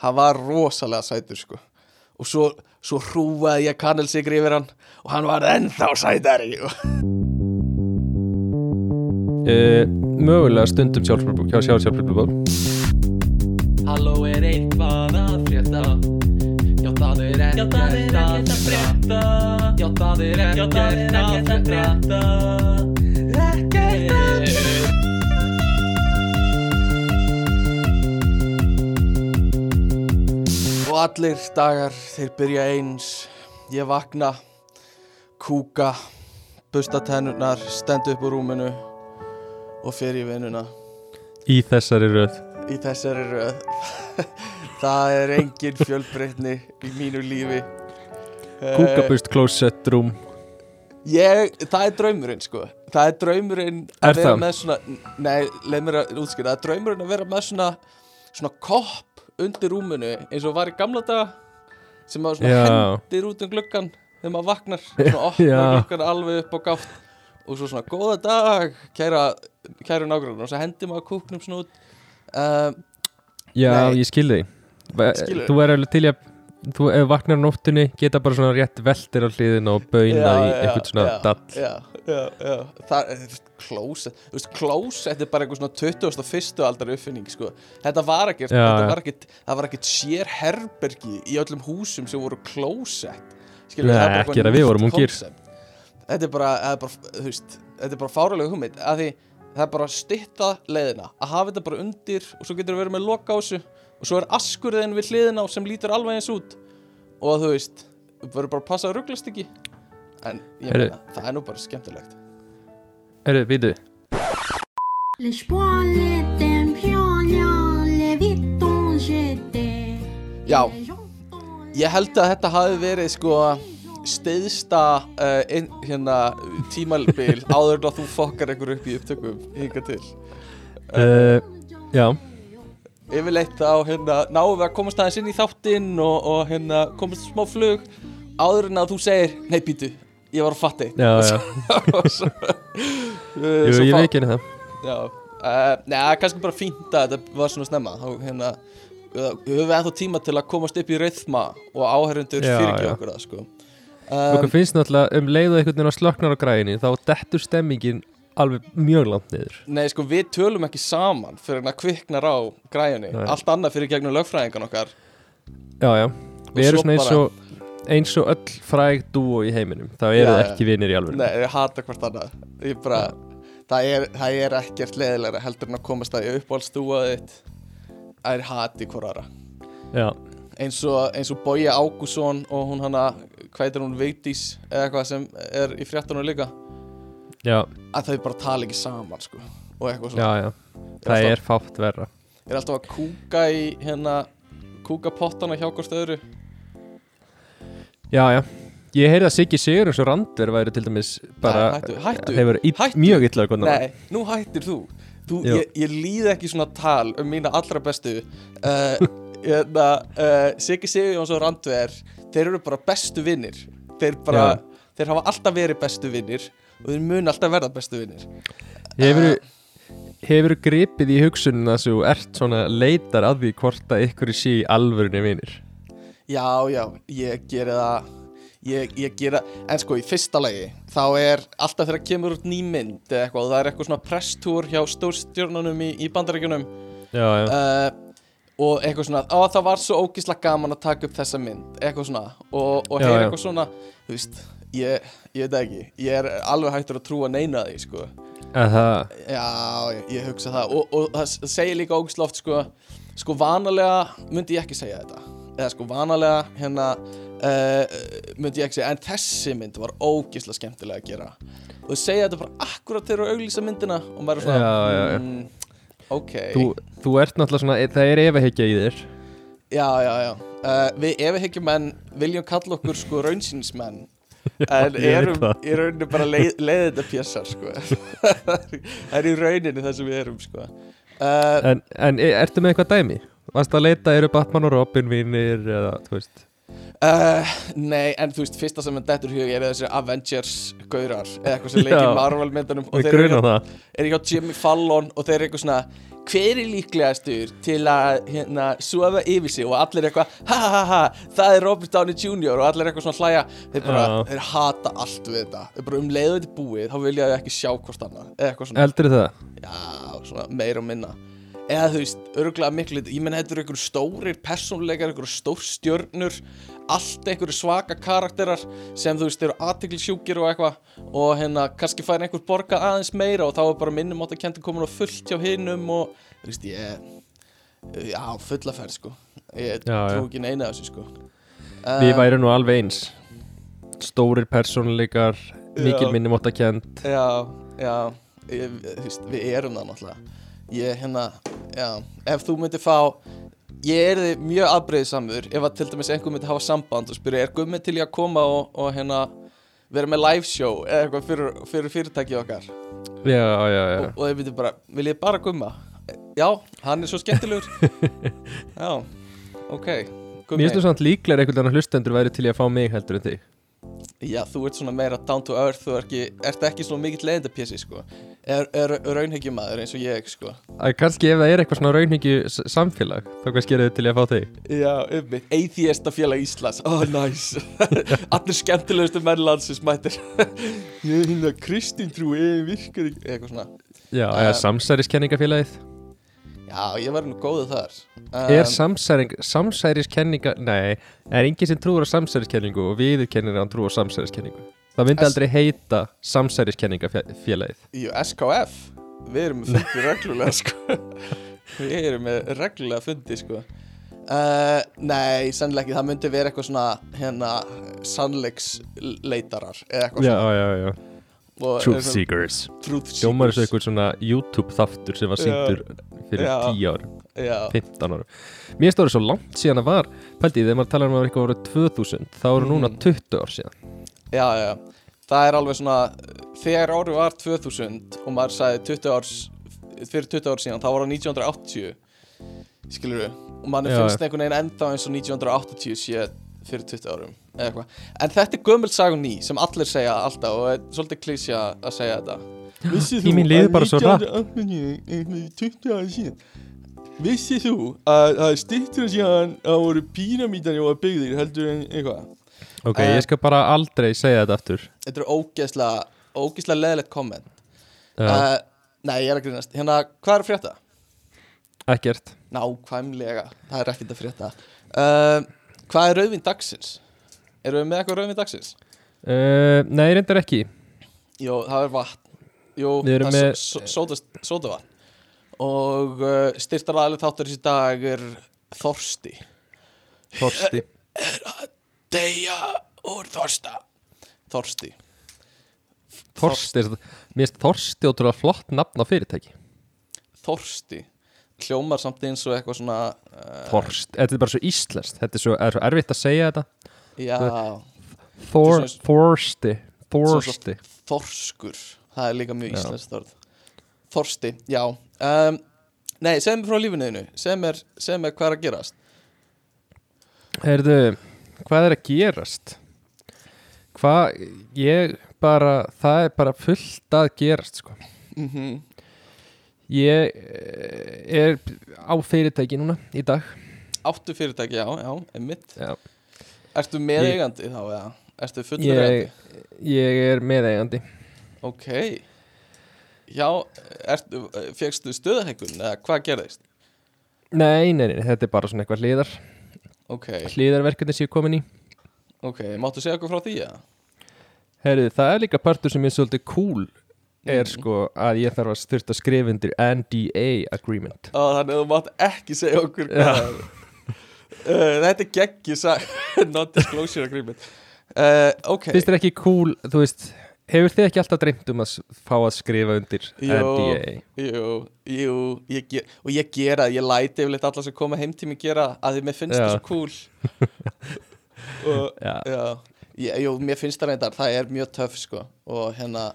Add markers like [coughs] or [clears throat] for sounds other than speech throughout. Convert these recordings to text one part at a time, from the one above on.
hann var rosalega sætur sko. Og svo, svo hrúaði ég kannelsikri yfir hann og hann var ennþá sætari uh, Mögulega stundum sjálfsbjörnbúk hjá sjálf sjálfsbjörnbúk Halló er eitthvað að frétta? Já það er ekkert að frétta. Já það er ekkert að frétta allir dagar þeir byrja eins. Ég vakna Kúka Busta tennurnar Stend upp úr rúminu Og fer í vinnuna. Í þessari röð. Í þessari röð. [laughs] Það er engin fjölbreytni í mínu lífi. Eh, Kúkabust closet room. Ég, það er draumurinn sko. Það er draumurinn Er að vera það? með svona nei, leið mér að útskýra. Það er draumurinn að vera með svona svona kopp undir rúminu eins og var í gamla daga sem maður svona hendir út um gluggan þegar maður vaknar svona [laughs] opnar Já. gluggan alveg upp á gátt og svo svona góða dag kæra, kæra nágrunn og svo hendir maður kúknum svona út um, Já, Nei. ég skil þig Va- Skilurðu? Þú er alveg til í að Þú ef vaknar nóttunni geta bara svona rétt veltir á hliðin og bauna í eitthvað svona dall já, já, já. það er klósett þú veist, klósett er bara eitthvað svona 21. aldar uppfinning sko. þetta var ekkert, þetta var ekkert það var ekkert sér herbergi í öllum húsum sem voru klósett Nei, ekki er að við vorum ungir. þetta er bara, það er bara þú veist, þetta er bara fáralega hugmynd að því það er bara að stytta leiðina að hafa þetta bara undir og svo getur við verið með loka á þessu og svo er askurðin við hliðina á sem lítur alveg eins út. Og þú veist, við verðum bara að passa að rugglast ekki. En ég meina, það er nú bara skemmtilegt. Herru, j'étais. Já, ég held að þetta hafi verið sko steiðsta uh, ein, hérna, tímalbil [laughs] áður en að þú fokkar einhver upp í upptökum hinga til. Uh, Já, yfirleitt þá hérna, náum við að komast aðeins inn í þáttinn og, og hérna, komast smá flug. Áður en að þú segir nei býtu, ég var að fatta eitt Jú, ég fá- veik henni það. Já, uh, neða, kannski bara fínt að þetta var svona snemma. Þá hérna, uh, höfum við ennþá tíma til að komast upp í rithma og fyrirgefa já. okkur það sko. Hvað um, finnst náttúrulega um leiðu á slöknar á græðinni þá dettur stemmingin alveg mjög langt niður. Nei, sko, við tölum ekki saman fyrir að kviknar á græjunni. Nei. allt annað fyrir gegnum lögfræðingan okkar. Já, já, við erum svona eins og eins og öll fræg dúo í heiminum. Þá eru það ekki vinir í alveg Nei, ég hata hvort annað. Bara, það er, það er ekkert leðilega heldur en að komast að ég uppáhaldstúa þitt. Það er hati hvort aðra. Já, eins og, eins og Bogi Ágússon og hún hana, hvað heitir hún, Veitís eða eitthvað sem er í fréttunum líka já, að þau bara tala ekki saman sko og eitthvað já, svona já Það er fátt verra. Ég er alltaf að kúka í hérna kúka pottana hjá hvort öðru. Já, já. Ég heyrði að Siggi Sigur og Randver væri til dæmis bara Nei, hættu, hættu, Þeir voru ill- hættu. mjög illa konar nei, nú hættir þú, þú Jú. ég, ég líð ekki svona tal um mína allra bestu. Uh, [laughs] hérna, uh, Siggi Sigurjóns og Randver þeir eru bara bestu vinnir þeir bara, þeir hafa alltaf verið bestu vinnir og þeir mun alltaf verða bestu vinnir Hefur Hefur gripið í hugsunina að þú ert svona leitar að því hvort að ykkur sé í alvörunni vinir? Já, já, ég geri það. Ég, ég geri það, en sko í fyrsta lagi þá er alltaf þegar kemur út ný mynd eða eitthvað, það er eitthvað svona presstúr hjá stórstjórnunum í, í bandaríkjunum. Já, já, uh, og eitthvað svona, á það var svo ógislega gaman að taka upp þessa mynd, eitthvað svona. Og, og heyra eitthvað svona, þú veist ég, ég veit ekki, ég er alveg hættur að trúa neina því, sko. Það? Já, ég, ég hugsa það. Og, og það segir líka ógislega oft sko, sko vanalega myndi ég ekki segja þetta. Eða sko vanalega hérna uh, myndi ég ekki segja en þessi mynd var ógislega skemmtilega að gera. Og þau segja þetta bara akkurat þegar þú auglýsa myndina og maður er svona Já, já, já. mm, ok, þú, þú ert náttúrulega svona, það er efahyggja í þér. Já, já, já. Uh, við ef við hekjum menn viljum kalla okkur sko raunsýnismenn [laughs] en erum í rauninni bara leið, leiðið pjessar sko. [laughs] Það er í rauninni það sem við erum sko. Uh, En, en e- ertu með eitthvað dæmi? Varst að leita, eru Batman og Robin vinir eða, þú veist Uh, nei, en þú veist, fyrsta sem er dettur í hug er þessi Avengers gaurar eða eitthvað sem leikir Já. í Marvel myndunum og þeir eru, eru hjá Jimmy Fallon og þeir eru eitthvað svona hver er líklegastur til að hérna, sofa yfir sig og allir eitthvað ha ha ha ha, það er Robert Downey Jr. og allir eitthvað svona hlæja þeir bara, Já. þeir hata allt við þetta þeir bara um leiðu þetta er búið, þá vilja þau ekki sjá hvort annað eða eitthvað svona, Heldur það? já, svona meira og minna eða þú veist, örgulega miklu ég menn þetta eru einhverju stórir persónuleikar einhverju stórstjörnur allt einhverju svaka karakterar sem þú veist eru aðtiklisjúkir og eitthvað og hérna kannski fær einhver borga aðeins meira og þá er bara minnum átt að kendi komin á fullt hjá hinnum og þú veist ég já, fullaferð sko. Ég trú ekki neina þessu sko. Við Eh, værum nú alveg eins. Stórir persónuleikar Mikil minnum átt að kjent Já, já ég, þú veist, Við erum það náttúrulega Ég, hérna, já Ef þú myndir fá Ég er þið mjög afbreyðisamur Ef að til dæmis einhver myndi hafa samband og spyrja Er Gummi til ég að koma og, og hérna Vera með live show eða eitthvað fyrir, fyrir fyrirtæki okkar? Já, já, já og, og þeir myndi bara, vil ég bara Gumma? Já, hann er svo skemmtilegur. [laughs] Já, ok Gummi, Mér finnst þú samt líklega einhvern veginn hlustendur væri til í að fá mig heldur en þig. Já, þú ert svona meira down to earth Þú er ekki, ert ekki svona mikill leiðindapjessi, sko Er, er raunhyggjumæður eins og ég, sko. Að kannski ef það er eitthvað svona raunhyggju samfélag þá kannski er þau til að fá þig. Já, ummitt, Atheista félag Íslands. Oh, nice [laughs] Allir skemmtilegustu menn landsins mættir. [laughs] Ég er hérna Kristín trú Ég virkar Eitthvað svona. Já, eða samsæriskenningafélagið. Já, ég var nú góðu þar. Um, Er samsæring, samsæriskenninga Nei, er enginn sem trúur á samsæriskenningu og viðurkennir að hann trúur á samsæriskenningu Það myndi aldrei heita samsæriskenningafélagið. Jú, SKF Við erum með fundi reglulega. [laughs] Sko Við erum með reglulega fundi sko. Uh, Nei, sannlega ekki. Það myndi vera eitthvað svona Hérna Sannleiksleitarar Eða eitthvað Já, svona. já, já. Truth Seekers. Truth Sjómar seekers. eitthvað svona YouTube þáttur sem var sýndur fyrir Já. 10 árum, Já, 15 árum. Mér það voru svo langt síðan að var. Pældi, þegar maður talar um að vera eitthvað árið 2000 þá eru núna Mhm. 20 ár síðan já, já Það er alveg svona Þegar árið var 2000 Og maður sagði 20 árs Fyrir 20 ár síðan Það var á 1980 Skilur við Og manni Já, finnst einhvern veginn ennþá eins og 1980 sé fyrir 20 árum eða eitthvað. En þetta er gömul sagun ný sem allir segja alltaf og er svolítið klísja að segja þetta. Vissið Tíminn líður bara svo hratt. 20 ára síðan Vissið þú að það er styrtur síðan að voru píramítanir og byggðir heldur en eitthvað Ok, Eh. ég skal bara aldrei segja þetta aftur. Þetta er ógeðslega ógeðslega leðilegt komment. Uh, Nei, ég er að grínast. Hérna, hvað er að frétta? Ekkert. Nákvæmlega, það er ekkert að frétta. Uh, Hvað er rauðvin dagsins? Erum við með eitthvað rauðvin dagsins? uh, Nei, reyndar ekki. Jó, það er vatn. Jó, það er með- só- sóda- sódavatn Og styrtar aðlið þáttur í dag er Þorsti. Þorsti [laughs] Deyja úr Þorsta. Þorsti. Þorsti, er- mér finnst Þorsti ótrúlega flott nafn á fyrirtæki. Þorsti. Hljómar samt eins og eitthvað svona uh, Þorst, þetta er bara svo íslenskt. Þetta er svo, er svo erfitt að segja þetta. Já, Þor, Þorsti. Þorsti. Þorskur. Það er líka mjög Já. íslenskt orð. Þorsti, já. Um, Nei, segð mér frá lífinuðinu Segð mér, mér hvað er að gerast? Heyrðu, hvað er að gerast? Hvað, ég bara, það er bara fullt að gerast, sko. mm Ég eh, er á fyrirtæki núna í dag. Áttu fyrirtæki, já, já, einmitt Já. Ertu meðeigandi þá, eða? Ertu fullur Ég, ég er meðeigandi. Ok Já, ertu, fegstu stöðahækkun eða hvað gerðist? Nei, nei, nei, þetta er bara svona eitthvað hliðar. Ok, Hliðarverkefni sem ég er komin í. ok, máttu segja okkur frá því, eða? Heyrðu, það er líka partur sem er svolítið cool. Er Mhm. sko að ég þarf að styrta skrifa undir NDA agreement. Ó, þannig að þú mátt ekki segja okkur er uh, [laughs] Þetta er geggi [laughs] Not disclosure agreement uh, Ok Finnst þér ekki cool, þú veist, hefur þið ekki alltaf dreymt um að fá að skrifa undir. NDA? Jú, jú, ég ger, og ég gera, ég læti yfirleitt alla sem koma heim til mig gera að því mér finnst Já. það svo cool [laughs] og Já. já, ég, jú, mér finnst það reyndar, það er mjög töff sko og hérna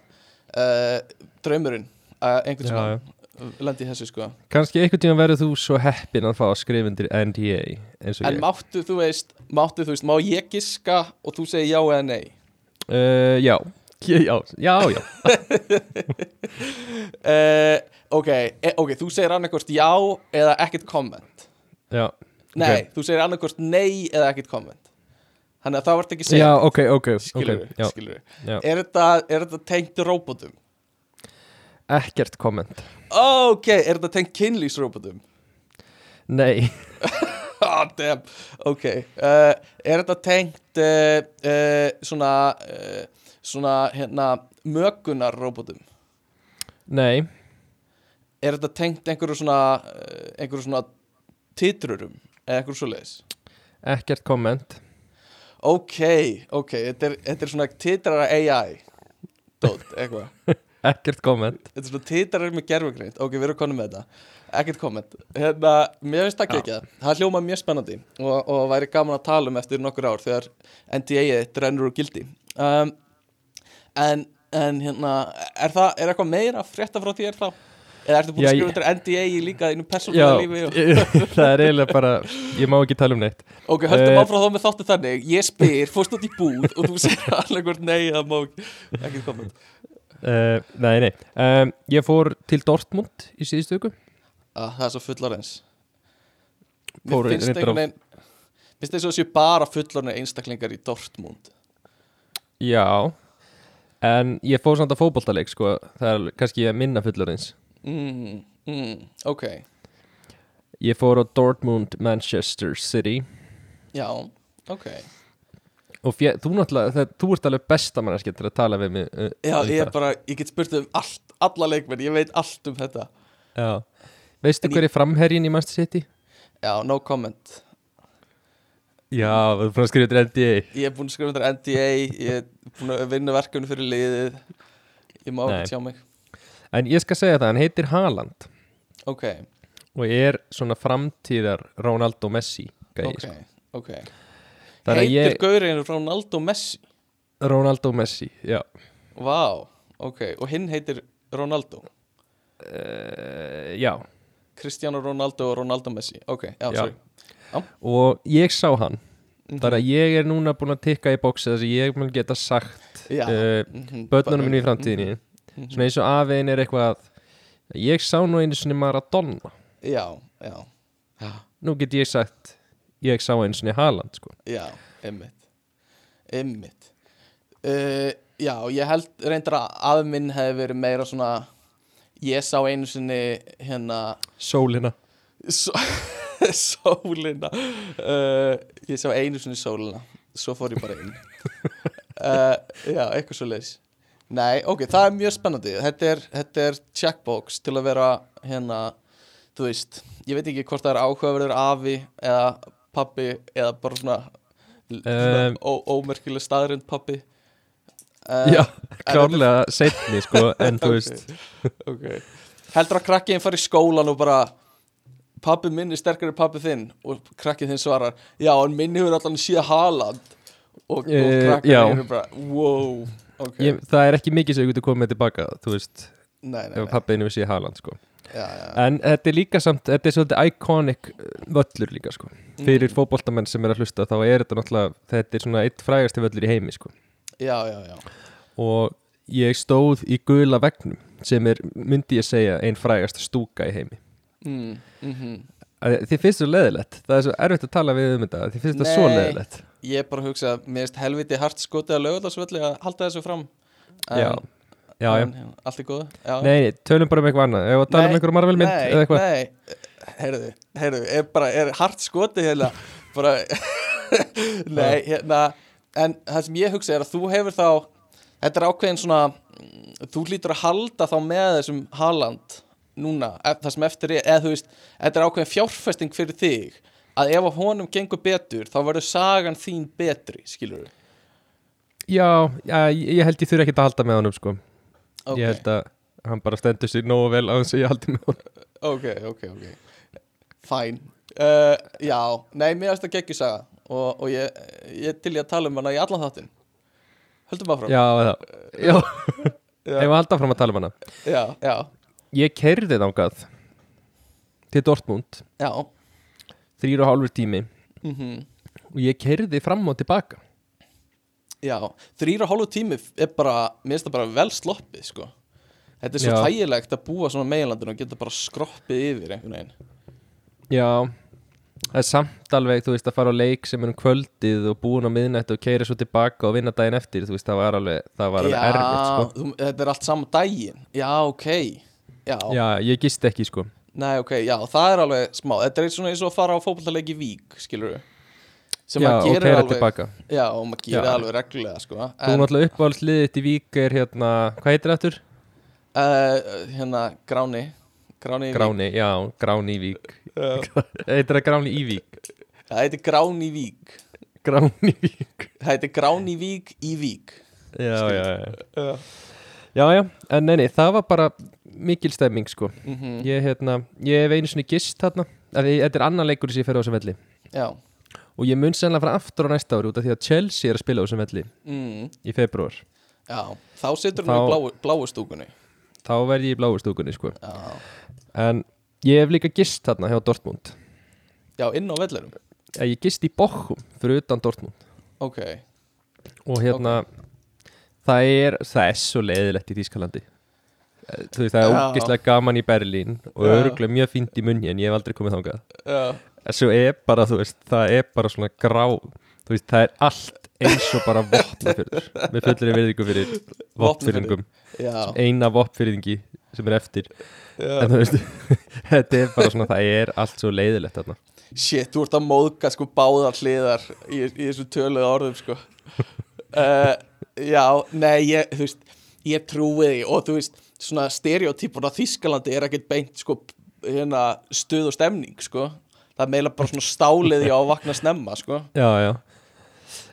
uh, draumurinn uh, einhvern lendi í þessu sko Kannski einhvern tíma verður þú svo heppin að fá að skrifa undir NDA eins og En ég máttu, þú veist, máttu, þú veist, má ég giska og þú segir já eða nei uh, Já, já, já, já, já. uh, [laughs] ok, e, ok, þú segir annarkost já eða ekkert komment já. Nei, þú segir annarkost nei eða ekkert komment Þannig að það vart ekki segja Já, ok, ok, Skilur ok já, skilur já. Er þetta, þetta tengt róbótum? Ekkert komment Ok, er þetta tengt kynlýsróbótum? Nei, [laughs] Ah, damn, ok uh, Er þetta tengt uh, svona svona hérna mögunarróbótum? nei, Er þetta tengt einhverju svona uh, einhverju svona titrurum eða einhverju svoleiðis? ekkert komment. Ok, ok, þetta er, þetta er svona titrara AI Dótt, [laughs] eitthvað. Ekkert komment. Þetta er svona titrar með gerfugreind Ok, við erum konum með þetta. Ekkert komment. Hérna, mér finnst það ekki ekki það hljóma mjög spennandi og, og væri gaman að tala um eftir nokkur ár þegar NDA-ið rennur úr gildi. Um, en, en hérna er það, er eitthvað meira að frétta frá þér þá? Eða ertu búin Já, að skrifa undir NDA í líka þínu Já, persónulega lífi? Og... það er eiginlega bara Ég má ekki tala um neitt. Ok, höldum Eh, áfram þá með þáttu þannig. Ég spyr, fórst út í búð og þú segir alveg hvort nei, það má ekki komment uh, Nei, nei. Um, Ég fór til Dortmund í síðustu viku. Ah, Það er svo fullarins Fór Mér finnst einhvern veginn Finnst þess að það séu bara fullarni einstaklingar í Dortmund. Já En ég fór samt að fótboltaleik sko. Það er kannski minna fullorins mm, mm, Ok, Ég fór á Dortmund Manchester City. Já, ok. Og fjö, þú náttúrulega það, Þú ert alveg besta manneskja til að tala við mig uh, Já, um ég er bara, ég get spurt um allt, alla leikmenn Ég veit allt um þetta. Já. Veistu En hver er framherjin í Manchester City? Já, no comment Já, þú er búin að skrifa til NDA Ég er búin að skrifa undir NDA Ég er búin að vinna verkefni fyrir liðið. Ég má ekki tjá mig. En ég skal segja það, hann heitir Haaland. Ok, Og er svona framtíðar Ronaldo Messi gæi, ok, sko. ok. Heitir ég Gaurinn Ronaldo Messi? Ronaldo Messi, já. Vá, ok, og hinn heitir Ronaldo? Uh, Já. Cristiano Ronaldo og Ronaldo Messi. Ok, já, Já. sorry Og ég sá hann. Mhm. Þar að ég er núna búin að tikka í bóksi Þess að ég mun geta sagt Já. uh, mhm, Börnunum bara- minni í framtíðinni. Mhm. Svona eins og afiðin er eitthvað Ég sá nú einu sinni Maradona. Já, já, já, Nú get ég sagt Ég sá einu sinni Haaland sko. já, einmitt. Einmitt. Uh, Já, ég held reyndar að afi minn hefði verið meira svona Ég sá einu sinni hérna Sólina. S- [laughs] [laughs] Sólina. Uh, Ég sá einu sinni sólina Svo fór ég bara inn. Uh, [laughs] Já, eitthvað svo leis Nei, ok, það er mjög spennandi. Þetta er, þetta er checkbox til að vera hérna, þú veist Ég veit ekki hvort það er áhugaverður afi eða pappi eða bara svona, svona Um, ó, ómerkileg staðrind pappi uh, Já, klárlega setni sko En [laughs] þú veist. Ok Heldur að krakkiðin fara í skólan og bara Pappi minn er sterkari pappi þinn. Og krakkið þinn svarar Já, en minn hefur allan síða Haaland. Og, og Eh, krakkið já. eru bara Wow, ok. Ég, Það er ekki mikið sem ég getur komið tilbaka Þú veist, Nei, nei, ef nei. pappiðinu vissi Haaland sko. Já, já. En þetta er líka samt, þetta er svolítið iconic uh, völlur líka sko. Fyrir Mm. fótboltamenn sem er að hlusta þá er þetta náttúrulega Þetta er svona eitt frægasti völlur í heimi sko. Já, já, já. Og ég stóð í gula vegnum sem er, myndi ég segja, ein frægasta stúka í heimi mm, mm Að Þið finnst svo leðilegt, það er svo erfitt að tala við um þetta Þið finnst þetta svo leðilegt Ég bara hugsa að Mér erst helviti hart skotið að lögðarsvelli að halda þessu fram. En- Já, já, já Allt er góð já. Nei, tölum bara um eitthvað annað. Ef að tala um Nei, einhverjum Marvel mynd nei, eða eitthvað? Nei, heyrðu, heyrðu, er bara, er hart skotið hérna? Bara, [laughs] nei, hérna en það sem ég hugsa er að þú hefur þá þetta er ákveðin svona þú hlýtur að halda þá með þessum Haaland núna, það sem eftir er eða þú veist, þetta er ákveðin fjárfesting fyrir þig, að ef að honum gengur betur, þá verður sagan þín betri, skilur Já, já, ég ég held ég þurfi ekki að halda með honum sko. Ok, Ég held að hann bara stendur sér nógu vel að ég haldi með honum. Ok, ok, ok. Fæn uh, já, nei, mér finnst það geggjusaga og, og ég, ég til í að tala um hana í allan þáttinn. Höldum Já, það, já, já, [laughs] ef að halda fram að tala um hana? Já, já, ég kerði þangað til Dortmund. Já, þrýr og hálfur tími. Mhm. Og ég kerði fram og tilbaka. Já, þrýra hálfu tími er bara, mér finnst það bara vel sloppið sko. Þetta er svo Já. þægilegt að búa svona meginlandinu og geta bara skroppið yfir einhvern veginn. Já, það er samt alveg, þú veist, að fara á leik sem er um kvöldið og búin á miðnætt og keira svo tilbaka og vinna daginn eftir, þú veist, það var alveg, það var alveg erfitt, sko. þú, þetta er allt saman daginn. Já, ok Já, Já, ég gist ekki, sko. nei, ok, já, það er alveg smá Þetta er svona eins og að fara á fótballtaleik í Vík, skilur við sem Já, maður gerir keira alveg. Já, og maður gerir alveg reglulega sko. Þú náttúrulega uppáhaldsliðið í Vík er hérna, hvað heitir það aftur? uh, Hérna, Gráni Gráni í Gráni, já, Gráni í Vík. [laughs] Heitir það Gráni í Vík? Það heitir Gráni í Vík Gráni í Vík. Það heitir Gráni Vík í Vík Já, Skil. já, já. Já Já, en neini, það var bara mikil stemming, sko. Mhm. Ég, hérna, ég hef einu sinni gist þarna, þetta er annan leikur sem ég fer á þessum velli. Já Og ég mun sennilega fara aftur á næsta ári út af því að Chelsea er að spila á þessum velli mm. í februar. Já, þá Þá- hún í bláu, bláu stúkunni Þá verð ég í bláu stúkunni, sko. Já, En ég hef líka gist þarna hjá Dortmund. já inn á vellerum Eh, Ég gist í Bochum fyrir utan Dortmund. Ok, Og hérna, það er, það er svo leiðilegt í Þýskalandi. Eh, Þú veist, það er Já. ógislega gaman í Berlín og Já. örgulega mjög fínt í munni en ég hef aldrei komið En svo er bara, þú veist, það er bara svona grá, þú veist, það er allt eins og bara vopnafyrður. Með fullir virðingu fyrir vopnfyrðingum. já, Eina vopnfyrðingi sem er eftir. En veist, [laughs] þetta er bara svona, það er allt svo leiðilegt þarna. Shit, þú ert að móðka sko báðar hliðar í, í þessu töluðu orðum sko uh, [laughs] Já, nei, ég, þú veist ég trúi því og þú veist svona stereotypur á Þískalandi er ekkert beint sko hérna stuð og stemning sko það er meila bara svona stálið í á að vakna snemma sko [laughs] Já, já.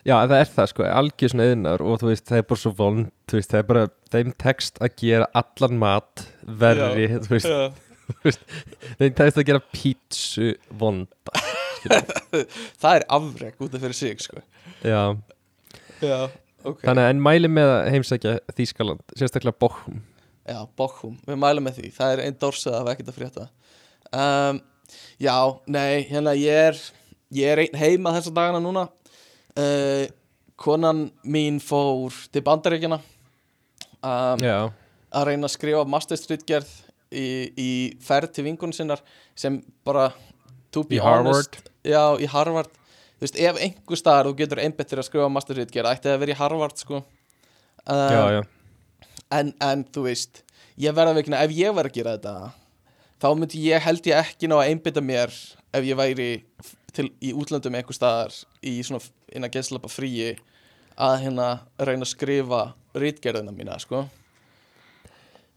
Já, það er það sko, algjör svona yðnar og þú veist, það er bara svo vond, þú veist, það er bara þeim tekst að gera allan mat verri, Já. þú veist, [laughs] þeim tekst að gera pítsu vonda. [laughs] Það er afrek út af fyrir sig sko Já, Já, ok. Þannig að en mæli með að heimsækja Þýskaland, sérstaklega Bochum. Já, Bochum, við mælum með því. Það er einn dórsað af ekkert að frétta. Um, Já, nei, hérna ég er Ég er heima þessa dagana núna. Uh, Konan mín fór til bandaríkjana um, Að reyna að skrifa masterstritgerð í, í ferð til vingunum sinnar Sem bara To be Í Harvard? honest Já, í Harvard Þú veist, ef einhver staðar þú getur einbettir að skrifa masterstritgerð Ætti það að vera í Harvard, sko um, já, já. en, en þú veist ég verða veikina, ef ég verð að gera þetta þá myndi ég held ég ekki ná að einbytta mér ef ég væri til, í útlöndum einhver staðar í svona innan geðslapa fríi að hérna reyna að skrifa rítgerðina mína, sko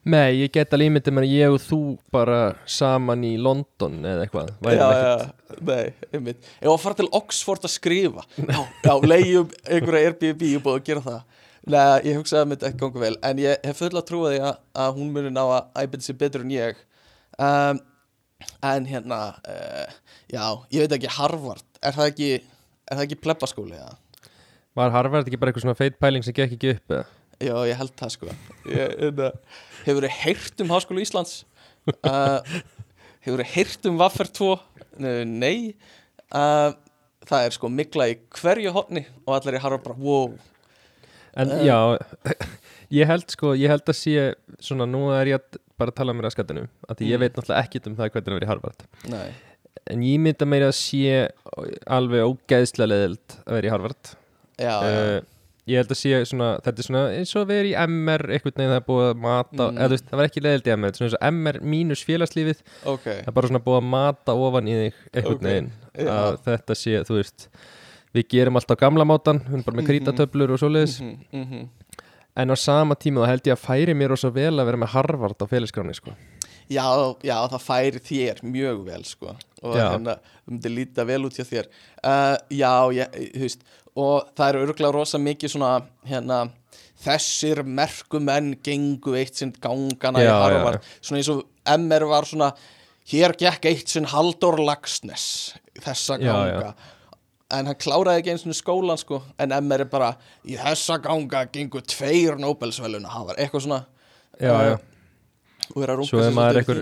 Nei, ég get alveg ímyndið mér að ég og þú bara saman í London eða eitthvað. Já, já, nei, einmitt ef að fara til Oxford að skrifa já, já, leigjum einhverja Airbnb og búið að gera það Nei, ég hugsaði að myndi ekki ganga vel en ég hef full að trúa því að, að hún muni ná að æbyrði sér betur en ég um, en hérna uh, já, ég veit ekki Harvard, er það ekki er það ekki plebbaskóli, já? Var Harvard ekki bara eitthvað svona feit pæling sem gekk ekki upp eða? Já, ég held það sko ég, hérna, Hefur þið heyrt um Háskóla Íslands? Uh, hefur þið heyrt um Vaffer 2? Nei uh, Það er sko mikla í hverju hotni og allir í harfa bara wow En Eh. já, [laughs] ég held sko, ég held að sé svona, nú er ég að bara tala um mér að skattinu, að ég Mm. veit náttúrulega ekkit um það hvernig það verið í Harvard. Nei, En ég mynda meira að sé alveg ógeðslega leðild að vera í Harvard. já, Uh, ég held að sé svona, þetta er svona eins og að vera í MR, einhvern veginn það er búið að mata, Mm. eða það var ekki leðild í MR, þetta er svona MR mínus félagslífið, ok það er bara svona búið að mata ofan í þig einhvern Ok, veginn, já. að þetta sé, þú veist, við gerum alltaf gamla mátan, við erum bara með Mhm. krítatöflur og svoleiðis, mm -hmm, mm En á sama tíma þá held ég að færi mér rosa vel að vera með Harvard á félagsgráni sko. Já, já, það færi þér mjög vel sko og hérna, myndir líta vel út hjá þér uh, Já, ég, þú veist og það eru örgulega rosa mikið svona hérna, þessir merkumenn gengu eitt sinn gangana í Já, Harvard, já, svona eins og MR var svona, hér gekk eitt sinn Halldór Lagsnes þessa Já, ganga. En hann kláraði ekki eins og skólan sko. En MR er bara, í þessa ganga gengu tveir Nobelsveluna hafar, eitthvað svona Já, Uh, já. og vera að er sér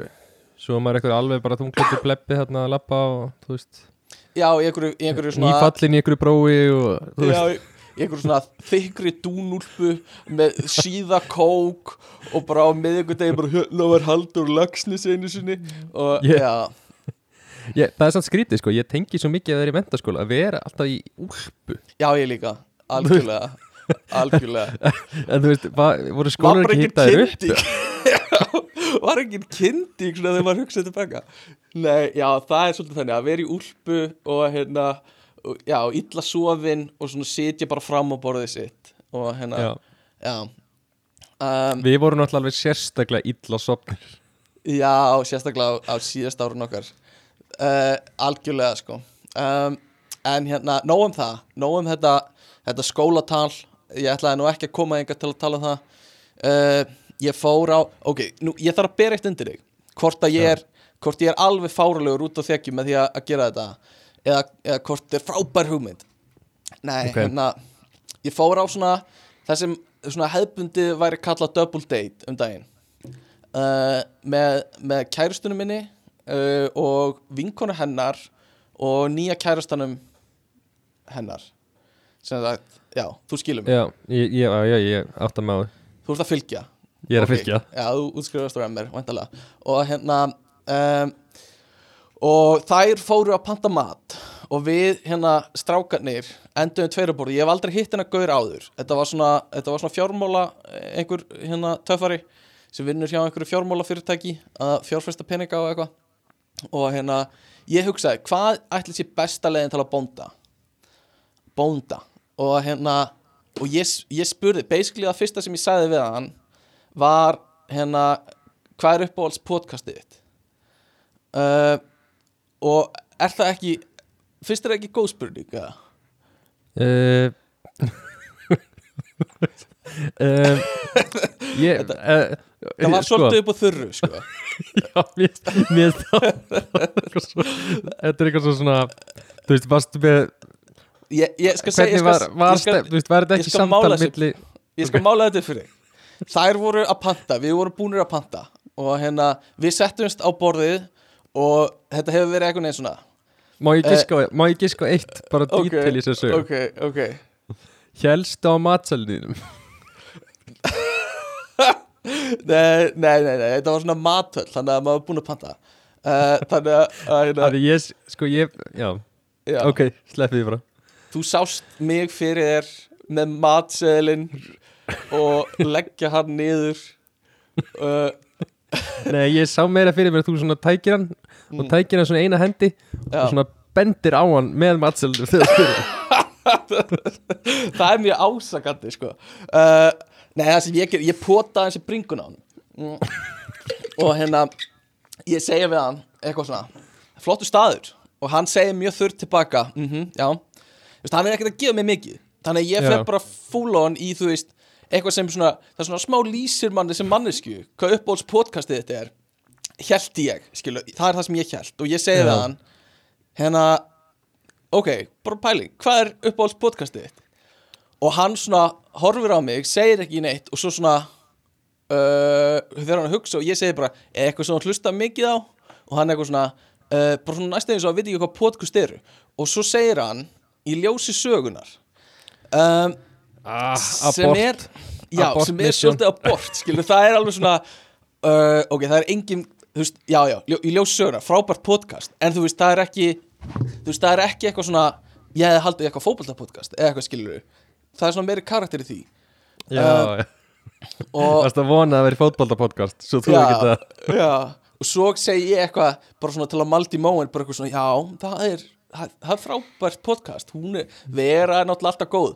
Svo er maður einhver alveg bara þunglutur pleppi þarna að lappa og þú veist já, í einhverju, í einhverju svona Nýfallin í einhverju brói og já, í- einhverju svona þykri dúnúlpu með síða kók og bara á miðvikudegi bara hérna var haldur lagsnis einu sinni. Og Ég- já, ég, Það er samt skrítið sko, ég tengi svo mikið að það er í mentaskóla að vera alltaf í úlpu. Já, ég líka. Algjörlega, [laughs] algjörlega. En þú veist, va, voru skólar ekki hittaðir upp? kynnting [laughs] var engin kynnting svona þegar maður hugsaði tilbaka nei, já, það er svolítið þannig að vera í úlpu og hérna já, illa sofin og svona sitja bara fram á borðið sitt og hérna, Já. já um, Við vorum náttúrulega alveg sérstaklega illa sopnir Já, sérstaklega á, á síðast árun okkar. Uh, Algjörlega sko. Um, En hérna, nóg um það Nóg um þetta, þetta skólatal. Ég ætlaði nú ekki að koma enga til að tala um það. Uh, Ég fór á Ok, nú, ég þarf að bera eitt undir þig. Hvort að ég er, hvort ég er alveg fáralegur út á þekju með því að, að gera þetta. Eða, eða hvort þetta er frábær hugmynd. Nei, Ok. hérna Ég fór á svona Það sem svona hefðbundið væri kallað double date um daginn. Uh, með, með kærustunum minni uh, og vinkonu hennar og nýja kærustanum hennar. Sem sagt, já, þú skilur mig. Já, ég, ég, ég átta mig á því. Þú ert að fylgja Ég er að fylgja. Já, þú útskrifast á MR, væntalega og hérna um, og þær fóru að panta mat. Og við hérna strákarnir enduðum tveiraborði, ég hef aldrei hitt hennar gaur áður. Þetta var svona, þetta var svona fjármála einhver hérna töffari sem vinnur hjá einhverju fjármála fyrirtæki að fjárfesta peninga og eitthvað. Og hérna ég hugsaði hvað ætli sér besta leiðin til að bónda? Bónda. Og hérna og ég, ég spurði, basically það fyrsta sem ég sagði við hann var hérna hvað er uppáhalds podcastið þitt uh, og er það ekki fyrst er það ekki góð spurning eða? uh, [laughs] um, Ég uh, það var svolítið upp á þurru sko. [laughs] Já, mér, mér það [laughs] Þetta er eitthvað svo svona Þú veist, varstu með ég, ég skal segja ég var, skal, var, ég skal, var þetta ég ekki skal mála samtal þessu. milli ég skal mála þetta fyrir þig þær voru að panta, við vorum búnir að panta. Og hérna við settumst á borðið og þetta hefur verið eitthvað neins svona. Má ég giska, á- má ég giska á eitt bara Ok, dítil í þessu sög ok, ok. Hélstu á matsalninum [laughs] nei, nei, nei, nei, þetta var svona matöll þannig að maður var búin að panta. Uh, þannig að, að hérna, er ég, sko ég, já, já, ok, sleppið því bara. Þú sást mig fyrir þér með matseðlin og leggja hann niður uh, Nei, ég sá meira fyrir mér að þú svona tækir hann Mm. og tækir hann svona eina hendi Já. og svona bendir á hann með spyrir það er mjög ásakandi sko. uh, Nei, það sem ég ger ég pota hans í bringun á hann mm. og hérna ég segja við hann eitthvað svona flottu staður og hann segir mjög þurrt tilbaka mm já, Þú veist, hann er ekkert að gefa mig mikið þannig að ég Já. fer bara full on í þú veist eitthvað sem svona, það er svona smá lýsir manni sem mannesku, hvað uppbóls podcastið þetta er. Held ég, skilu, það er það sem ég held og ég segi við hann hérna, ok, bara pæling hvað er uppbóls podcastið þitt? Og hann svona horfir á mig segir ekki neitt og svo svona uh, þegar hann hugsa og ég segi bara "Er eitthvað hann hlusta mikið á? Og hann eitthvað svona uh, bara svona næstu eins og að veit ekki hvað podcast eru. Og svo segir hann í ljósi sögunar um, ah, sem abort. er já, Abort sem er svolítið abort skilur, það er alveg svona uh, ok, það er engin, þú veist, já, já ljó, í ljósi sögunar, frábært podcast en þú veist, það er ekki þú veist, það er ekki eitthvað svona ég hefði haldið eitthvað fótboltapodcast eða eitthvað skilur það er svona meiri karakter í því. Já, Uh, og Varst að vona að vera podcast Svo þú ekki það? já, og svo segi ég eitthvað bara svona til að maldi móin bara eitthvað svona, já, það er það, það er frábært podcast, hún er vera er náttúrulega alltaf góð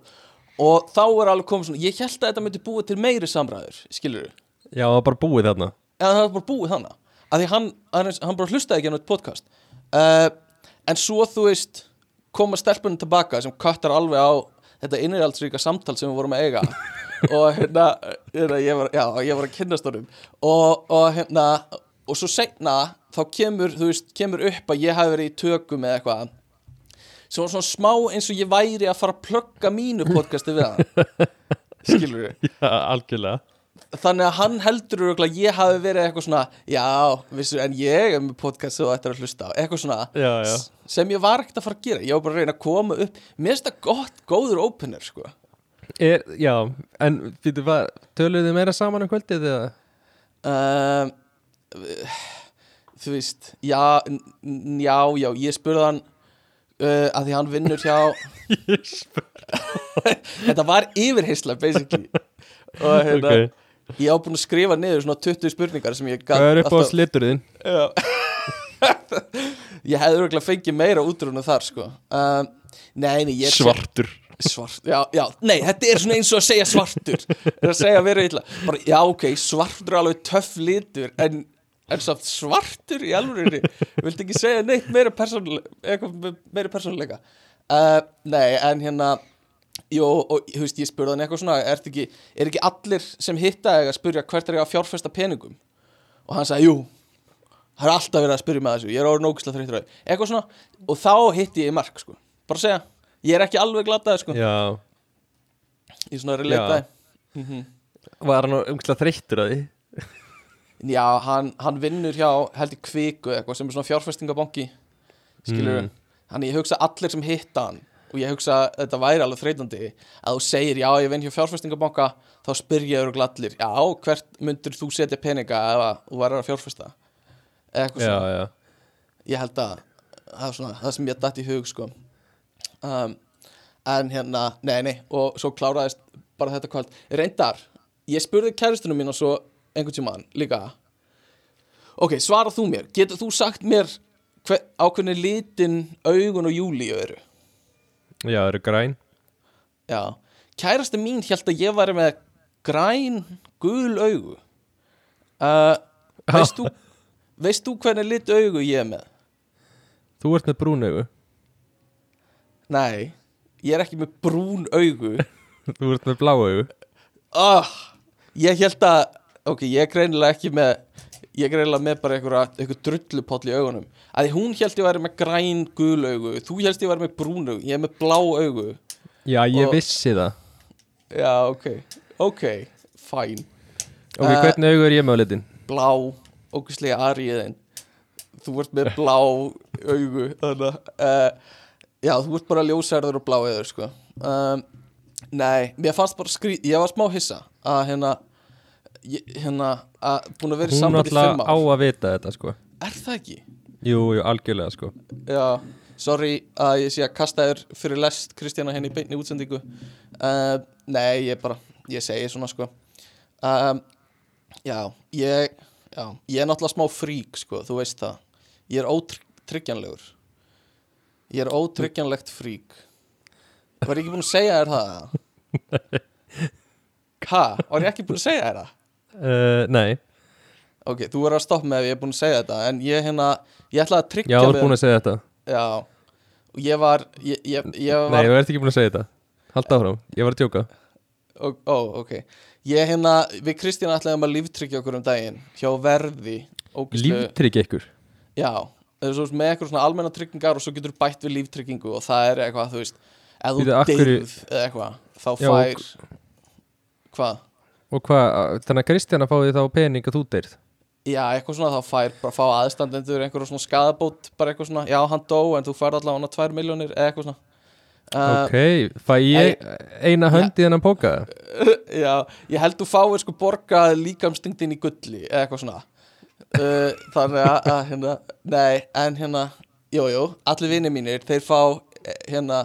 og þá er alveg komið svona, ég held að þetta myndi búið til meiri samræður, skilur Já, það var bara búið þarna. Eða það er bara búið þannig að því hann, hann, hann bara hlustaði ekki á nátt podcast. Uh, en svo þú veist koma stelpunum tilbaka sem kattar alveg á þetta innrihaldsríka samtal sem við vorum að eiga. [laughs] Og hérna, hérna ég, var, já, ég var að kynnast honum. Og, og hérna og svo segna þá kemur þú veist, kemur upp að ég hafi verið í tökum eða eitthvað sem var svona smá eins og ég væri að fara að plugga mínu podcasti við hann [laughs] skilur við Já, algjörlega þannig að hann heldur að ég hafi verið eitthvað svona já, vissu, en ég er með podcast sem þú ættir að hlusta á, eitthvað svona Já, já. sem ég var ekkert að fara að gera, ég var bara að reyna að koma upp mér finnst það gott, góður opener sko. er, Já, en töluðu þið meira saman um kvöldið eða? um, þú veist já, já, já, ég spurði hann uh, að því hann vinnur hjá [laughs] þetta var yfirheysla basically og hérna, Ok. ég á búin að skrifa niður svona 20 spurningar sem ég gat Hvað er upp á? Já. ég hefði örgulega fengið meira útrúnu þar sko um, nei, nei, ég Svartur svart, já, já, nei, þetta er svona eins og að segja svartur er að segja vera illa bara, já, ok, svartur er alveg töff litur en, en samt svartur í alvörinni, viltu ekki segja neitt meira persónuleika uh, nei, en hérna Jó, og þú veist, ég spurði hann eitthvað svona er ekki, er ekki allir sem hitta að spyrja hvert er ég að fjárfesta peningum og hann sagði, jú það er alltaf verið að spyrja með þessu, ég er orðin ógislega því eitthvað svona, og þá hitti ég mark sko. bara segja, ég er ekki alveg glataði sko. Ég er svona að relata Já. var hann umkla þreyttur að því? Já, hann, hann vinnur hjá held í kviku eitthvað sem er svona fjárfestingabanki skilur Mm. hann ég hugsa allir sem hitta hann og ég hugsa að þetta væri alveg þreytandi að þú segir já ég vinn hjá fjárfestingabanka þá spyr ég eru allir já hvert myndur þú setja peninga ef þú væri að fjárfesta? Eða eitthvað Já, svona. já. Ég held að það er svona það sem ég datt í hug sko. Um, en hérna, nei nei og svo kláraðist bara þetta kvöld. Reyndar, ég spurði kæristunum mín og svo einhvern tímann líka. Ok, svara þú mér getur þú sagt mér hver, ákveðni litin augun og júlíu eru? Já, eru græn. Já, kærasta mín held að ég væri með græn gul augu. Uh, veist þú [laughs] veist þú hvernig lit augu ég er með? Þú ert með brún augu. Nei, ég er ekki með brún augu. [laughs] Þú ert með blá augu. Oh, ég held að ok, ég er greinilega ekki með ég er greinilega með bara einhver drullupoll í augunum. Að hún held ég væri með græn gul augu. Þú held ég væri með brún augu, ég er með blá augu. Já, ég Og- vissi það. Já, ok, ok fæn, Ok, Eh, hvernig augu er ég með á litin? blá ógæslega ariðin þú ert með blá augu þannig að uh, já, þú ert bara ljósærður og blá eður sko. Um, nei, mér fannst bara skrít ég var smá hissa að hérna ég, hérna, að búin að vera í Hún sambandi í alltaf fimm á ár að vita þetta sko. Er það ekki? Jú, jú, algjörlega sko. Já, sorry að ég sé að kasta þér fyrir lest Kristjana henni í beinni útsendingu. Uh, nei, ég bara, ég segi svona sko. Um, já, ég já, ég er náttúrulega smá frík sko, þú veist það. Ég er ótryggjanlegur. Ég er ótryggjanlegt frík var ég ekki búin að segja þér það? [laughs] ha, var ég ekki búin að segja þér það? Uh, Nei, ok, þú verður að stoppa með ef ég er búin að segja þetta en ég hérna, ég ætlaði að já, tryggja þú ert búin að segja þetta. Já. Og ég var Ég, ég, ég Nei, var þú ert ekki búin að segja þetta. Halda áfram, ég var að tjóka ó, ó, ok. Ég hérna Við Kristján ætlaðum að líftryggja okkur um daginn Hjá verði ógeðslegu- Líftrygg ykkur? Já Það er svo með eitthvað svona almenna tryggingar Og svo getur bætt við líftryggingu Og það er eitthvað, þú veist Ef þú deyð eða eitthvað Þá Já, fær Hvað? Og hvað, þannig að Kristjana fáið þá pening að þú deyrð? Já, eitthvað svona þá fær bara fá aðstandendur einhverjum svona skadabót, bara eitthvað svona já, hann dó en þú fær allavega hana 2 miljónir eða eitthvað svona. Uh, Ok, fæ ég eina hönd í þennan póka [laughs] Já, ég held þú fáið sko borgað líkamstingdin í gulli eða eitthvað svona. Uh, Þannig að, að hérna, nei, en hérna, jú, jú, allir vinir mínir, þeir fá, eh, hérna,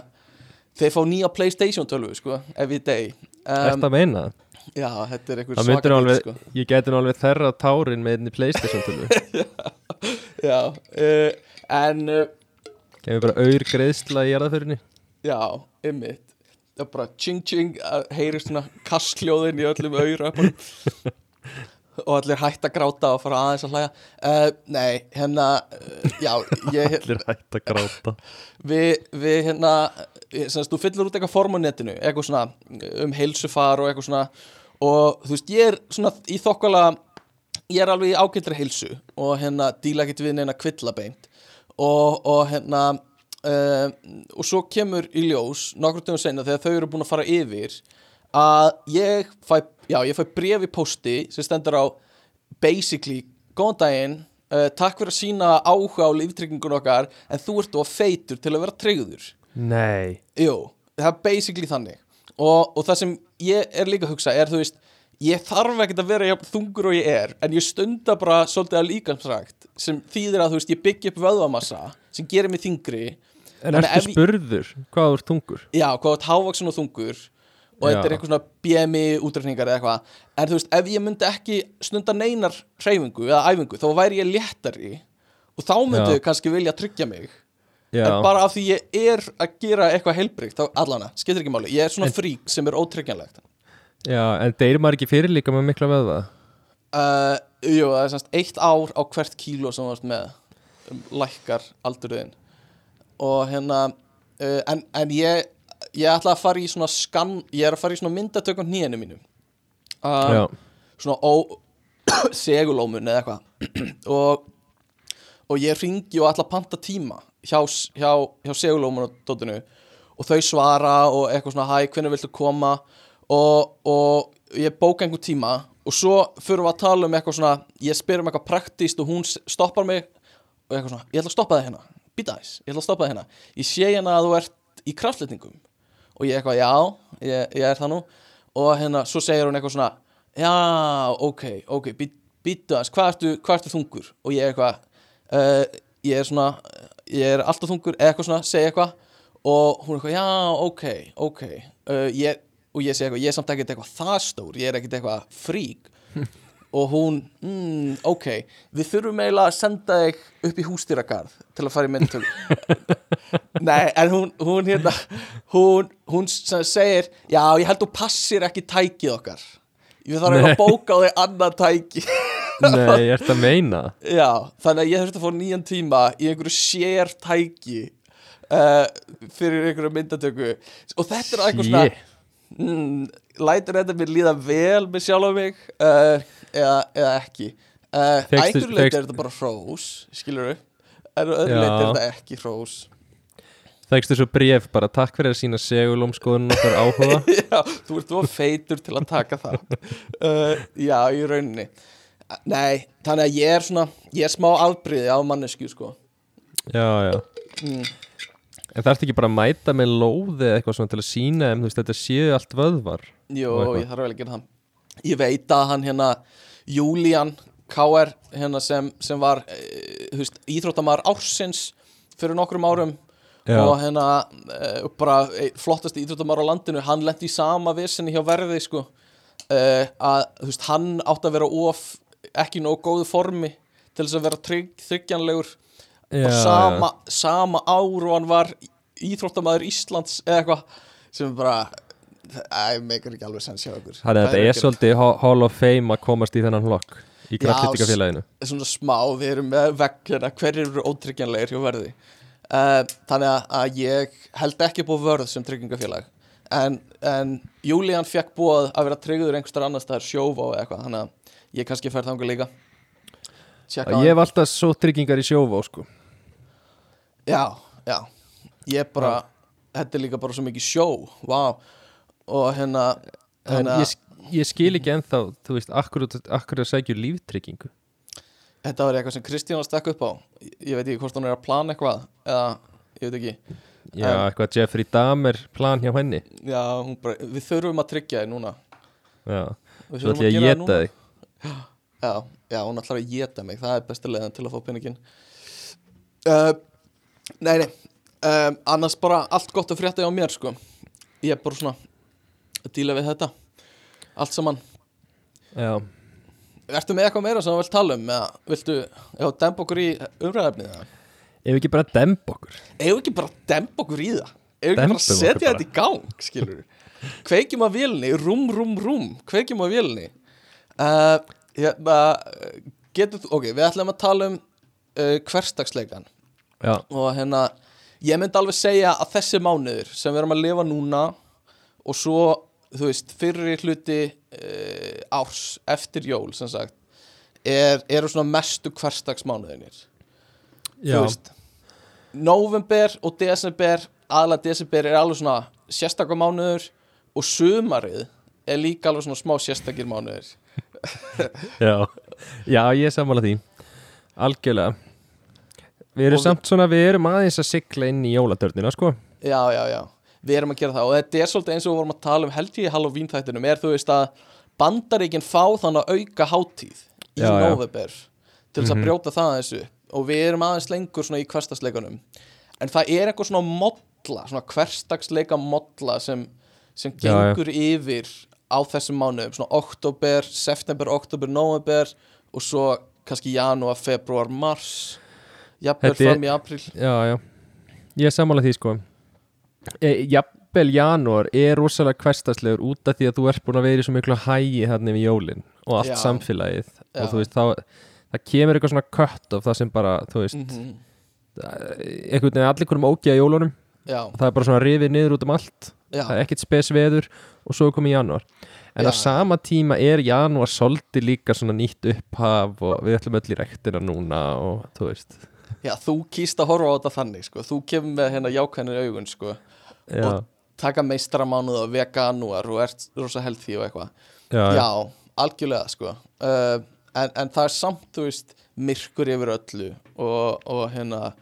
þeir fá nýja Playstation 12, sko, every day. Um, að meina það? Já, þetta er einhver Það myndir nú svaka alveg, sko. ég geti nú alveg þerra tárin með einni Playstation til [laughs] Já, uh, en, uh, Kemur bara auður greiðsla í jarðaförinni já, ymmit Það er bara tjing tjing að heyri svona kassljóðin í öllum auðröpunum [laughs] og allir hætt að gráta og fara aðeins að hlæja. Uh, Nei, hérna, já, ég [laughs] Allir hægt að gráta. Við, við hérna ég- sem sagt, þú fyllir út eitthvað form á netinu eitthvað svona um heilsufar og eitthvað svona og þú veist, ég er svona í þokkala ég er alveg í ágættri heilsu og hérna díla ekkert við neina kvillabeint og, og hérna uh, og svo kemur í ljós nokkur tökum senna þegar þau eru búin að fara yfir að ég fæ, já, ég fæ bref í pósti sem stendur á basically, góðan daginn uh, takk fyrir að sína áhuga á líftryggingun okkar en þú ert of feitur til að vera tryggður Nei. Jú, það er basically þannig. Og, og það sem ég er líka að hugsa er þú veist, ég þarf ekkert að vera jafn þungur og ég er, en ég stunda bara svolítið að líkamsrækt sem þýðir að þú veist, ég byggja upp vöðvamassa sem gerir mig þingri En ég- spurður hvað þú ert tungur? já, hvað átt hávaksin og þungur og þetta er einhver svona BMI útreikningar eða eitthvað, en þú veist, ef ég myndi ekki stunda neinar hreyfingu eða æfingu, þá væri ég léttari og þá myndi Já. þau kannski vilja tryggja mig Já, en bara af því ég er að gera eitthvað heilbrygt, þá allana, skiptir ekki máli. Ég er svona En- frík sem er ótryggjanlegt. Já en deyrir maður ekki fyrir líka með mikla vöðva? uh, jú, það er semst eitt ár á hvert kíló sem þú ert með um, lækkar aldurðin og hérna uh, en, en ég ég ætla að fara í svona skann ég er að fara í svona myndatökum hnýjanu mínu uh, svona ó [coughs] segulómun eða eitthvað. [clears throat] Og, og ég ringi og ætla að panta tíma hjá, hjá, hjá segulómun og dóttinu og þau svara og eitthvað svona hæ, hvernig viltu koma? Og, og ég bóka einhver tíma og svo fyrir við að tala um eitthvað svona ég spyr um eitthvað praktíst og hún stoppar mig og eitthvað svona, ég ætla að stoppa það hérna býta þess, ég ætla að stoppa það hérna. Ég sé hérna að þú ert í kraftletningum og ég eitthvað, já, ég, ég er það nú. Og hérna, svo segir hún eitthvað svona já, ok, ok býta þess, hvað ertu, hvað ertu þungur? Og ég eitthvað uh, ég er svona, ég er alltaf þungur eða eitthvað svona, segja eitthvað. Og hún eitthvað, já, ok, ok. Uh, ég, og ég segi eitthvað, ég er samt ekkert eitthvað það stór, ég er ekkert eitthvað frík. [laughs] Og hún, mm, ok við þurfum eiginlega að senda þig upp í hústýragarð til að fara í myndtöku [laughs] nei, en hún, hún hérna hún, hún segir já, ég held þú passir ekki tækið okkar. Ég þarf eitthvað Nei. að bóka á þig annað tæki [laughs] nei, ert að meina? Já, þannig að ég þurfti að fá nýjan tíma í einhverju sér tæki uh, fyrir einhverju myndatöku. Og þetta er eitthvað svona mm, lætur þetta mér líða vel með sjálf á mig uh, eða, eða ekki. Uh, Fékkstu- einhverju leiti fékkst- er þetta bara hrós skilur við en á öðru Já. leiti er þetta ekki hrós. Þægstu svo bréf bara takk fyrir að sína segulómskoðun okkar áhuga. [laughs] Já, þú ert þú feitur til að taka það. Uh, [laughs] já, í rauninni nei, þannig að ég er svona ég er smá afbríði á mannesku sko. Já, já. Mm, En það ert ekki bara að mæta með lóði eitthvað svona til að sína en þú veist þetta séu allt vöðvar eitthvað. ég þarf vel að gera það. Ég veit að hann hérna Júlían K.R. hérna sem, sem var uh, þú veist, íþróttamæður ársins fyrir nokkrum árum Já, og hérna uh, bara eh, flottasti íþróttamæður á landinu hann lendi í sama vissinni hjá verði sko. Uh, að þú veist hann átti að vera of ekki nóg góðu formi til þess að vera trygg, þryggjanlegur já, og sama, sama ár og hann var íþróttamæður Íslands eða eitthvað sem er bara æ, meikar ekki alveg sens hjá ykkur Þannig að Hvað þetta eru er gera? svolítið Hall- of Fame að komast í þennan hlokk í Já, kraftlýtingafélaginu svona smá, við erum með vegg hérna, hverjir eru ótryggjanlegir hjá verði? Uh, þannig að, ég held ekki á vörð sem tryggingafélag. En, en Júlían fekk búið að vera tryggður einhverstar annars það er sjófa og eitthvað þannig að ég kannski fer þangað líka. Tjekka Ég hef alltaf svo tryggingar í sjóvá sko. Já, já. Ég bara, þetta er líka bara svo mikið sjó. Vá. Og hérna Þannig ég, að ég skil ekki ennþá, þú veist, akkur, akkur að sækju líftryggingu? Þetta var eitthvað sem Kristján stakk upp á. Ég veit ekki hvort hún er að plana eitthvað Eða, ég veit ekki. Já, En- eitthvað Jeffrey Dahmer plan hjá henni. Já, bara, við þurfum að tryggja þig núna. Já, ætla ég að gera það núna. Já, já, hún ætlar að geta mig. Það er besta leiðin til að fá peningin uh, Nei, nei. Um, Annars bara allt gott að frétta hjá mér sko. Ég er bara svona að díla við þetta. Allt saman. Já, Ertu með eitthvað meira sem þú vilt tala um? Eða viltu, já, dempa okkur í umræðefnið eða? ef ekki bara demb okkur? Við ekki bara dempa okkur í það? Við ekki bara Dembum að setja bara. þetta í gang, skilur Kveikjum að vélni, rúm, rúm, rúm. Kveikjum að vélni uh, Hérna, getur ok, við ætlum að tala um uh, hverstagsleikan Já, og hérna, ég myndi alveg segja að þessi mánuður sem við erum að lifa núna og svo, þú veist, fyrri hluti uh, árs eftir jól, sem sagt er, eru svona mestu hverstagsmánuðinir já, November og desember aðalega desember er alveg svona sérstakar mánuður og sumarið er líka alveg svona smá sérstakir mánuðir Já, já ég sammála því. Algjörlega. Við erum Og samt svona, við erum aðeins að sigla inn í jólatörnina, sko. Já, já, já, við erum að gera það. Og þetta er svolítið eins og við vorum að tala um held ég í Halloween þættinum er þú veist að bandaríkin fá þannig að auka hátíð í Já, já. november til þess að Mhm. brjóta það þessu og við erum aðeins lengur svona í hversdagsleikunum. En það er eitthvað svona modla svona hversdagsleika modla sem, sem Já, já. gengur yfir á þessum mánuðum, svona oktober september, oktober, november og svo kannski janúar, februar, mars jafnvel fram í april Já, já. Ég er sammála því, sko. E, Jafnvel janúar er rosalega hverstaslegur út af því að þú ert búin að vera í svo miklu hægi þarna við jólin og allt Já. samfélagið. Já. og þú veist, þá það kemur eitthvað svona kött of það sem bara, þú veist mm einhvern veginn allir hverjum ógja í jólunum. Já, og það er bara svona rifið niður út um allt. Það er ekkert spes veður og svo er komið janúar en Já. á sama tíma er janúar svolítið líka svona nýtt upphaf og við ætlum öll í rektina núna og þú veist Já, þú kýst að horfa á þetta þannig, sko. Þú kemur með hérna jákvæðinu augun, sko. Og- Taka meistaramánuð og veganúar og ert rosa healthy og eitthvað. Já, já, algjörlega, sko. Uh, en, en það er samt, þú veist, myrkur yfir öllu og, og hérna,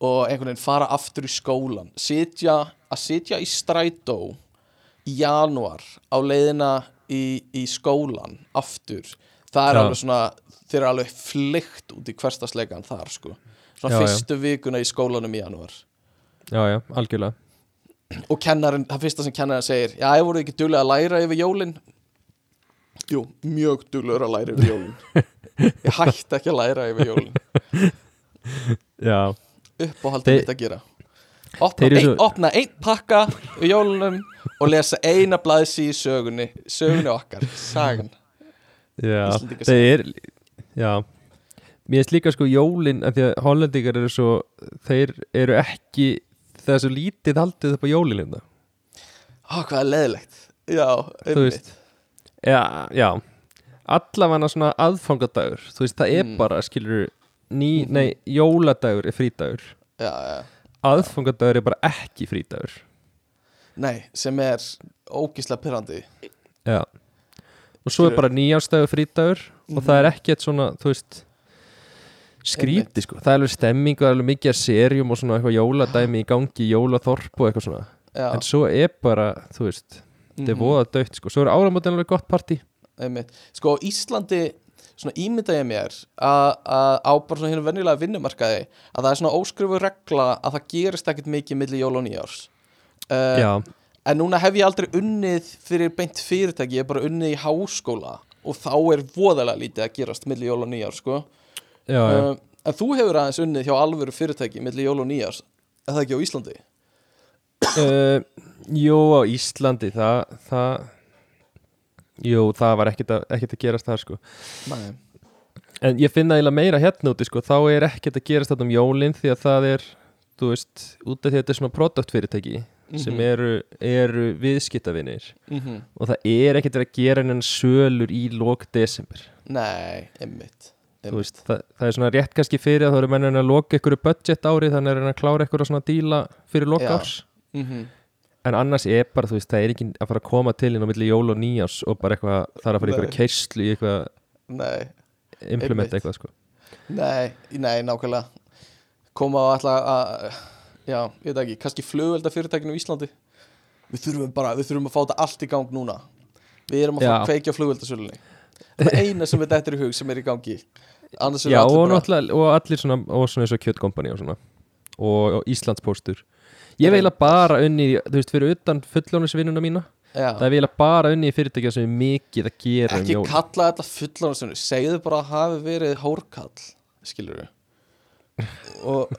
og einhvern veginn fara aftur í skólan. Sitja, að sitja í strætó í janúar á leiðina í, í skólan aftur. Það er Já. alveg svona, þeir eru alveg flykt út í hverstasleikan þar, sko. Svona Já, fyrstu vikuna í skólanum í janúar. já, já, algjörlega og kennarinn, það fyrsta sem kennarinn segir já, ég voru ekki duglega að læra yfir jólin jú, mjög duglegur að læra yfir jólin ég hætti ekki að læra yfir jólin já, uppáhaldið Þeir- mitt að gera opna, ein, svo- opna einn pakka í jólunum og lesa eina blaðsi í sögunni sögunni okkar, sagan já það er já mér finnst líka sko jólin af því að hollendingar eru svo þeir eru ekki það er svo lítið haldið upp á jólin hérna. Ó, hvað er leðilegt Já, veist. já, já allavega svona aðfangadagur þú veist, það er Mm. bara, skilur ný, Mhm. nei, jóladagur er frídagur já, já. aðfangadagur er bara ekki frídagur Nei, sem er ógislega pyrrandi já. Og svo er bara nýjástagur frídagur og Mhm. það er ekkert svona, þú veist skríti sko, það er alveg stemming og alveg mikið serjum og svona eitthvað jóladæmi í gangi, jólaþorp og eitthvað svona. Já, en svo er bara, þú veist þetta er mhm. voða dögt sko, svo er áramótin alveg gott Einmitt. Sko Íslandi svona ímynda ég mér að á bara svona hérna venjulega vinnumarkaði að það er svona óskrifu regla að það gerist ekkert mikið milli jól og nýjárs uh, en núna hef ég aldrei unnið fyrir beint fyrirtæki, ég hef bara unnið í háskóla og þá er voðalega lítið að gerast milli jól og nýjárs sko. Já, já. uh, en þú hefur aðeins unnið hjá alvöru fyrirtæki milli jól og nýjárs er það ekki á Íslandi? Uh, jú, á Íslandi það, það Jú, það var ekkert að, ekkert að gerast það sko. Nei. En ég finna eiginlega meira hérna úti sko Þá er ekkert að gerast þetta um jólin Því að það er, þú veist Út af því að þetta er svona produktfyrirtæki Sem Mhm. eru, eru viðskiptavinir mm Og það er ekkert að gera hennan sölur í lok desember Nei, einmitt, Þú veist, það, það er svona rétt kannski fyrir að þá eru mennin að loka ykkur budget ári Þannig er hann að klára ykkur svona díla fyrir Já. árs mm En annars er bara, veist, það er ekki að fara að koma til inn á milli jól og nýjás og bara eitthvað, það er að fara Nei. eitthvað keislu í eitthvað, Nei implementa Einmitt. eitthvað, sko. Nei, nei, nákvæmlega koma á alltaf að já, ég veit ekki, kannski flugvelda fyrirtækinu í Íslandi. Við þurfum bara, við þurfum að fá þetta allt í gang núna. Við erum að fá kveikja flugveldasölunni. Það er eina sem við dettur í hug sem er í gangi. Annars Já, og, bara og allir svona, og svona eins og kjötkompani og svona, og, og Íslandspóstur. Ég veila bara unni, þú veist, fyrir utan fullónisvinnuna mína, já, það er veila bara unni í fyrirtækja sem er mikið að gera um ekki jól. kalla þetta fullanarsunni segðu bara að hafi verið hórkall skilur [laughs] og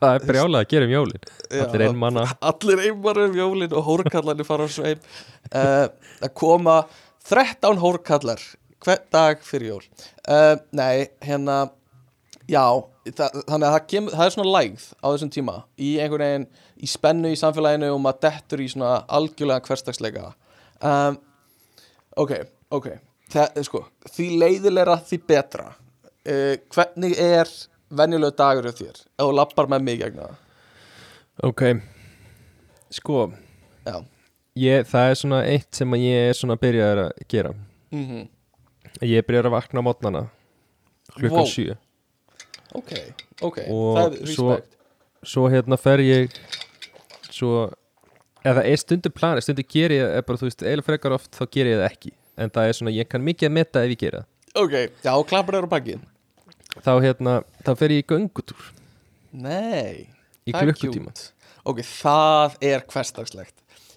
Það er brjálað að gera um jólin. Allir einmana. Allir einmana um jólin og hórkallarnir fara á sveim uh, að koma 13 hórkallar hvern dag fyrir jól. Uh, Nei, hérna já, það, þannig að það, kem, það er svona lægð á þessum tíma í einhvern veginn, í spennu í samfélaginu og maður dettur í svona algjörlega hverstagsleika um, Ok, ok. Það, sko, því leiðilegra því betra. Uh, Hvernig er venjulegu dagur hjá þér ef þú lappar með mig gegna Ok, sko, ég, það er svona eitt sem ég er svona byrjaður að gera. Mm Ég er byrjaður að vakna á mótnana klukkan Vó. sjö. Ok, ok, Og það er svo- respekt. Svo hérna fer ég Svo Eða er stundu plan, stundu ger ég er bara, þú veist, eiginlega frekar oft þá ger ég það ekki. En það er svona, ég kann mikið að meta ef ég gera Ok, já, klappar þér á það Þá hérna, þá fer ég í göngutúr. Nei. Í það klukkutíma. Ok, það er hversdagslegt.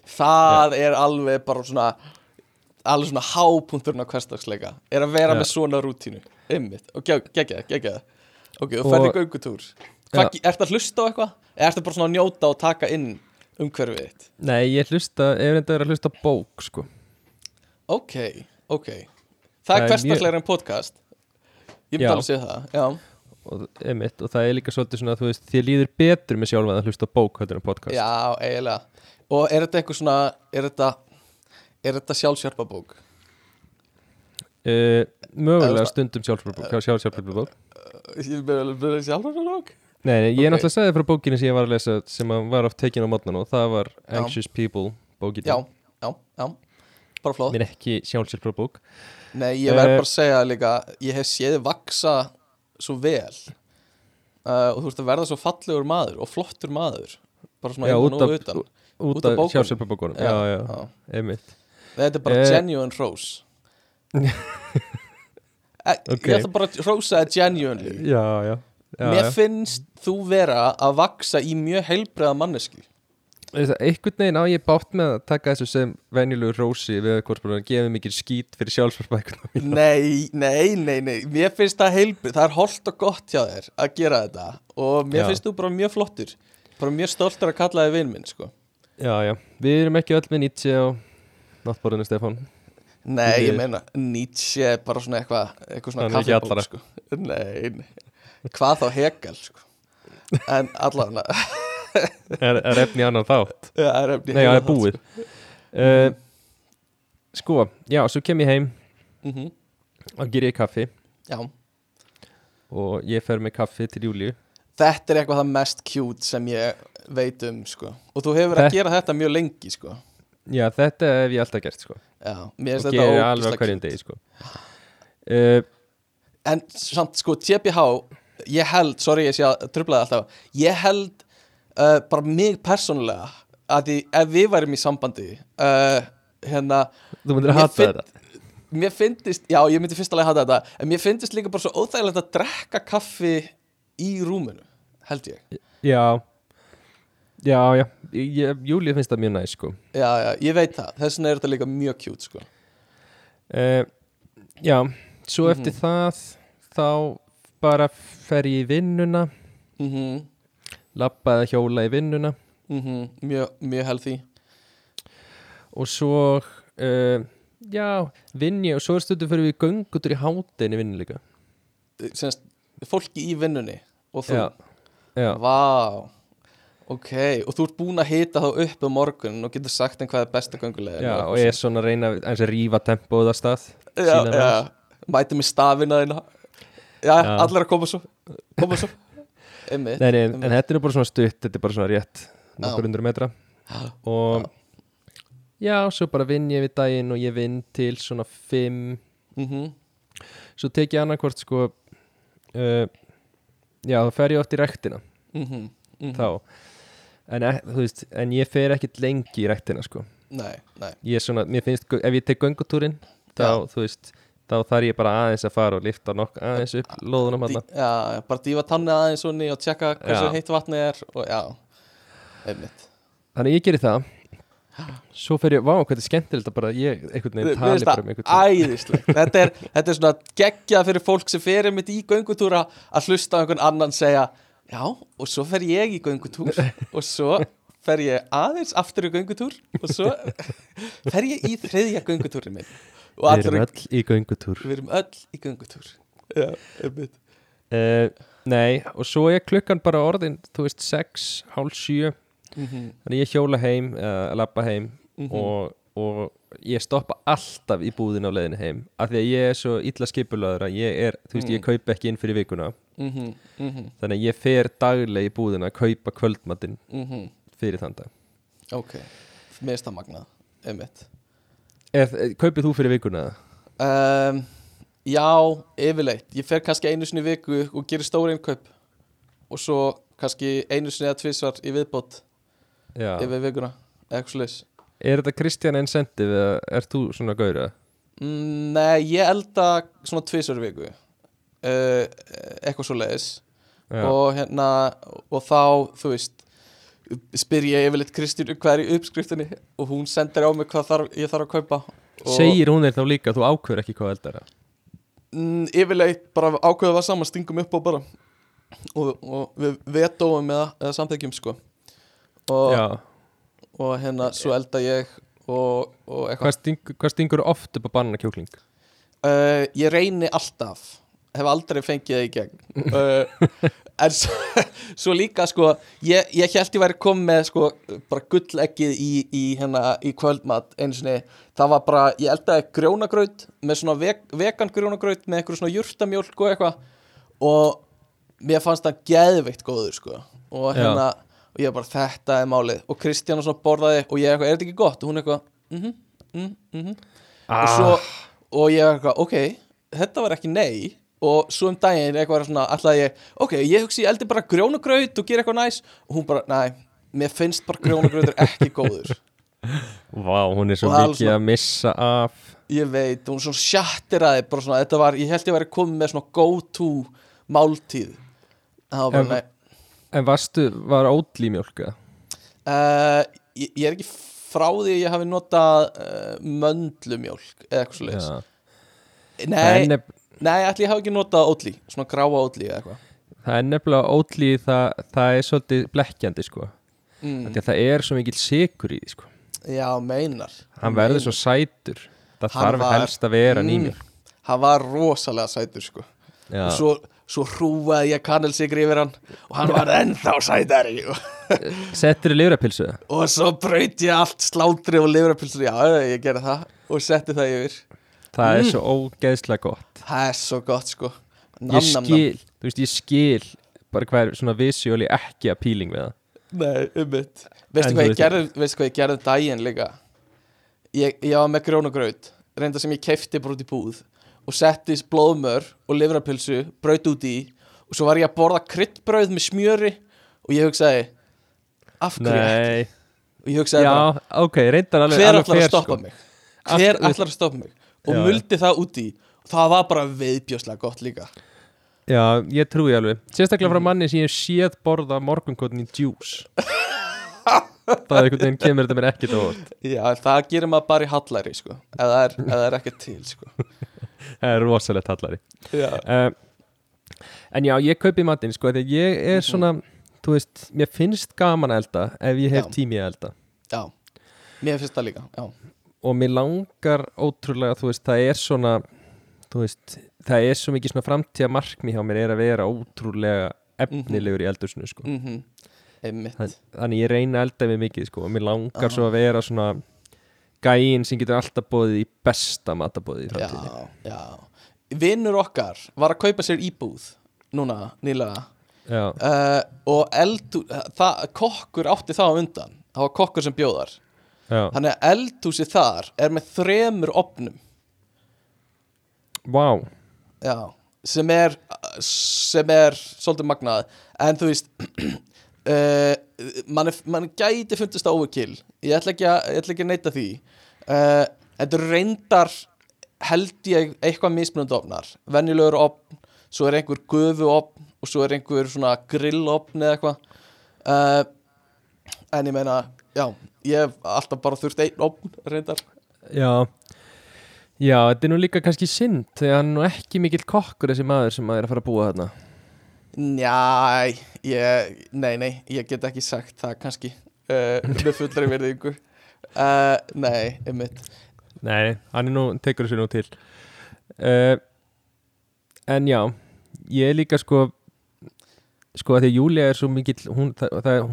Það er alveg bara svona alveg svona hápunkturinn á hversdagsleika. Er að vera Já. með svona rútínu. Ymmit, og gegja það, gegja það ok, þú ferði göngutúr. Hvað, ertu að hlusta á eitthvað? Eða ertu bara svona að njóta og taka inn umhverfið þitt? Nei, ég hlusta, ef reynda er að hlusta bók, sko. Ok, ok. Það, Það er er hversdagslegra en podcast Ég myndi Já. alveg að segja það, já og, einmitt, og það er líka svolítið svona, þú veist, þér líður betur með sjálfa að hlusta á bók hættur en podcast Já, eiginlega Og er þetta eitthvað svona, er þetta er þetta sjálfsjörpabók? uh, Mögulega Eða- stundum sjálfsbók sjálfsbók Ég vil vera sjálfsjörpabók? Nei, nei, ég er Ok. náttúrulega að segja frá bókinni sem ég var að lesa sem að var oft tekin á mótnan og það var Já. Anxious People bókin Já, já, já Bara flott. Minn ekki sjálfsbók bók Nei, ég verð Eh, bara að segja líka Ég hef séð vaksa svo vel uh, Og þú ert að verða svo fallegur maður Og flottur maður Bara svona út og utan. út Út af sjálfsbók bókunum. Já, já, já. einmitt. Þetta er bara Eh. genuine rose [laughs] Eh, Ok. Ég ætla bara að rosa það genuinely. Já, já, já, Mér já. finnst þú vera að vaksa í mjög heilbreiða manneski Veist það, Einhvern veginn á ég bátt með að taka þessu sem venjulegu rósi við að gefa mikið skít fyrir sjálfsbók Nei, nei, nei, nei Mér finnst það heilbrið, það er holdt og gott hjá þér að gera þetta og mér Já. finnst þú bara mjög flottur bara mjög stoltur að kalla þig vinn minn sko. Já, já, við erum ekki öll með Nietzsche og náttborðinu Stefán Nei, ég Við- meina Nietzsche er bara svona eitthvað eitthvað svona allra. sko. Nei, nei Hvað þá Hegel sko. En allavega Er, er efni annan þátt? Já, er efni Nei, það er búið. Uh, Sko, já, svo kem ég heim mm -hmm. og ger ég kaffi. Já, og ég fer með kaffi til Júliu þetta er eitthvað það mest cute sem ég veit um sko. og þú hefur verið að gera þetta mjög lengi sko. Já, þetta hef ég alltaf gert, sko. Já, mér finnst og þetta gerir alveg á ógeðslega hverjum cute. degi, sko. Uh, En samt sko TPH Ég held, sorry ég sé að trublaði alltaf. Ég held uh, bara mig persónulega að því, ef við værum í sambandi uh, hérna Þú myndir að hata finn- þetta. mér fyndist, já ég myndi fyrst alveg hata þetta en mér fyndist líka bara svo óþægilegt að drekka kaffi í rúminu held ég, Já, já, já. Ég, Júliu finnst það mjög næst, sko. Já já, ég veit það. Þess vegna er þetta líka mjög cute sko. Uh, Já, svo eftir það þá bara fer ég í vinnuna. Mhm, labba eða hjóla í vinnuna. Mhm, mjög, mjög healthy og svo uh, já, vinn ég og svo er stundum fyrir við göngutur í hátinn í vinnu líka. Semst, fólki í vinnunni og þú, Já, já, vá ok, og þú ert búin að hita þá upp um morgun og getur sagt en hvað er besta göngulega já og ég er svona að reyna að rífa tempóð að stað já, já, mæti með stafina Já. allir að koma svo koma svo einmitt, Nei, nei, en, einmitt. en þetta er bara svona stutt þetta er bara svona rétt nokkur hundru metra. Og já, svo bara vinn ég við daginn og ég vinn til svona fimm. Mhm. svo tek ég annarkvort sko uh, já, þá fer ég oft í rektina Mhm, mhm. þá. En, e- veist, en ég fer ekkit lengi í rektina sko. Nei, nei. Ég er svona, mér finnst, ef ég tek göngutúrin þá, Já. þú veist, þá þarf ég bara aðeins að fara og lifta nokk aðeins upp lóðunum hann Já, bara dífa tannið aðeins svona og tjekka hversu heitt vatnið er og já, einmitt. Þannig ég gerir það. Svo fer ég, vá, hvað þetta er skemmtilegt að bara ég einhvern veginn tali bara um einhvern veginn æðislegt. Þetta er, [laughs] þetta er svona geggjað fyrir fólk sem fer einmitt í göngutúra að hlusta á einhvern annan segja já, og svo fer ég í göngutúr [laughs] og svo fer ég aðeins aftur í göngutúr og svo fer ég í þriðja göngutúrin minn við erum öll í göngutúr. Við erum öll í göngutúr. Já, einmitt. Uh, nei, og svo er klukkan bara orðin þú veist, sex, hálf sjö. Mm þannig ég hjóla heim, uh, labba heim Mhm. og, og ég stoppa alltaf í búðin á leiðinu heim. Af því að ég er svo illa skipulaður að ég er, þú veist, ég Mm. kaup ekki inn fyrir vikuna. Mhm, mhm, þannig að ég fer daglega í búðina að kaupa kvöldmatinn mhm. fyrir þann dag. Ok, magnað einmitt Ef, kaupið þú fyrir vikuna? Um, Já, yfirleitt. Ég fer kannski einu sinni viku og gerir stóri innkaup. Og svo kannski einu sinni eða tvisvar í viðbót Já. yfir vikuna, eitthvað slags Er þetta Kristján Incentive eða er þú svona gaurið? mm, Nei, ég elda svona tvisvar í viku uh, eitthvað svo leiðis og hérna og þá, þú veist spyr ég yfirleitt Kristínu hvað er í uppskriftinni? Og hún sendir á mig hvað þarf, ég þarf að kaupa. Og Segir hún þér þá líka að þú ákveður ekki hvað eldar það? mm, yfirleitt bara ákveða það saman stingum upp á bara. Og, og við vetóum eða, eða samþekjum sko. Og, og hérna svo elda ég og, og eitthvað. Hvað, sting, hvað stingur oft upp á banana kjúkling? uh, ég reyni alltaf. Hef aldrei fengið það í gegn. Uh, [laughs] en svo, svo líka sko ég, ég held ég væri komið með sko bara gulleggið í, í, hérna, í kvöldmat einu sinni. Það var bara, ég eldaði grjónagraut með svona veg, vegan grjónagraut með eitthvað svona jurtamjólk og eitthvað. Og mér fannst það geðveikt góður sko. Og hérna, og ég bara þetta er málið. Og Kristján svona borðaði og ég eitthvað, er þetta ekki gott? og hún eitthvað, mhm, mhm, mhm. Ah. og svo, og ég eitthvað, ok þetta var ekki nei og svo um daginn eitthvað svona, alltaf ég ok, ég hugsi ég eldi bara grjónugraut og gera eitthvað næs. Og hún bara, næ, mér finnst bara grjónugrautur ekki góður. [laughs] Vá, hún er svo mikið að missa af. Ég veit, hún svona sjattiraði bara svona, þetta var, ég held ég væri komið með svona go to máltíð. Það var bara, En- nei. En varstu, var ótlí mjólka? uh, ég, ég er ekki frá því að ég hafi notað uh, möndlumjólk eða eitthvað leis Já. nei, nei, ætli ég hafi ekki notað ótlí svona gráa ótlí eða eitthvað. Það er nefnilega ótlí það, það er svolítið blekkjandi sko. Mm. Það er svo mikil sikur í því sko. Já, meinar. Hann verður svo sætur. Það Hann þarf var- helst að vera Mm. nýmjólk hann var rosalega sætur sko. Já. og svo, svo hrúaði ég kannelsigri yfir hann og hann var ennþá sætari [laughs] og, Settur í lifrapilsu og svo braut ég allt slátri og livrapilsur já, ég gerði það. Og setti það yfir. Það er Mm. svo ógeðslega gott það er svo gott sko. Nam, Ég nam, nam. skil, þú veist, ég skil bara hvað er svona visuáli ekki að píling við það. Nei, ummitt Veistu hvað ég gerði, veistu hvað ég gerði um daginn líka? Ég, ég var með grjónugraut reynda sem ég kefti bara út í búð og setti blóðmör og livrapilsu braut út í og svo var ég að borða kryddbrauð með smjöri og ég hugsaði af hverju ekki? Og ég hugsaði já, bara, ok, reyndar alveg hver alveg ætlar að stoppa sko. mig? Hver ætlar að stoppa mig? Og muldi það út í það var bara viðbjóslega gott líka. Já, ég trúi alveg. Sérstaklega frá manni sem ég hef séð borða morgunkotin í juice Það er einhvern veginn kemur þetta mér ekkert á óvart. Já, það gerir maður bara í hallæri sko, eða er, er ekki til sko. [laughs] Það er rosalegt hallari. Já, uh, En já, ég kaupi matinn sko Þegar ég er svona, þú veist Mér finnst gaman að elda ef ég hef tími að elda. Já, mér finnst það líka já, Og mér langar ótrúlega, þú veist, það er svona veist, það er svo mikið svona framtíða markmi hjá mér er að vera ótrúlega efnilegur í eldursinu sko. Mhm, einmitt. Þann- Þannig ég reyna að elda mig mikið sko og mér langar Ah. svo að vera svona gæinn sem getur alltaf bóðið í besta matabóðið í já Vinnur okkar var að kaupa sér íbúð Núna, nýlega. Uh, Og eldu, það, kokkur átti það á undan. Það var kokkur sem bjóðar já, Þannig að eldhúsið þar er með þremur opnum vá. Já, sem er sem er svolítið magnað. En þú veist uh, [clears throat] mann, mann gæti fundist á overkill. Ég ætla ekki að, neita því. Uh, þetta eru reyndar held ég eitthvað mismunandi ofnar venjulegur opn, svo er einhver gufu opn og svo er einhver svona grill opn eða eitthvað. Uh, en ég meina, já ég hef alltaf bara þurft einn opn reyndar. Já, já, þetta er nú líka kannski synd þegar hann er nú ekki mikill kokkur þessi maður sem maður er að fara að búa þarna. Njæ, ég, nei, nei, ég get ekki sagt það kannski uh, með fullari [laughs] verðingu uh, Nei, einmitt. Nei, hann er nú, tekur þessu nú til. Uh, En já, ég er líka sko sko að því að Júlia er svo mikill hún,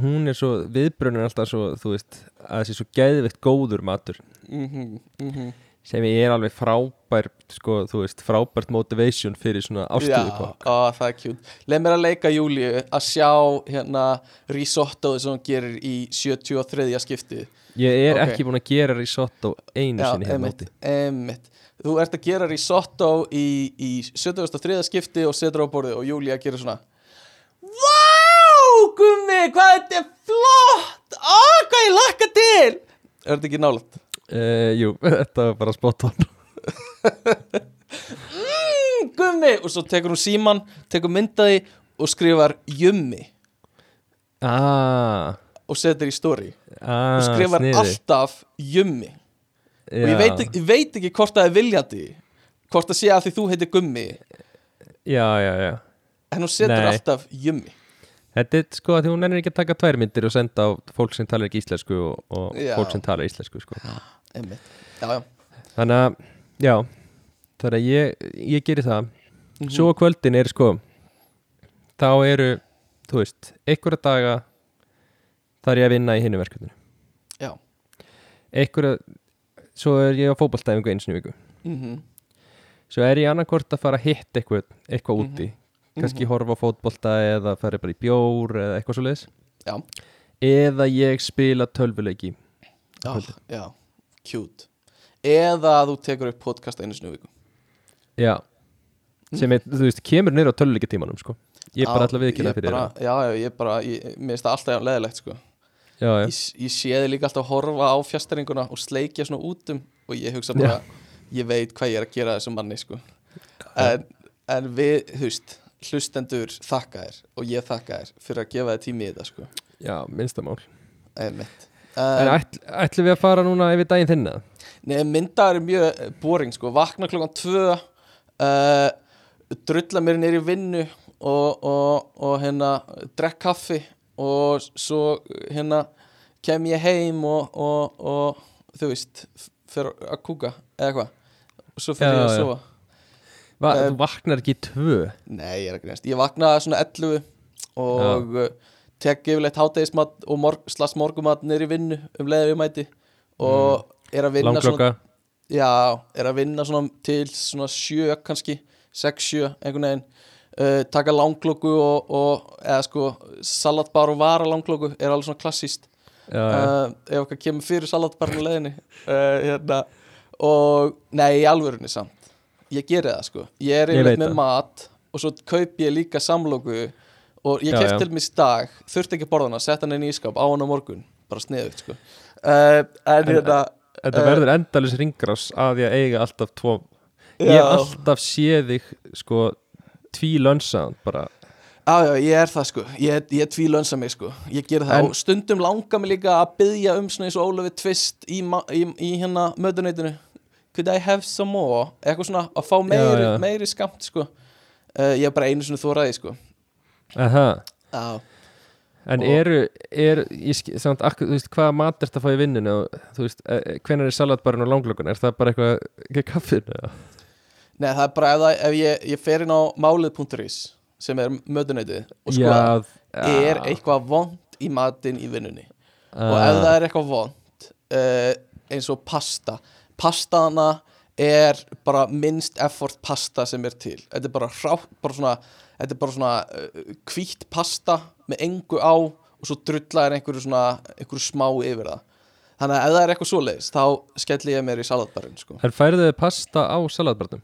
hún er svo viðbrunur alltaf svo, þú veist, að þessi svo geðveitt góður matur. Mm -hmm, mm sem er alveg frábær sko, þú veist, frábært motivation fyrir svona Já, ástöðukokk á, það er kjút Leð mér að leika Júliu að sjá hérna risottoði sem hún gerir í 73. skipti ég er Ok. ekki búin að gera risotto einu sinni hérna einmitt, úti einmitt Þú ert að gera risotto í, í 73. skipti og setur á borðið og Júlia gerir svona Vá, gummi, hvað þetta er flott Á, hvað ég lakka til Er þetta ekki nálægt? Uh, jú, [laughs] þetta var bara spot on. [laughs] Mm, gummi! Og svo tekur hún síman, tekur myndaði og skrifar jummi. Ah, og setur í story. Ah og skrifar sniðið. alltaf jummi. Og ég veit, ég veit ekki hvort það er viljandi hvort það sé að því þú heitir gummi. Já, já, já. En hún setur Nei. alltaf jummi Þetta er sko að því hún ennir ekki að taka tvær myndir og senda á fólk sem talar ekki íslensku og, og Já. fólk sem talar íslensku sko. Einmitt. já, já. Þannig að, já Þannig að ég, ég geri það Mhm. Svo á kvöldin er sko Þá eru, þú veist Einhverja daga Það er ég að vinna í hinnu verkefninu já. Einhverja Svo er ég á sinni í viku Mm Svo er ég annarkvort að fara að hitta eitthvað, eitthvað Mhm. úti Kannski horfa á fótbolta eða fara bara í bjór eða eitthvað svo leiðis já, Eða ég spila tölvuleiki já, já. cute eða að þú tekur upp podcast einu snu viku Já sem er, þú veist, kemur niður á töluleika tímanum sko. ég er bara Já, alltaf viðkynna fyrir það já, já, ég bara, ég, mér finnst það alltaf leðilegt sko. já, já. ég, ég sé þið líka alltaf að horfa á fjastæringuna og sleikja svona út um og ég hugsa bara, ég veit hvað ég er að gera þessum manni sko. en, en við, þú veist hlustendur þakka þér og ég þakka þér fyrir að gefa þér tími í þetta sko. já minnstamál einmitt. En um, ætl, ætlum við að fara núna yfir daginn þinna Nei, myndaður er mjög eh, boring sko, vakna klokkan tvö uh, drulla mér nýr í vinnu og, og, og hérna drekk kaffi og svo hérna kem ég heim og, og, og þú veist fyrir að kúka eða eitthvað og svo fyrir Já, ég að já. Va, Eh, þú vaknar ekki tvö? Nei, ég er að grínast, ég vaknaði svona 11 og uh, tek yfirleitt hátegismat og morg, slags morgumat í vinnu um leiði við mæti og er að vinna svona langklokka Já, er að vinna svona til svona sjö kannski, sex, sjö, einhvern veginn. Uh, taka langklokku og, og eða sko salatbar og vara langklokku er alveg svona klassíst uh, ef okkar kemur fyrir salatbarn á leiðinni uh, hérna. Og nei, í alvörunni samt ég geri það sko, ég er Ég yfirleitt með það. mat og svo kaup ég líka samloku og ég já. til mér í dag þurfti ekki að borða hana, sett hana inn í ískap á hana á morgun, bara sniðugt sko. Uh, en hérna þetta eh, verður endalus ringrás að ég eiga alltaf tvo ég Já. hef alltaf séð þig sko tví lönsaðan bara. Já, já, ég er það sko, ég, ég tvílönsa mig sko, ég ger það. En- og stundum langar mig líka að byggja um svona eins og Ólafi Tvist í, ma- í, í hérna mötuneytinu Could I have some more? Eitthvað svona að fá meiri, Já, já. meiri skamt sko uh, Ég er bara einu svona þóraði sko Aha. Já, en Og- eru, er, ég, sk- samt, ak, þú veist, hvaða mat er þetta að fá í vinninu veist, eh, hvenær er salatbarinn og langlokkun er það bara eitthvað, ekki kaffin nei það er bara ef, það, ef ég, ég fer inn á málið.is sem er mötuneytið og sko er eitthvað vond í matinn í vinnunni og Ah. ef það er eitthvað vond uh, eins og pasta pastaðana er bara minnst effort pasta sem er til. Þetta er bara hrá, bara svona þetta er bara svona uh, hvítt pasta með engu á og svo drullaðir einhverju svona einhverju smá yfir það. Þannig að ef það er eitthvað svoleiðis þá skelli ég mér í salatbarinn sko. En færðu þið pasta á salatbarnum?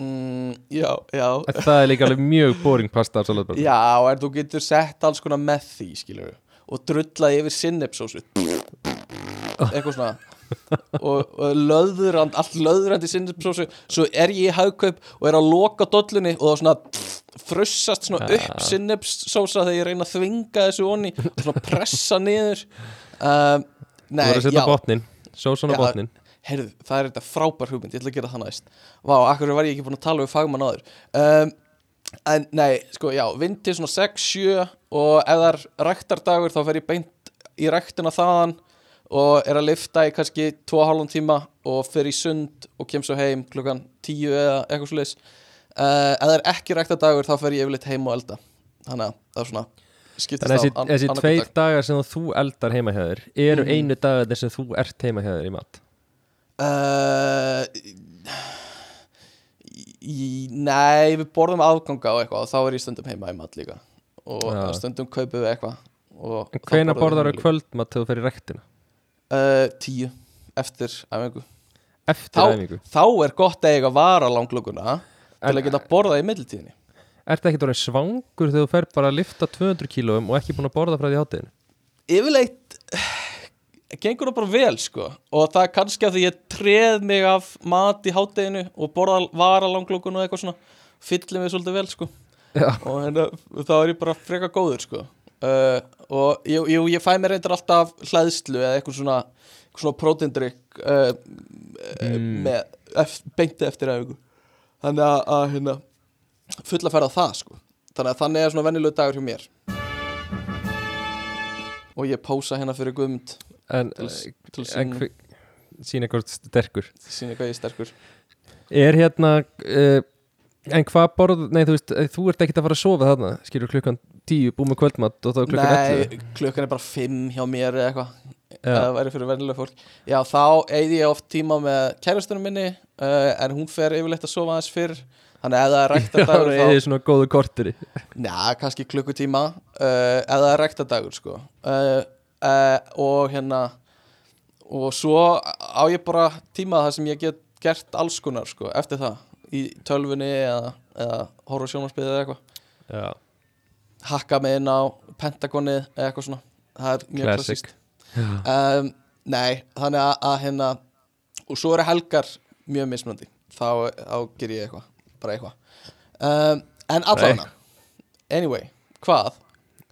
mm, já, já. Það er líka alveg mjög boring pasta á salatbarnum já, en þú getur sett alls konar með því skilur og drullaði yfir sinnepsósu eitthvað svona og, og löðrand, allt löðrandi sinnepsósu. Svo er ég í hagkaup og er að loka dollunni og það svona frussast svona upp sinnepsósa þegar ég reyna að þvinga þessu onni og svona pressa niður. Um, [laughs] Þú nei, verður að setja já. botnin Sósan á Já. botnin heyrðu, það er þetta frábær hugmynd, ég ætla að gera það næst. Vá, akkur var ég ekki búin að tala við fagmann áður? Um, En nei, sko, já, vinn til svona 6-7 og ef það er ræktardagur þá fer ég beint í ræktina þaðan og er að lifta í kannski 2,5 tíma og fer í sund og kem svo heim klukkan 10 eða eitthvað leis uh, Ef það er ekki ræktardagur þá fer ég yfirleitt heim og elda Þannig að það er svona skiptist Þannig að á þessi, tveir dagar sem þú eldar heima hjá þér eru Mhm. einu dagarnir sem þú ert heima hjá þér í mat Uh, í, nei, við borðum afganga og eitthvað og þá er ég stundum heima í mat líka og Já. stundum kaupum við eitthvað En hvena borðar líka. kvöldmat þegar þú fer í rektina? Uh, tíu, eftir æfingu. Eftir þá, æfingu? þá er gott að eiga vara langlökunna til að geta borðað í millitíðinni. Ertu ekki orðin svangur þegar þú fer bara að lifta 200 kílóum og ekki búin að borða frá því hátíðin? yfirleitt gengur það bara vel sko. Og það er kannski að því ég treð mig af mat í hátteginu og borða vara langlókun og eitthvað svona fyllir mig svolítið vel sko. Já. og hérna, þá er ég bara freka góður sko uh, og jú, jú, ég fæ mér reyndar alltaf hlæðslu eða eitthvað svona, eitthvað svona prótindrykk uh, Mm. með ef, beinti eftir æfingu. Þannig að, að hérna, fulla færð á það sko. Þannig að þannig er svona venjulegu dagur hjá mér. Og ég pósa hérna fyrir Guðmund En, til, til en sín, sína eitthvað sterkur. Sína hvað ég er sterkur. Er hérna uh, En hvað borð, nei þú veist eh, Þú ert ekkert að fara að sofa þarna Skilur klukkan 10, búið með kvöldmatt og þá klukkan 11 Nei, klukkan er bara 5 hjá mér eða eitthvað Já. það væri fyrir venjulega fólk. Já, þá eigði ég oft tíma með kærastunum minni uh, en hún fer yfirleitt að sofa aðeins fyrr. Þannig að ef það er [laughs] ræktadagur Það er svona góðu korturi Já, kannski klukkutíma uh, ef það er ræktadagur sko. Uh, og hérna og svo á ég bara tíma þar sem ég get gert alls konar sko eftir það. Í tölvunni eða, eða horfa sjónarspið eða eitthvað. Já, hakka mig inn á Pentagonið eða eitthvað svona. Það er mjög Classic. klassist um, Nei, þannig að, að hérna og svo eru helgar mjög mismunandi. Þá, þá ger ég eitthvað bara eitthvað. Um, en allavega anyway, hvað,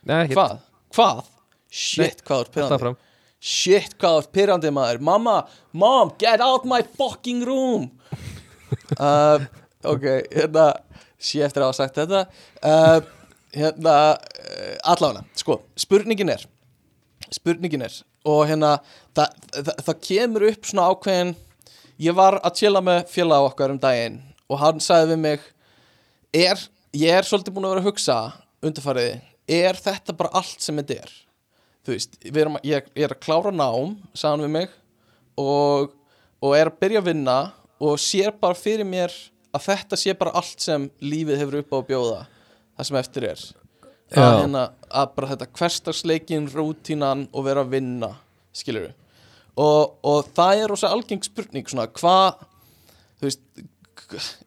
Nei, hvað, hvað? Shit, hvað er pyrrandi shit, hvað er pyrrandi maður? Mamma, mom, get out my fucking room! [laughs] Uh, ok, hérna sé eftir að hafa sagt þetta. Uh, hérna uh, allavega, sko, spurningin er spurningin er og hérna það, það, það kemur upp svona ákveðin ég var að chilla með félag okkar um daginn og hann sagði við mig er, ég er svolítið búin að vera að hugsa undarfariði, er þetta bara allt sem þetta er? Þú veist, að- ég, ég er að klára nám sagði hann við mig og, og er að byrja að vinna og sér bara fyrir mér að þetta sé bara allt sem lífið hefur upp á að bjóða það sem eftir er. Að, hérna, að bara þetta hverstagsleikin, rútínan og vera að vinna skilur við og, og það er rosa algeng spurning svona hvað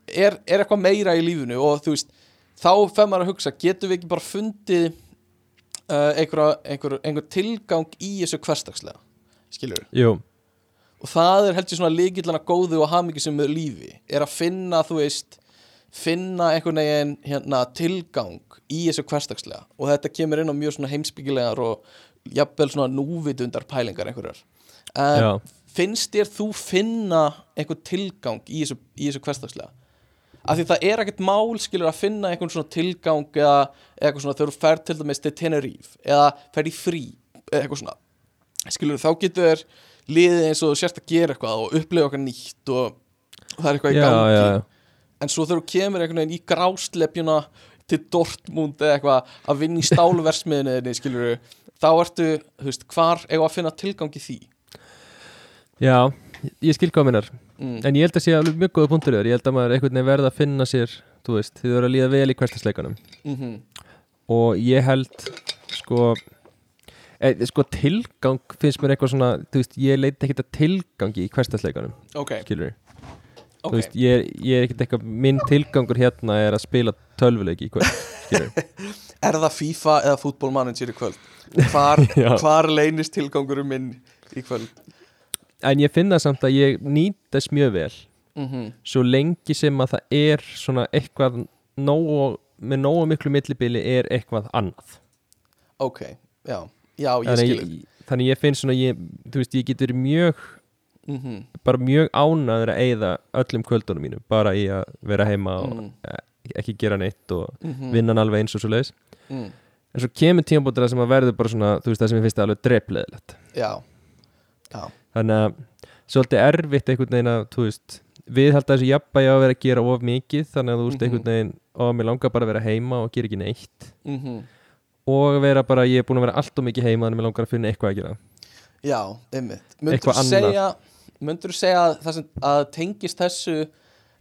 er, er eitthvað meira í lífinu? Og þú veist þá fer maður að hugsa getum við ekki bara fundið uh, einhver, einhver, einhver tilgang í þessu hverstagslega skilur við Jú, og það er heldur svona líkillana góðu og hamingisum með lífi er að finna, þú veist finna einhvern veginn hérna, tilgang í þessu hverstagslega og þetta kemur inn á mjög heimsbyggilegar og jafnvel núvitundar pælingar einhverjar. Um, finnst þér þú finna einhvern tilgang í þessu, þessu hverstagslega af því það er ekkert mál skilur að finna einhvern svona tilgang eða eitthvað svona þú fer til dæmis til Tenerife eða fer í frí eitthvað svona. Skilur þá getur liðið eins og sérst að gera eitthvað og upplifa okkar nýtt og það er eitthvað í gangi. já, já. En svo þegar þú kemur einhvern veginn í gráslepjuna til Dortmund eða eitthvað að vinna í stálversmiðinni [laughs] skilur þá ertu, þú veist, hvar eigum að finna tilgang í því? Já, ég skil hvað minnar mm. En ég held að sé alveg mjög góða punktur Ég held að maður einhvern veginn verða að finna sér Þú veist, þið verður að líða vel í hverstasleikanum mm Og ég held Sko e, Sko tilgang finnst mér eitthvað svona Þú veist, ég leiti ekkert að tilgangi í hverstasleikanum ok, Skilur Þú ok. veist, ég, er- ég er ekkert eitthvað Minn tilgangur hérna er að spila tölvuleiki í kvöld [laughs] er það FIFA eða fútbolmanager í kvöld? Hvar, [laughs] hvar leynist tilgangurum minn í kvöld? En ég finna samt að ég nýt þess mjög vel. Mm Svo lengi sem að það er svona eitthvað nógu, með nógu miklu millibili er eitthvað annað. Ok, já, já, ég skilur þannig ég finn svona ég, þú veist, ég get verið mjög mm bara mjög ánaður að eyða öllum kvöldunum mínum bara í að vera heima og Mm. e- ekki gera neitt og -hmm. vinna hann alveg eins og svo leiðis. Mm. en svo kemur tímabóttir sem að verður bara svona þú veist það sem ég finnst alveg drepleðilegt já, já, þannig að svolítið erfitt einhvern veginn að þú veist við held að þessu jafnbæði á að vera að gera of mikið þannig að þú veist Mhm. einhvern veginn og mér langar bara að vera heima og gera ekki neitt. Mm og vera bara, ég er búin að vera allt og mikið heima þannig að mér langar að finna eitthvað að gera. Já, einmitt. Þú segja myndur þú segja að sem að tengist þessu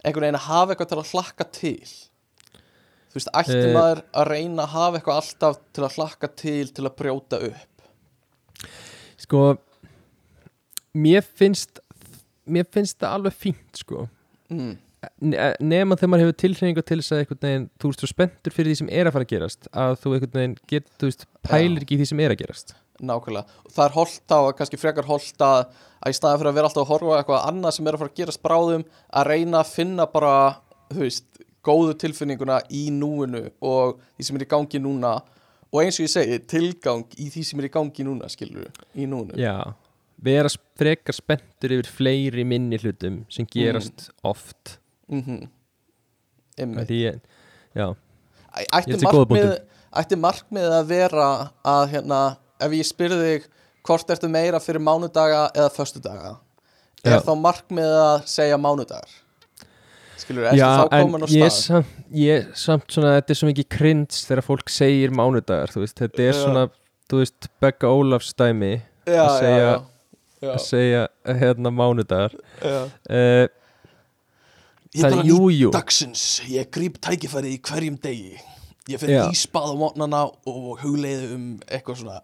einhvern veginn að hafa eitthvað til að hlakka til þú veist, ætti Eh. maður að reyna að hafa eitthvað alltaf til að hlakka til til að brjóta upp sko mér finnst mér finnst það alveg fínt sko mm. Ne- nema þegar maður hefur tilhreyningu til þess að einhvern veginn, þú veist, svo spenntur fyrir því sem er að fara að gerast að þú einhvern veginn get, þú veist, pælir ekki því sem er að gerast nákvæmlega, það er holdt á kannski frekar holdt að, að í staðan fyrir að vera alltaf að horfa eitthvað annað sem er að fara að gerast bráðum að reyna að finna bara þú veist, góðu tilfinninguna í núinu og því sem er í gangi núna. Og eins og ég segi, tilgang í því sem er í gangi núna, skilur í núinu. Já, vera frekar spenntur yfir fleiri minni hlutum sem gerast oft. Mm -hmm. Því já, Æ- ætti markmið að vera að hérna, ef ég spyrði þig hvort ertu meira fyrir mánudaga eða föstudaga er Já. þá markmið að segja mánudagar skilur, ertu já þá en komin á ég stað samt, ég samt svona, þetta er svo mikið krins þegar fólk segir mánudagar, þú veist, þetta er Já. svona þú veist, Begga Ólafs dæmi já, að segja- já, já, að segja hérna mánudagar já. uh, ég bara er jú nýtt dagsins ég gríp tækifæri í hverjum degi ég finn Já. íspað á mótnana og hugleiði um eitthvað svona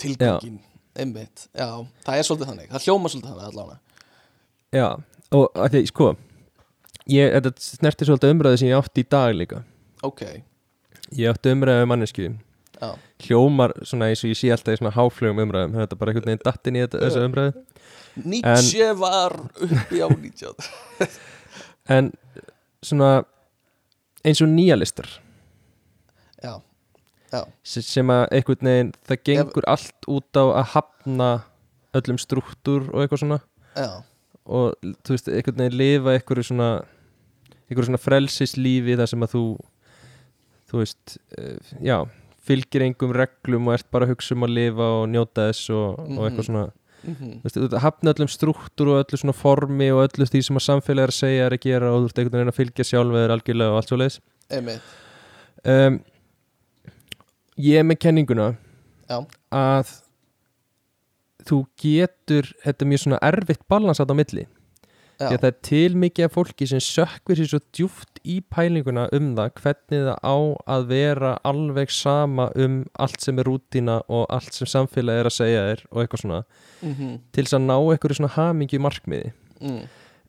tilgangin einmitt, já, það er svolítið þannig. Það hljóma svolítið þannig allavega. Já, og að því, sko ég, þetta snertir svolítið umræði sem ég átti í dag líka. Ok, ég átti umræði um mannesku já, hljómar svona eins og ég sé alltaf í svona háflugum umræðum. Þetta er bara einhvern veginn dattin í þetta, þessa umræðu. Nietzsche var uppi á 19 [laughs] en svona eins og nýjalistar já, já, sem að einhvern veginn það gengur allt út á að hafna öllum struktúr og eitthvað svona. Já. Og þú veist, einhvern veginn lifa einhverju svona einhverju svona frelsislífi þar sem að þú þú veist, uh, já fylgir engum reglum og ert bara að hugsa um að lifa og njóta þess og, og Mhm. eitthvað svona. Mm þú veist, hafna öllum struktúr og öllu svona formi og öllu því sem að samfélag er að segja er að gera og þú ert einhvern veginn að fylgja sjálf eða algjörlega og allt svo leiðis einmitt, um, ég er með kenninguna já, að þú getur þetta er mjög svona erfitt balans á milli. Því að það er til mikið af fólki sem sökkvir sér svo djúft í pælinguna um það hvernig það á að vera alveg sama um allt sem er rútína og allt sem samfélagi er að segja þér og eitthvað svona. Mm til þess að ná einhverju svona hamingju markmiði. Mm,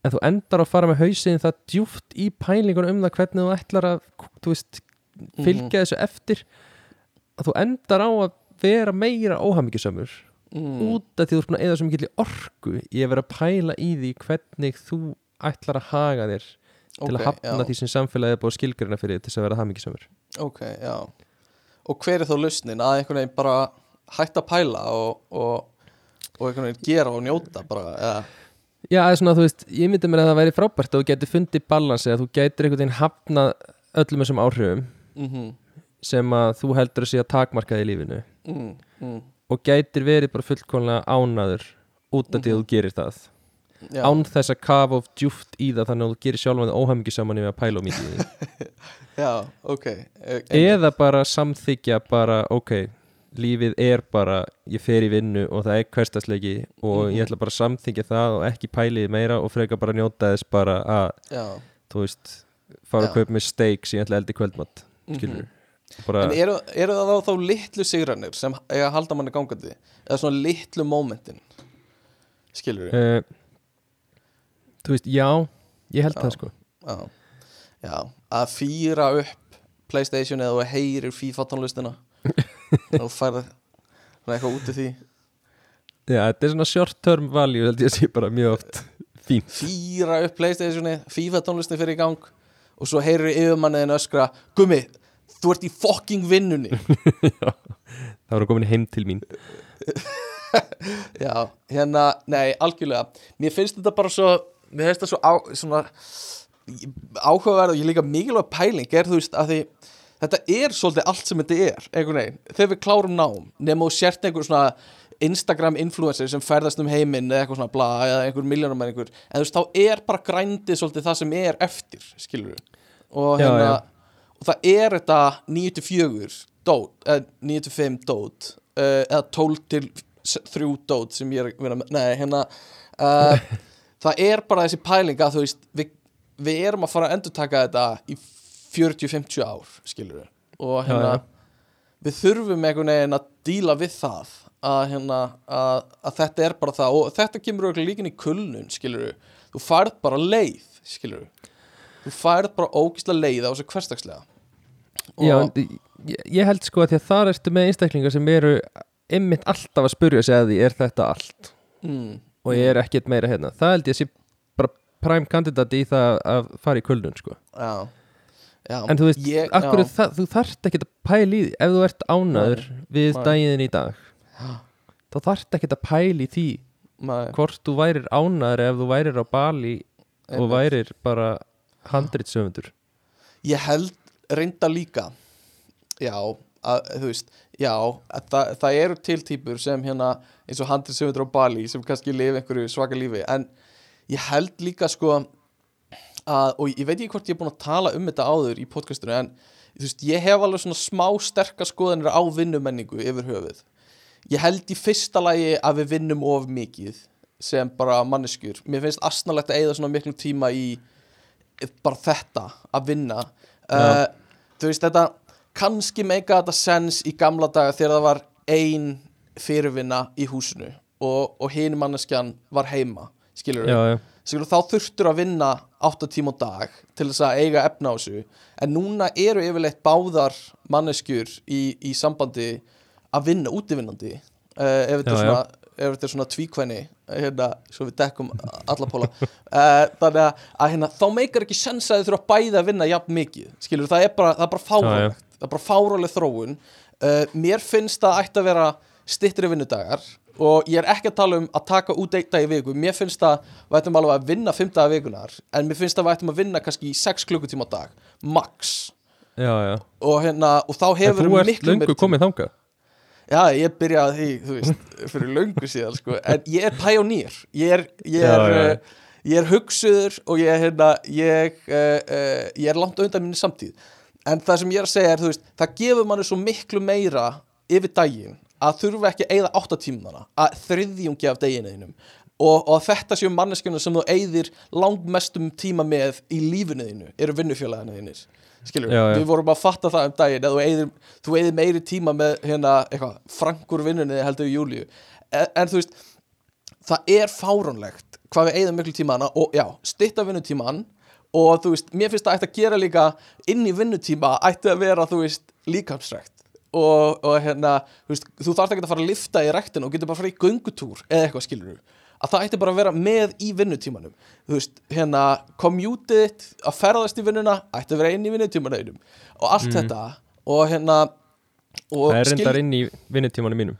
en þú endar að fara með hausin það djúft í pælingun um það hvernig þú ætlar að þú veist, Mhm. fylgja þessu eftir að þú endar á að vera meira óhamingjusamur mm, út af því þú búin að eða svo mikill orku í að vera að pæla í því hvernig þú ætlar að haga þér til að hafna já, því sem samfélagið er búið að skilgrina fyrir til þess að vera hamingjusamur. Ok, já. Og hver er þá lausnin? Að einhvern veginn bara hætta að pæla og, og, og einhvern veginn gera og njóta bara, eða, Já, það er svona, þú veist, ég myndi mér að það væri frábært og þú getur fundið balansi að þú getur einhvern veginn hafnað öllum þessum áhrifum. Mm sem að þú heldur að sé að takmarkaði í lífinu mm, mm, og gætir verið bara fullkomlega ánaður út af því að þú gerir það. Já, án þess að kafa of djúft í það þannig að þú gerir sjálfan óhamingi saman yfir að pæla og mikið í því. [laughs] Já, ok. E, einmitt. eða bara samþykja bara ok, lífið er bara ég fer í vinnu og það er hverstasleiki og Mhm. ég ætla bara að samþykja það og ekki pæli því meira og freka bara njóta þess bara að, já, þú veist fara Já. að kaupa með steik sem ég ætla í kvöldmatt skilur bara, En eru, eru það þá, þá litlu sigranir sem eiga að halda manni gangandi? Eða svona litlu momentin skilur við uh, þú veist, já ég held Já. það sko. já. já, að fýra upp Playstation eða þú heyrir FIFA tónlistina [laughs] og svona eitthvað út í því. Já, þetta er svona short term value held ég að sé bara mjög oft fínt. Fýra upp Playstationi, FIFA tónlistin fyrir í gang og svo heyrir yfirmanniðin öskra Gummi, þú ert í fucking vinnunni. [laughs] Það var komin heim til mín. Já, hérna, nei, algjörlega. Mér finnst þetta bara svo Mér finnst þetta svo á, svona áhugaverð og ég líka mikilvæg pæling er þú veist að því þetta er svolítið allt sem þetta er einhvern veginn, þegar við klárum nám nema þú sért einhver svona Instagram influencer sem ferðast um heiminn eða eitthvað svona bla eða einhver miljónum en þú veist þá er bara grændið svolítið það sem er eftir skilur við og hérna. Og það er þetta 9-4 dót, eða 9-5 dót uh, eða 12 til 3 dót sem ég er að vera með, nei hérna uh, [laughs] það er bara þessi pæling að þú veist við, við erum að fara að endurtaka þetta í 40-50 ár skilur við og hérna já. við þurfum einhvern veginn að díla við það að, hérna, að, að þetta er bara það. Og þetta kemur líkin í kulnun skilur við, þú færð bara leið skilur við, þú færð bara ógislega leið á þessu hverstagslega Já, ég, held sko að því að þar ertu með einstaklingar sem eru ymmit alltaf að spurja sig að því er þetta allt? Mm, og ég er ekkert meira hérna. Það held ég að sé bara prime kandidat í það að fara í kulnun sko. Já, já, en þú veist, ég, já, það, þú þarft ekkert að pæla í því. Ef þú ert ánaður við nei. daginn í dag þá þarft ekkert að pæla í því nei, hvort þú værir ánaður ef þú værir á Bali og værir bara handritsöfundur. Ég held reynda líka. Já, að, þú veist já, að það, það eru til típur sem hérna eins og handrið sögundur á Bali sem kannski lifa einhverju svaka lífi. En ég held líka sko að, og ég veit ekki hvort ég er búin að tala um þetta áður í podcastinu en þú veist, ég hef alveg svona smá sterkar skoðanir á vinnumenningu yfir höfuð. Ég held í fyrsta lagi að við vinnum of mikið sem bara manneskjur. Mér finnst asnalegt að eigða svona miklum tíma í bara þetta að vinna uh, þú veist þetta kannski meika þetta sens í gamla daga þegar það var ein fyrirvinna í húsinu og, og hinn manneskjan var heima skilur Sigur, þá þurftur að vinna 8 tíma á dag til þess að eiga efna á þessu. En núna eru yfirleitt báðar manneskjur í, í sambandi að vinna útivinnandi uh, ef þetta er svona tvíkvæni hérna, svo við dekkum alla póla. Uh, þannig að, að hérna, þá meikar ekki sens að þið þurfa bæði að vinna jafn mikið skilur, það er bara, það bara fárálegt það er bara fáráleg þróun. Uh, mér finnst það ætti að vera stittri vinnudagar og ég er ekki að tala um að taka út einn dag í viku. Mér finnst það, við ættum alveg að vinna fimm dagar vikunar, en mér finnst það við ættum að vinna kannski í 6 klukkutíma á dag, max. Já, já. og, hérna, og þá hefur þú ert miklu löngu meiri tíma. komið þangað Já, ég byrjaði því, þú veist, fyrir löngu síðan, sko, en ég er pæjónýr, ég er, ég er, Já, já, uh, ég er hugsuður og ég er, hérna, ég, uh, uh, ég er langt undan minni samtíð, en það sem ég er að segja er, þú veist, það gefur manni svo miklu meira yfir daginn að þurfa ekki að eyða átta tímana, að þriðjungi af deginuðinum og, og að þetta séu manneskjuna sem þú eyðir langmestum tíma með í lífinuðinu, eru vinnufélaginu skilur, Já, já. við vorum að fatta það um daginn að þú eyðir, þú eyðir meiri tíma með hérna, eitthvað, frankur vinnunni heldur í júliu en, en þú veist það er fáránlegt hvað við eyðum miklu tíma hana og já, stytta vinnutíman og þú veist, mér finnst það ætti að gera líka inn í vinnutíma ætti að vera, þú veist, líkamsrækt. Og, og hérna, þú veist, þú þarft ekki að fara að lifta í ræktinu og getur bara að fara í göngutúr eða eitthvað skilur að það ætti bara að vera með í vinnutímanum. Þú veist, hérna, þitt að ferðast í vinnuna, ætti að vera inn í vinnutímanum. Og allt þetta og hérna og Það er skil- reyndar inn í vinnutímanum mínum.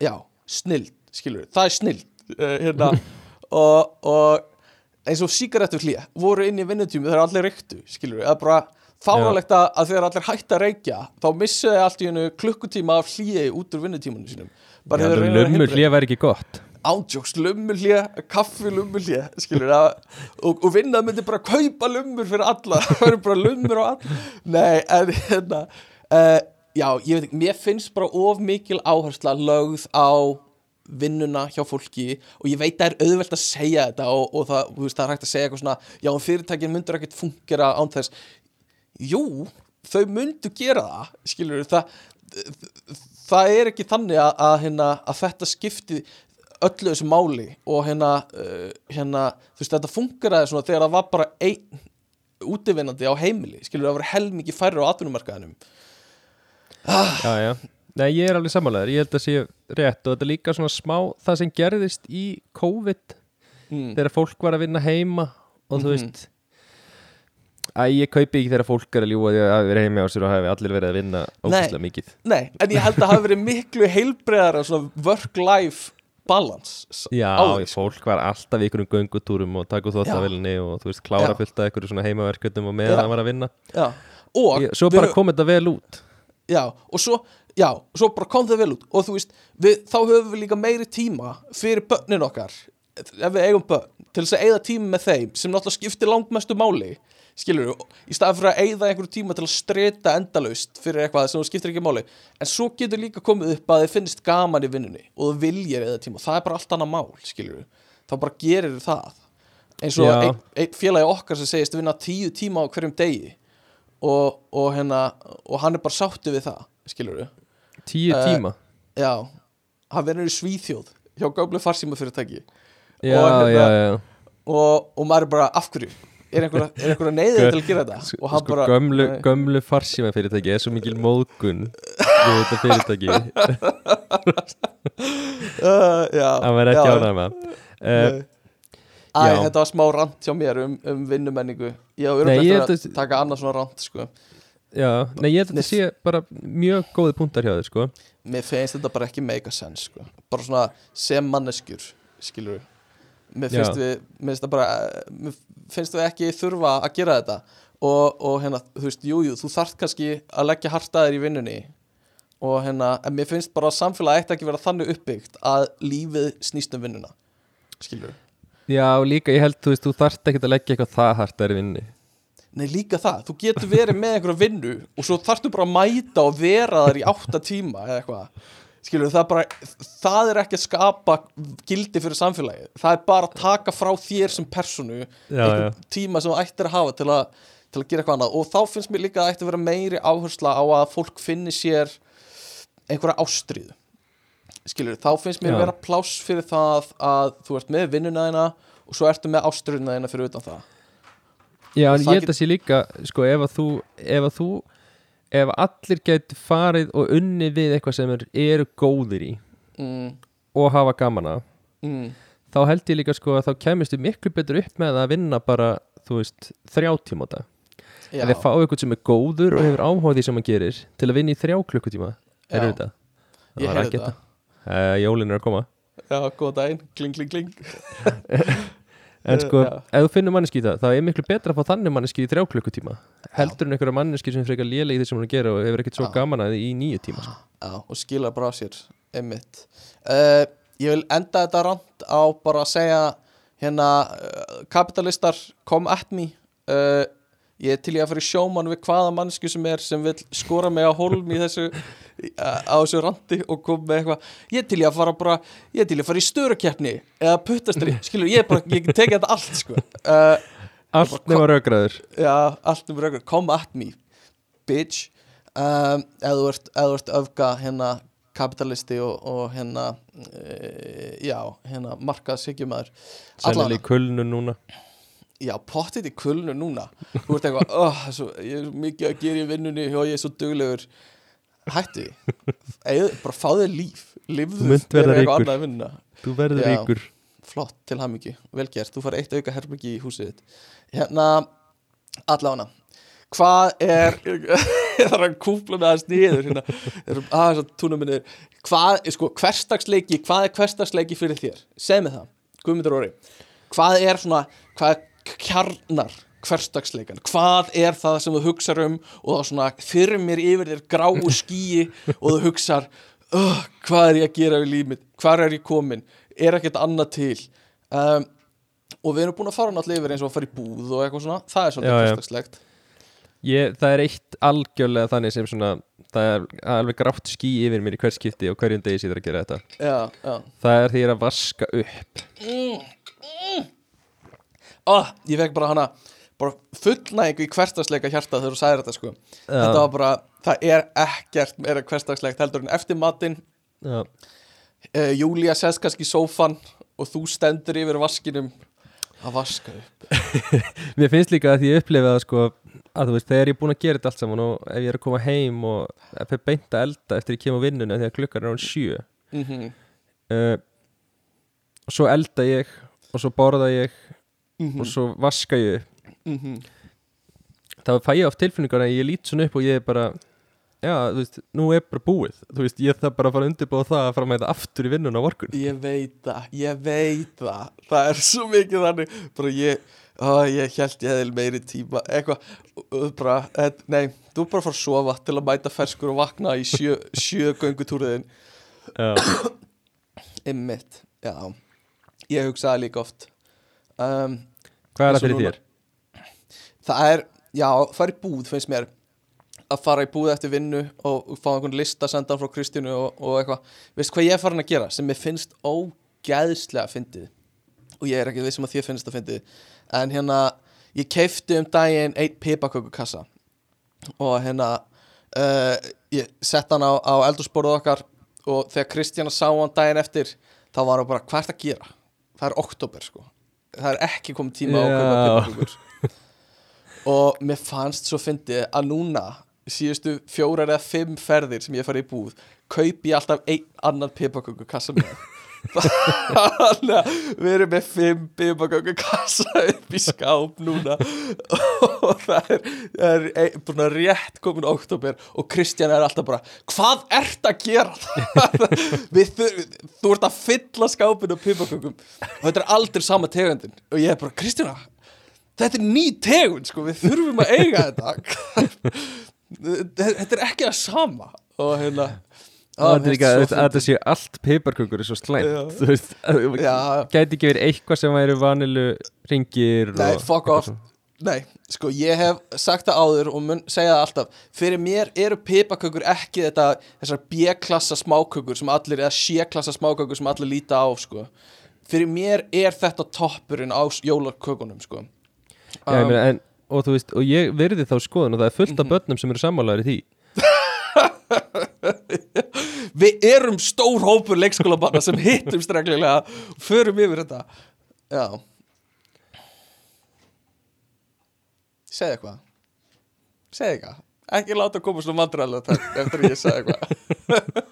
Já, snild, skilur það er snild uh, hérna, [laughs] og, og eins og sígarettu hlýja voru inn í vinnutími þegar allir reyktu skilur það er bara fáralegt að, þegar allir hætta að reykja þá missu þið allt í hennu klukkutíma af hlýji út úr vinnutímanum sínum. Bara þegar hindra- hlið væri ekki gott ándjóks, lummulhé, kaffi lummulhé skilur það og, og vinnað myndi bara kaupa lummur fyrir alla. [laughs] Það verður bara lummur og all nei, en hérna uh, já, ég veit ekki, mér finnst bara of mikil áhersla lögð á vinnuna hjá fólki og ég veit það er auðvelt að segja þetta og, og það, veist, það er hægt að segja eitthvað svona já, fyrirtækin myndur ekkert fungera án þess. Jú, þau myndu gera það skilur það það er ekki þannig að, að, hérna, að þetta skipti öllu þessu máli og hérna, uh, hérna þú veist þetta fungeraði svona þegar það var bara einn útivinnandi á heimili skilur það var helmingi færri á atvinnumarkaðinum. Já, já. Nei, ég er alveg sammálaður, ég held að sé rétt og þetta er líka svona smá það sem gerðist í COVID mm. þegar fólk var að vinna heima og þú Mhm. veist Æ, ég kaupi ekki þegar fólk er að ljúga því að hafi verið heimi á sér og hafi allir verið að vinna ógæslega mikið. Nei, en ég held að það hafi verið miklu heilbreiðara svona work-life balance Já, á því, sko. fólk var alltaf í einhverjum göngutúrum og taka þóttavilni og þú veist, klára fullt af einhverjum svona heimaverkundum og meðan það var að vinna. Já, og Svo bara kom þetta vel út. Já, og svo, já, svo bara kom það vel út. Og þú veist, við, þá höfum við líka meiri tíma fyrir börnin okkar ef við eigum börn, til þess að eigða tíma með þeim sem náttúrulega skiptir langmestu máli skilur við, í staðan fyrir að eigða einhverju tíma til að streta endalaust fyrir eitthvað sem þú skiptir ekki máli, en svo getur líka komið upp að þið finnst gaman í vinnunni og þú viljir eigða tíma, það er bara allt annað mál skilur við, þá bara gerir það. Eins og Já. einn ein félagi okkar sem segist vinna tíu tíma á hverjum degi og, og hérna og hann er bara sáttu við það skilur við tíu Eh, tíma? Já, hann verður í Svíþjóð hjá gömlu farsíma fyrirtæki já, hérna- já, já. og, og maður er bara af hverju er einhverja, er neyðið til að gera þetta? Sko, og hann sko bara gömlu, gömlu farsíma fyrirtæki er svo mikil móðgun við þetta fyrirtæki. [laughs] Uh, já, að vera ekki já, ánægð með uh, Æ, þetta var smá rant hjá mér um, um vinnumenningu. Ég örgulega held eftir að- taka annað svona rant sko. já, nei ég held að þetta sé bara mjög góði punktar hjá þér sko. Mér finnst þetta bara ekki sense sko. Bara svona sem manneskjur Skilur Mér finnst Já. við Mér finnst það bara Mér finnst við ekki þurfa að gera þetta. Og, og hérna, þú veist, jú, jú Þú þarft kannski að leggja hartaðir í vinnunni. Og hérna, en mér finnst bara að samfélag ætti ekki vera þannig uppbyggt Að lífið snýst um vinnuna. Skilur já, og líka ég held, þú veist, þú þarft ekki að leggja eitthvað það hart þær í vinni Nei líka það, þú getur verið með einhverja vinnu og svo þarftu bara að mæta og vera þar í átta tíma eða eitthvað skilur það bara, það er ekki að skapa gildi fyrir samfélagi það er bara að taka frá þér sem personu einhvern tíma sem þú ættir að hafa til að, til að gera eitthvað annað. Og þá finnst mér líka að það ætti að vera meiri áhersla á að fólk finni sér einhverja ástríðu. Skilur, þá finnst mér Já. vera pláss fyrir það að þú ert með vinnuna þína og svo ertu með ástríðuna þína fyrir utan það. Já, en Það ég held að sé líka, sko, ef að þú ef að þú, ef allir get farið og unni við eitthvað sem er, eru góðir í mm, og hafa gaman að mm, þá held ég líka sko að þá kemistu miklu betur upp með að vinna bara, þú veist, þrjá tíma á dag. Þið fá eitthvað sem er góður og hefur áhuga á því sem hann gerir til að vinna í þrjá klukkutíma Já. er þetta? ég ekki þetta uh, Jólin er að koma. Já, góða daginn, kling, kling, kling [laughs] en Eh, sko, já. ef þú finnur manneski í það þá er miklu betra að fá þannig manneski í þrjá klukkutíma heldur en einhverja manneski sem frekar lélega í því sem hann er gera og hefur ekkert svo Já. gaman að því í nýju tíma sko. Já, og skila bara sér einmitt uh, Ég vil enda þetta rand á bara að segja hérna, uh, kapitalistar come at me uh, Ég er til í að fara í sjómann við hvaða mannsku sem er sem vil skora mig á hólm í þessu á þessu randi og koma með eitthvað. Ég er til í að fara bara, ég er til í að fara í störukeppni eða puttastri, skilur, ég er bara ég tekið þetta allt, sko. Uh, allt nema raugraður Já, allt um raugur, come at me bitch. Um, eða þú ert, eða þú ert öfga hérna kapitalisti og, og hérna e, já, hérna markaðsyggjumæður sennilega í kulnu núna já, pottið í kulnu núna. Þú ert eitthvað, oh, svo, ég er mikið að gera í vinnunni og ég er svo duglegur. Hættu. Eð, bara fá þér líf, lifðu vera eitthvað annað að vinna. Þú verður ríkur. Flott, til hamingju, vel gert. Þú fær eitt auka herbyggi í húsið þitt. Hérna, allavega hvað er [laughs] ég þarf að kúpla með aðeins niður hérna, aðeins að túna minni hvað, sko, hverstagsleiki hvað er hverstagsleiki fyrir þér, segð mér það Guðmundur Óri, hvað er svona hvað er kjarnar hverstagsleikan, hvað er það sem þú hugsar um og þá svona þyrmir yfir þér gráu skýi [laughs] og þú hugsar uh, hvað er ég að gera við lífið, hvað er ég komin er ekkert annað til? Um, og við erum búin að fara náttúrulega yfir eins og að fara í búð og eitthvað svona, það er já. hverstagslegt ég, það er eitt algjörlega þannig sem svona það er alveg grátt ský yfir mér í hvers skipti og hverjum degi síður að gera þetta. Já, já. Það er því að vaska upp oh, ég fekk bara hana bara fullnægingu í hverstagsleika hjarta þegar þú sagðir þetta sko. Þetta var bara, það er ekkert meira hverstagslegt heldur en eftir matinn. Já. uh, Júlía sest kannski í sófan og þú stendur yfir vaskinum. Að vaska upp. [laughs] Mér finnst líka að ég upplifi það sko að þú veist, þegar ég er búin að gera þetta allt saman og ef ég er að koma heim og ef ég beint að elda eftir ég kem á vinnuna þegar klukkan er án sjö. Mm -hmm. uh, og svo elda ég og svo borða ég Mhm. og svo vaska ég. Mm -hmm. þá fæ ég oft tilfinningar að ég lít svona upp og ég er bara já, þú veist, nú er bara búið. Þú veist, ég þarf bara að fara að undirbúa það að fara með þetta aftur í vinnuna á morgun. Ég veit það, ég veit það. Það er svo mikið þannig. Bara ég, ó, ég held ég hefði meiri tíma Eitthvað, bara eh, Nei, þú bara fara að sofa Til að mæta ferskur og vakna í sjö, sjö göngutúriðin já, Einmitt, já. Ég hugsaði líka oft um, hvað er það fyrir þér? Það er, já, fara í búð finnst mér. Að fara í búð eftir vinnu Og fá einhvern lista sendan frá Kristínu og, og eitthvað. Veist hvað ég er farin að gera Sem mér finnst ógeðslega fyndið? Og ég er ekki vissum að þér finnst að fyndi en hérna, ég keifti um daginn eitt pipakökukassa. Og hérna uh, ég sett hann á, á eldursporuð okkar og þegar Kristjana sá hann daginn eftir þá var hann bara, er það að gera? það er oktober sko það er ekki komið tíma á að kaupa Já. pipakökur og mér fannst svo fyndið að núna síðustu fjórar eða fimm ferðir sem ég farið í búð kaupi ég alltaf einn annan pipaköku kassa með þannig að við erum með fimm pipaköku kassa upp í skáp núna. Og það er, er ein, búin að rétt komin oktober og Kristján er alltaf bara hvað ert að gera? [laughs] Við, þú ert að fylla skápinu á pipakökum og þetta er aldrei sama tegundin. Og ég er bara Kristjana þetta er ný tegund sko, við þurfum að eiga þetta. [laughs] Þetta er ekki það sama. Og hérna Er þetta- að þetta sé allt piparkökur er svo slæmt. Gæti ekki verið eitthvað sem væri vanilu ringir Nei, og, fuck off. Nei, sko, ég hef sagt það áður og mun segja það alltaf. Fyrir mér eru pipakökur ekki þetta þessar B-klassa smákökur sem allir, eða C-klassa smákökur sem allir líta á, sko. Fyrir mér er þetta toppurinn á jólakökunum, sko. Já, ég Um, meina, en, og þú veist, og ég verði þá skoðun og það er fullt af börnum sem eru sammálaður í því Við erum stór hópur leikskólabanna sem hittum streglulega og förum yfir þetta. Já. Segð eitthvað. Segð eitthvað. Ekki láta koma svona vandræðlega eftir að ég segja eitthvað.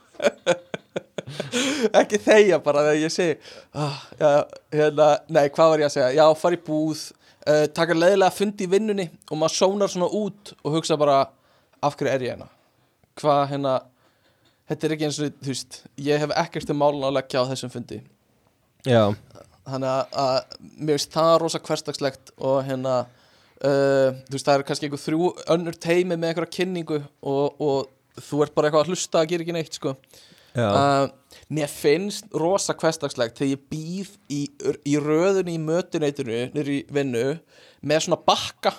Ekki þegja bara þegar ég segi ah, já, hérna, Nei, hvað var ég að segja? Já, fara í búð uh, taka leiðilega fundi í vinnunni og maður sónar svona út og hugsa bara af hverju er ég hérna? Hvað hérna þetta er ekki eins og, þú veist, ég hef ekkert til málun að leggja á þessum fundi. Já, þannig að, að mér finnst það rosa hversdagslegt og hérna uh, þú veist, það er kannski einhver þrjú önnur teimi með einhverja kynningu og, og þú ert bara eitthvað að hlusta að gera ekki neitt, sko. Já, uh, mér finnst rosa hversdagslegt þegar ég býð í, í röðunni í mötuneytinu í vinnu með svona bakka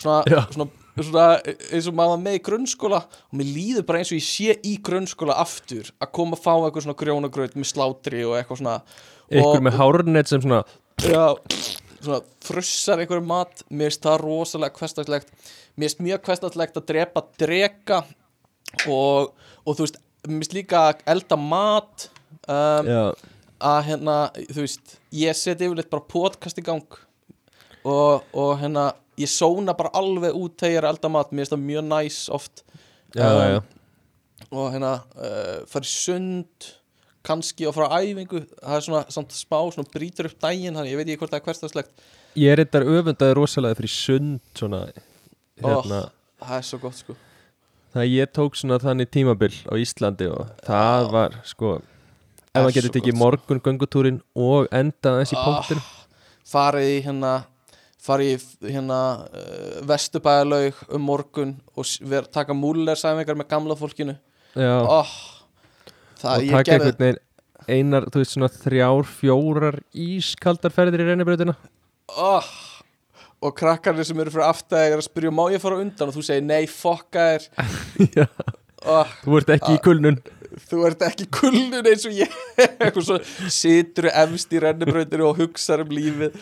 svona, svona, svona eins og maður með í grunnskóla og mér líður bara eins og ég sé í grunnskóla aftur að koma að fá eitthvað svona grjónagraut með slátri og eitthvað svona. Og, með hárnet sem svona já, svona frussar einhverju mat. Mér finnst það rosalega hversdagslegt. Mér finnst mjög hversdagslegt að drepa drega og, og þú veist mér finnst líka elda mat um, að hérna, þú veist ég seti yfirleitt bara podcast í gang og, og hérna ég sóna bara alveg út þegar ég er að elda mat. Mér finnst það mjög næs oft. Já, Um, já. Og hérna uh, fara í sund kannski og fara á æfingu. Það er svona, svona smá, svona brýtur upp daginn þannig ég veit ekki hvort það er hversdagslegt. Ég er eitthvað öfundaði rosalega fyrir sund svona hérna, það er svo gott sko. Það ég tók svona þannig tímabil á Íslandi og það Já. var sko ef maður getur tekið sko. morgun göngutúrin og endað þessi Ah, punktin farið í hérna farið í hérna uh, vestubæðalaug um morgun og ver, taka múller sæmingar með gamla fólkinu. Oh, það og taka einhvern veginn einar, þú veist svona þrjár, fjórar ískaldar ferðir í reynibrautina oh, og krakkarnir sem eru fyrir aftæðir er að spyrja má ég fara undan? Og þú segir nei fokka [laughs] Já. oh, Þú ert ekki í kulnun þú ert ekki kullun eins og ég [laughs] og svo situr efst í rennibrautinu og hugsa um lífið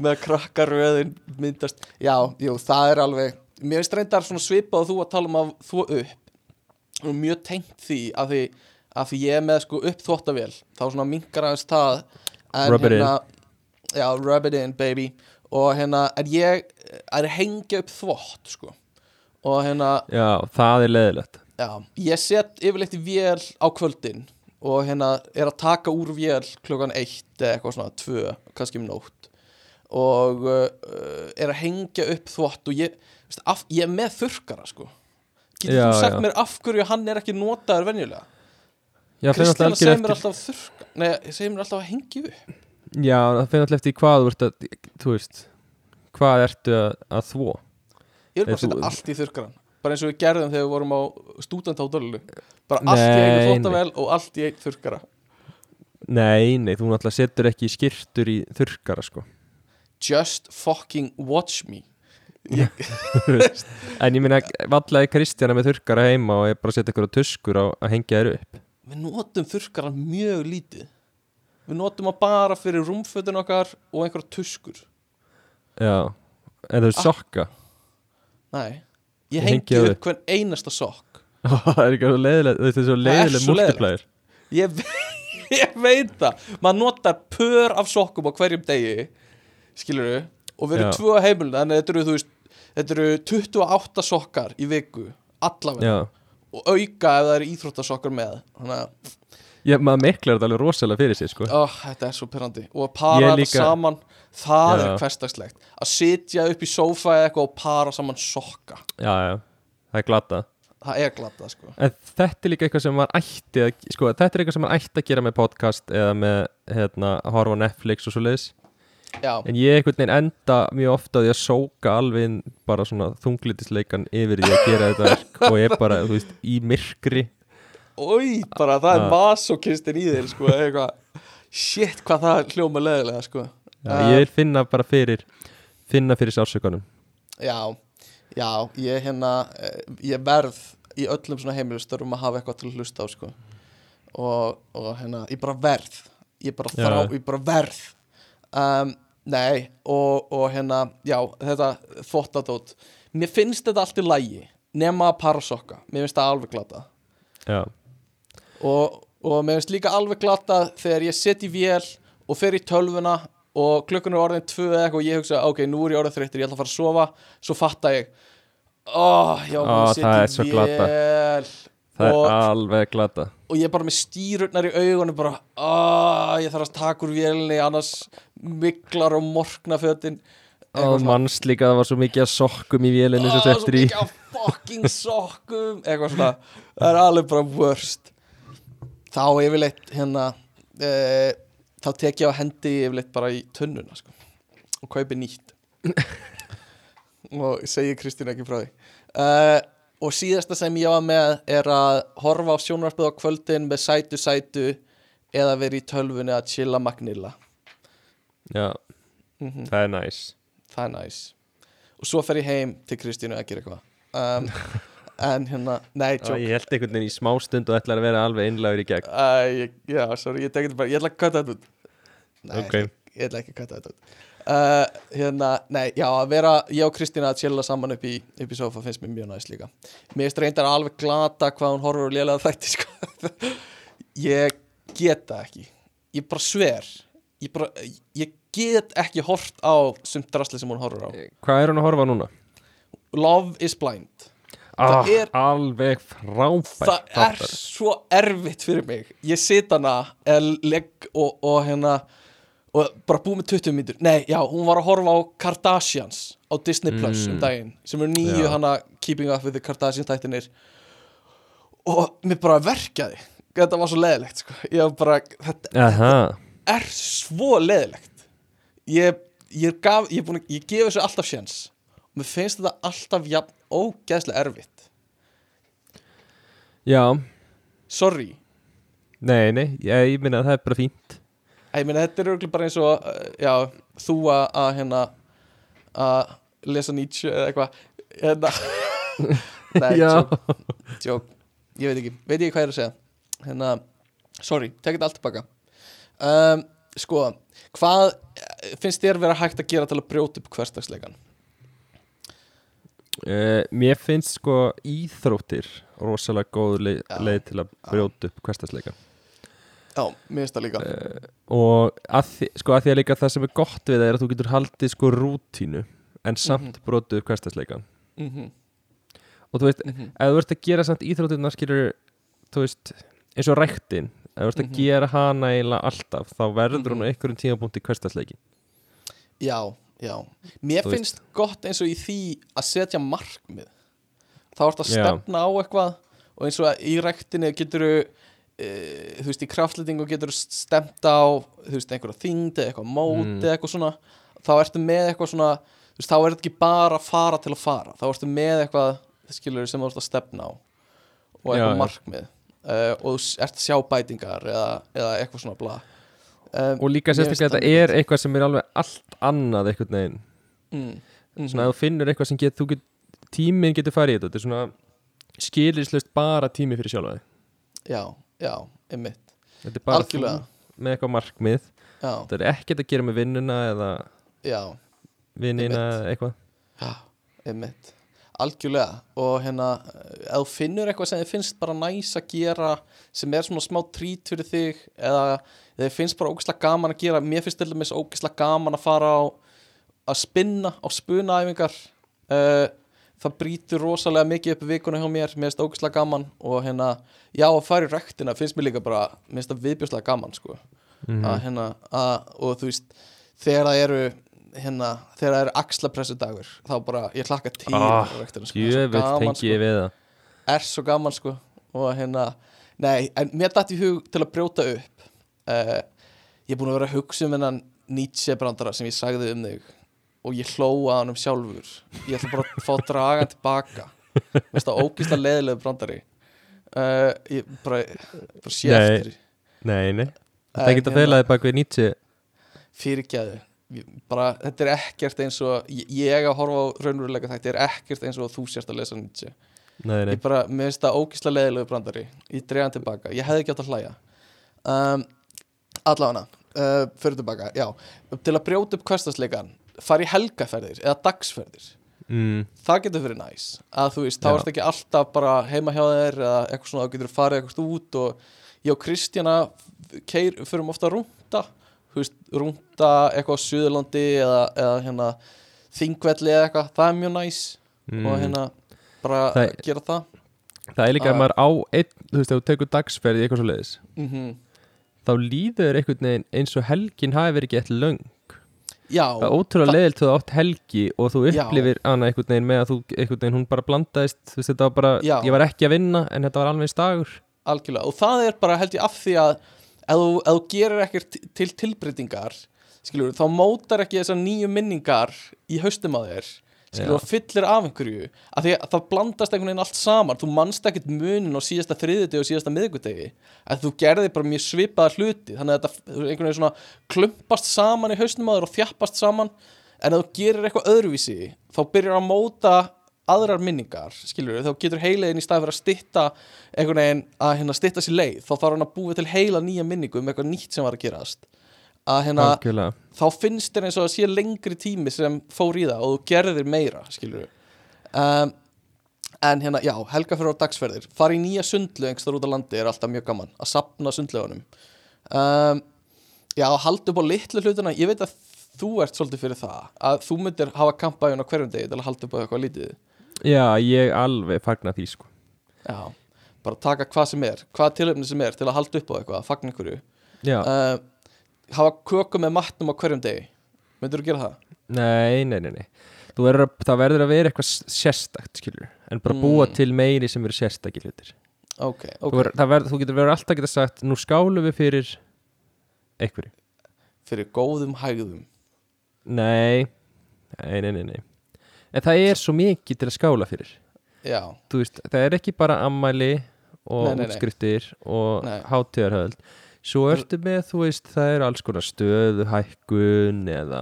með krakkaröðin myndast. Já, jú, það er alveg mér finnst reyndar svona svipað og þú að tala um að þú upp. Og mjög tengt því að því, að því ég er með sko upp þvóttavél þá svona minkar aðeins það. Rub it in. já, rub it in baby. Og hérna, en ég er hengja upp þvott sko. Og hérna Já, það er leðilegt Já, ég set yfirleitt í vél á kvöldin og hérna er að taka úr vél klukkan eitt eða eitthvað svona tvö, kannski um nótt. Og uh, er að hengja upp þvott og ég, veist, af, ég er með þurrkara sko. Getur Já, þú sagt já. mér af hverju hann er ekki notaður venjulega? Kristjana segir mér alltaf þurrka Nei, segir mér alltaf að hengja upp. Já, það finnst alltaf eftir hvað þú ert að þú veist, hvað ertu að, að þvó Ég er bara að setja allt í þurrkaran bara eins og við gerðum þegar við vorum á stúdentátölinu bara allt í Nei, einu nei. þvóttavél og allt í einn þurrkara. Nei, nei, þú náttúrulega setur ekki skýrtur í þurrkara sko. Just fucking watch me. [laughs] En ég minna, vallaði Kristjana með þurrkara heima og ég bara setja ykkur á tuskur á að hengja þér upp. Við notum þurrkaran mjög lítið. Við notum það bara fyrir rúmfötin okkar og einhverja tuskur. Já, en veist Ah. sokka? Nei, Ég hengi upp hvern einasta sokk. [laughs] Það er ekki svo leiðilegt Þetta er svo leiðilegt multiplier Ég, ve- [laughs] ég veit það. Maður notar pör af sokkum á hverjum degi skilur við og við erum tvö á heimilinu þannig að þetta eru, þú veist, þetta eru 28 sokkar í viku allavega. Já, og auka ef það eru íþróttasokkar með. Þannig að ég, maður miklar þetta alveg rosalega fyrir sér sko. Ó, þetta er svo pyrrandi og að para þetta líka- saman það Já. er hversdagslegt. Að sitja upp í sófa eða eitthvað og para saman sokka. Já, já, það er glata það er glata sko. En þetta er líka eitthvað sem maður ætti að, sko, þetta er eitthvað sem maður ætti að gera með podcast eða með, hérna, að horfa Netflix og svo leiðis já, En ég einhvern veginn enda mjög ofta því að sóka alveg bara svona þunglitisleikan yfir því að gera þetta [laughs] og ég bara, þú veist, í myrkri oi, bara það er masokistin í þér sko eitthvað. Shit hvað það hljóma leðilega sko. Já, ég vil finna bara fyrir finna fyrir sársökunum Já, já, ég hérna eh, ég verð í öllum svona heimilistörum að hafa eitthvað til að hlusta á sko. og, og hérna, ég bara verð. Ég bara Já. þrá, ég bara verð. Um, Nei, og, og hérna já, þetta þvóttadót mér finnst þetta allt í lægi nema að para sokka, mér finnst það alveg glata Já, og, og mér finnst líka alveg glata þegar ég set í vél og fer í tölvuna og klukkan er orðin tvö eða eitthvað og ég hugsa, ok, nú er ég orðin þreyttur, ég ætla að fara að sofa. Svo fatta ég oh, já, Ó, það er svo glata. það Og- er alveg glata og ég er bara með stýrurnar í augunum bara, ah, ég þarf að taka úr vélni annars miklar og morgna fötin. Og mannst líka að það var svo mikið að sokkum í vélinu þú svo mikið af fucking sokkum. Eitthvað svona, það er alveg bara worst þá yfirleitt hérna uh, þá tek ég á hendi yfirleitt bara í tunnuna sko, og kaupi nýtt. [laughs] Og segi Kristín ekki frá því. Uh, og síðasta sem ég var með er að horfa á sjónvarpið á kvöldin með sætu sætu eða verið í tölvunni að chilla magnilla. Já, Mhm. það er næs það er næs og svo fer ég heim til Kristínu að gera eitthvað. Um, [laughs] en hérna, nei, Ó, tjók Ég held einhvern veginn í smá stund og ætlar að vera alveg einlagur í gegn. Æ, ég, já, sorry, ég tek þetta bara, ég ætla að kvæta þetta út Nei, Ok. ég, ætla, ég ætla ekki að kvæta þetta út uh, Hérna, nei, já, að vera ég og Kristína að chilla saman upp í, upp í sofa finnst mér mjög næst líka. Mér finnst reyndar alveg glata hvað hún horfur og lélega þætti, sko. [laughs] Ég get það ekki. Ég bara sver. Ég bara, ég get ekki hort á sumt drasli sem hún horfur á. Hvað er hún að horfa núna? Love is blind Ah, Það er- alveg frábært það er þáttur. svo erfitt fyrir mig ég sit hana legg og, og hérna og bara búið með 20 mínútur nei, já, hún var að horfa á Kardashians á Disney Plus um Mm. daginn sem eru nýju Já. hana Keeping Up with the Kardashians þættinir og mér bara verkjaði þetta var svo leðilegt sko. ég var bara, þetta Aha, er svo leðilegt ég, ég gaf ég, er búin, ég gef þessu alltaf sjens og mér finnst þetta alltaf jafn ógeðslega erfitt. Já, sorry. Nei, nei ég, ég minna að það er bara fínt. Ég meina, þetta er örgulega bara eins og uh, já, þú að að, hérna að lesa Nietzsche eða eitthvað hérna. [laughs] Nei, tjók, tjók Ég veit ekki, veit ég hvað ég er að segja? Hérna, sorry, tek þetta allt tilbaka. Um, Sko, hvað eh, finnst þér vera hægt að gera til að brjóta upp hversdagsleikan? Uh, Mér finnst sko íþróttir rosalega góð leið, leið til að brjóta upp hverstasleika Já, mér finnst það líka og að því, sko að því að líka það sem er gott við það er að þú getur haldið sko rútínu en samt mm brotið upp hverstasleikan mm -hmm. og þú veist, Mhm. ef þú ert að gera samt íþróttirna skilur, þú veist eins og ræktin, ef þú ert að Mhm. gera hana eiginlega alltaf, þá verður hún Mhm. á einhverjum tímapunkti hverstasleiki Já, já. Mér Þú finnst gott eins og í því að setja markmið. Þá ertu að stefna á eitthvað og eins og í rektinni getur e, þú veist, í kraftletingu getur stemt á, þú veist, einhverja þyngd eða eitthvað móti Mm. eitthvað svona. Þá ertu með eitthvað svona þú veist, þá er þetta ekki bara að fara til að fara. Þá ertu með eitthvað, skilur sem þú ert að stefna á og eitthvað já. markmið. Uh, og þú ert að sjá bætingar eða, eða eitthvað svona bla um, og líka sérstaklega þetta er eitthvað sem er alveg allt annað einhvern veginn. Mm, mm, svona að þú finnur eitthvað sem get, þú get, tíminn getur farið í þetta. Þetta er svona skilislust bara tími fyrir sjálfa þig. Já, já, einmitt. Þetta er bara þú með eitthvað markmið. Já, það er ekkert að gera með vinnuna eða já, vinnina Einmitt. eða eitthvað. Já, einmitt algjörlega og hérna ef þú finnur eitthvað sem þið finnst bara næs að gera sem er svona smá trít fyrir þig eða þið finnst bara ógeðslega gaman að gera mér finnst til dæmis ógeðslega gaman að fara á að spinna á spunaæfingar uh, það brýtur rosalega mikið upp vikuna hjá mér mér finnst ógeðslega gaman og hérna já að fara í rektina finnst mér líka bara mér finnst það viðbjörslega gaman sko Mhm. að, hérna, að, og þú veist þegar það eru hérna, þegar það eru axlapressu dagur þá bara, ég hlakka til Ah, á rektina, sko. Er gaman, tengi ég við það. Sko. er svo gaman sko. Og hérna, nei, en mér dætt í hug til að brjóta upp uh, ég er búin að vera að hugsa um hennan Nietzsche brandara sem ég sagði um þig og ég hlóa hann um sjálfur. Ég ætla bara að fá að draga hann tilbaka. Finnst það ógíslega leðilegu brandari. Uh, ég bara, bara sé eftir Nei, nei, það er ekki að hérna- fela þið bak við Nietzsche. Fyrirgæðu bara, þetta er ekkert eins og ég, að horfa á raunveruleika þetta er ekkert eins og þú sérst að lesa Nietzsche. Nei, nei, ég bara, mér finnst það ógíslega leðilegu brandari. Ég dreif hann tilbaka, ég hefði ekki átt að hlæja. Um, allavega uh, fyrir tilbaka, já. Til að brjóta upp hverstasleikan fara í helgaferðir eða dagsferðir. Mm, það getur verið næs. Að þú veist, þá ertu ekki alltaf bara heima hjá þér eða eitthvað svona, þá getur farið eitthvað út og ég og Kristjana keir, förum ofta að rúnta. þú veist, rúnta eitthvað á Suðurlandi eða, eða hérna þingvelli eða eitthvað, það er mjög næs mm. og hérna bara Það- gera það. Það er líka að maður á einn, þú veist, ef þú tekur dagsferði eitthvað svo leiðis mm þá líður einhvern veginn eins og helgin hafi verið eitthvað löng. Já, það er ótrúlega leiðilt þú átt helgi og þú upplifir hana einhvern veginn með að þú, einhvern veginn hún bara blandaðist þú veist, þetta var bara, Já. ég var ekki að vinna en þetta var alveg stagur algjörlega. Og það er bara held ég af því að ef þú, gerir ekkert til tilbreytingar skilur, þá mótar ekki þessar nýju minningar í haustum á þér skilur, og fyllir af einhverju. Af því að það blandast einhvern veginn allt saman. Þú manst ekkert munin á síðasta þriðudegi og síðasta miðgudegi að þú gerði bara mjög svipaða hluti. Þannig að þetta einhvern veginn svona klumpast saman í haustum á þér og þjappast saman. En ef þú gerir eitthvað öðruvísi þá byrjar að móta aðrar minningar skilur þá getur heilegin í stað fyrir að stitta einhvern veginn að hérna stitta sér leið þá þarf hann að búa til heila nýja minningu um eitthvað nýtt sem var að gerast. Að hérna algjörlega. þá finnst þér eins og að sé lengri tími sem fór í það og þú gerðir meira skilur um, en hérna, já, helga fyrir á dagsferðir. Fara í nýja sundlu einhverstaðar út á landi er alltaf mjög gaman, að sapna sundlugunum um, já, halda upp á litlu hlutina, ég veit að þú ert svolítið fyrir það, að þú myndir hafa kampæjun á hverjum degi til að halda upp á eitthvað lítið já, ég alveg fagna því sko. Já, bara taka hvað sem er hvað tilöfni sem er til að halda upp á eitthvað, að fagna einhverju. Já, uh, hafa köku með matnum á hverjum degi. Myndir þú gera það? nei, nei, nei, nei. Þú verður að, það verður að vera eitthvað sérstakt skilur, en bara búa Mm. til meiri sem eru sérstakir hlutir. Ok, Þú, ok, verður, verður, þú getur verið alltaf geta sagt nú skálum við fyrir einhverju. Fyrir góðum hægðum. Nei, nei, nei, nei en það er svo mikið til að skála fyrir. Já, veist, það er ekki bara ammæli og Nei, nei, nei. útskriftir og hátíðarhöld. Svo ertu með, þú veist, það er alls konar stöðu, hækkun eða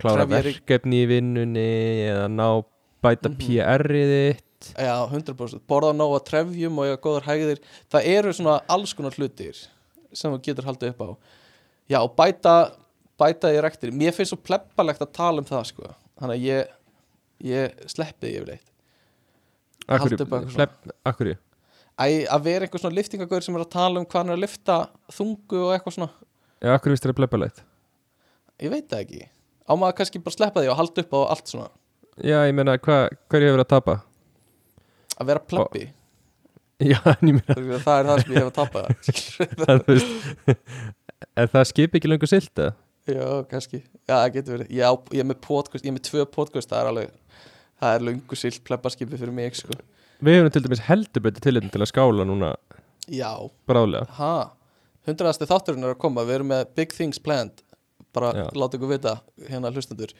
klára verkefni í vinnunni eða ná bæta Mhm. PR-ið þitt. Já, 100% borða nóg að trefjum og eiga góðar hægðir. Það eru svona alls konar hlutir sem þú getur haldið upp á. Já, og bæta bæta í rektir, mér finnst svo pleppalegt að tala um það sko, þannig að ég ég sleppi því yfirleitt. Eitthvað akkurju Æ, að vera einhver svona liftingagöður sem er að tala um hvað hann er að lifta þungu og eitthvað svona. Já, akkurju vist þér að blebbalegt ég veit það ekki, á maður kannski bara sleppa því og halda upp á allt svona? Já, ég meina, hva, hverju hefur að tapa? að vera pleppi, [laughs] Já, en ég meina, það er það sem ég hef að tapa. [laughs] Að, Er [laughs] það skip ekki lengur silt eða? Já, kannski, já, það getur verið. Já, ég er með podcast, ég er með tvö podcast það er alveg, það er löngu silt plebbaskipi fyrir mig, sko. Við hefum til dæmis heldur betur til til að skála núna Já, bráðlega. Ha, hundraðasti þátturinn er að koma. Við erum með big things planned. Bara Já. láta ykkur vita, hérna hlustendur.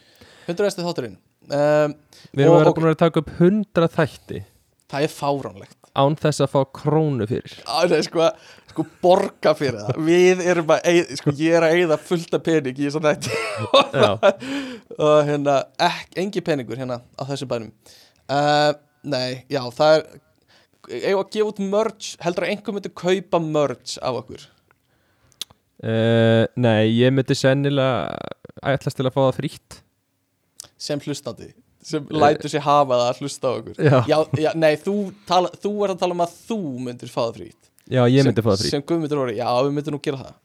Hundraðasti þátturinn. Um, Við erum Og- að taka upp 100 þætti. Það er fáránlegt. Án þess að fá krónu fyrir. Það er sko, sko borga fyrir það. Við erum að, eið, sko ég er að eigða fullt af pening í þess að nætti [laughs] og hérna, ekki, engi peningur hérna á þessum bænum. Uh, Nei, já, það er eigum að gefa út merch? Heldur að einhver myndi kaupa merch af okkur? Uh, Nei, ég myndi sennilega ætlast til að fá það frítt. Sem hlustandi sem lætur sér hafa það að hlusta á okkur. Já, já, já, nei, þú, tala, þú ert að tala um að þú myndir fá það frýtt já ég myndi fá það frítt sem Guðmundur orði, já, við myndum nú gera það.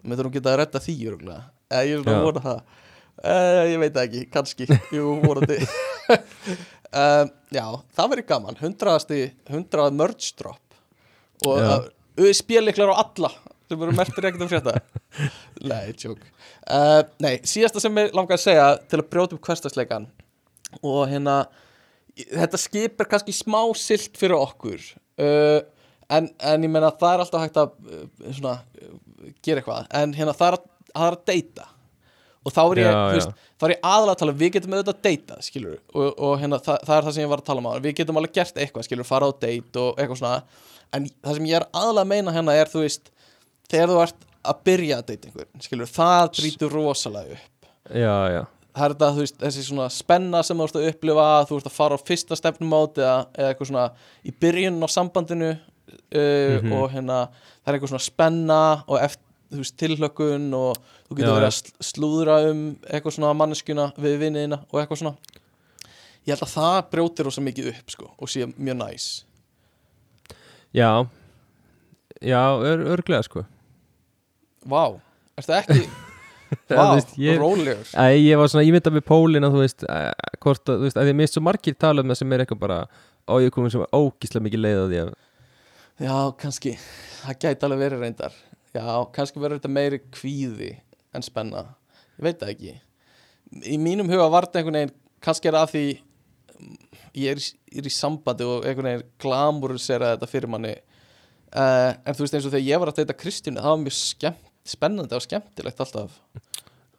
Við myndum nú geta að redda því öruglega eða ég er svona að vona það. Uh, ég veit ekki, kannski. Jú, vonandi. [laughs] Um, já, það verður gaman. 100. 100 merge drop. Og Já. uh, USB-liklar á alla sem eru mertir ekkert að frétta. [laughs] Nei, tjók uh, nei, síðasta sem ég langar að segja til að brjóta upp hverstasleikan og hérna þetta skip er kannski smá silt fyrir okkur. Uh, en, en ég meina það er alltaf hægt að uh, svona, gera eitthvað. En hérna það er að, það er að deyta. Og þá er ég, Já, þú já. veist, þá er ég aðalega að tala um, við getum auðvitað að deyta, skilur og, og hérna, það, það er það sem ég var að tala um á við getum alveg gert eitthvað, skilur, fara á date og eitthvað svona, en það sem ég er aðalega að meina hérna er, þú veist þegar þú ert að byrja að deyta einhver skilur, það brýtur rosalega upp. Já, já, það er þetta, þú veist, þessi svona spenna sem þú ert að upplifa, þú ert að fara á fyrsta stefnumót eða, eða eitthvað svona í byrjun á sambandinu uh, Mhm. og hérna, það er eitthvað svona spenna og eftir, þú veist, tilhlökkun og þú getur verið að sl- slúðra um eitthvað svona manneskuna við vinniðina og eitthvað svona. Ég held að það brjótir rosa mikið upp, sko, og sé mjög næs. Já. Já, ör, örglega sko. Vá, er það ekki? [laughs] Vá, rólegur. Ég var svona ímyndað með pólina þú veist, eh, hvort að, þú veist, að ég mist svo margir tala um það sem er eitthvað bara ó, ég komið svo ógíslega mikið leið á því að Já, kannski, það gæti alveg verið reyndar. Já, kannski verður þetta meiri kvíði en spenna. Ég veit það ekki. Í mínum huga var þetta einhvern veginn kannski er af því mm, ég er, í- er í sambandi og einhvern veginn glamurisera þetta fyrir manni. Uh, en þú veist eins og þegar ég var að deyta Kristínu það var mjög skemmt, spennandi og skemmtilegt alltaf.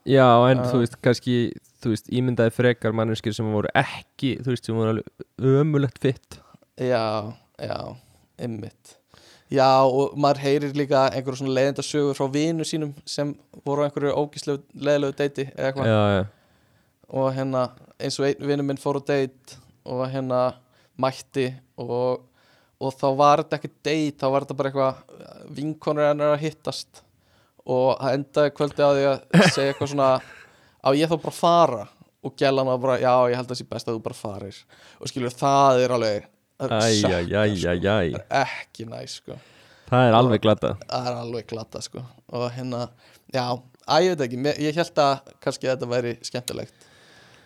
Já, en Já. þú veist, kannski þú veist, ímyndaði frekar manneskir sem voru ekki, þú veist, sem voru alveg ömulegt fitt. Já, já, ymmit Já, og maður heyrir líka einhverjum svona leiðinda sögur frá vinu sínum sem voru á einhverju ógíslegu leiðilegu deiti eða eitthvað. Já, já, og hérna eins og einn vinur minn fór á date og hérna mætti og, og þá var þetta ekki date, þá var þetta bara eitthvað vinkonur hennar að hittast. Og það endaði kvöldi á því að segja eitthvað svona á ég þá bara að fara? Og gælan var bara, já ég held að það sé best að þú bara farir. Og skilur það er alveg það er sko. Það er ekki næ sko. Það er alveg glata það er alveg glata sko. Og hérna, já, að ég veit ekki ég held að kannski þetta væri skemmtilegt.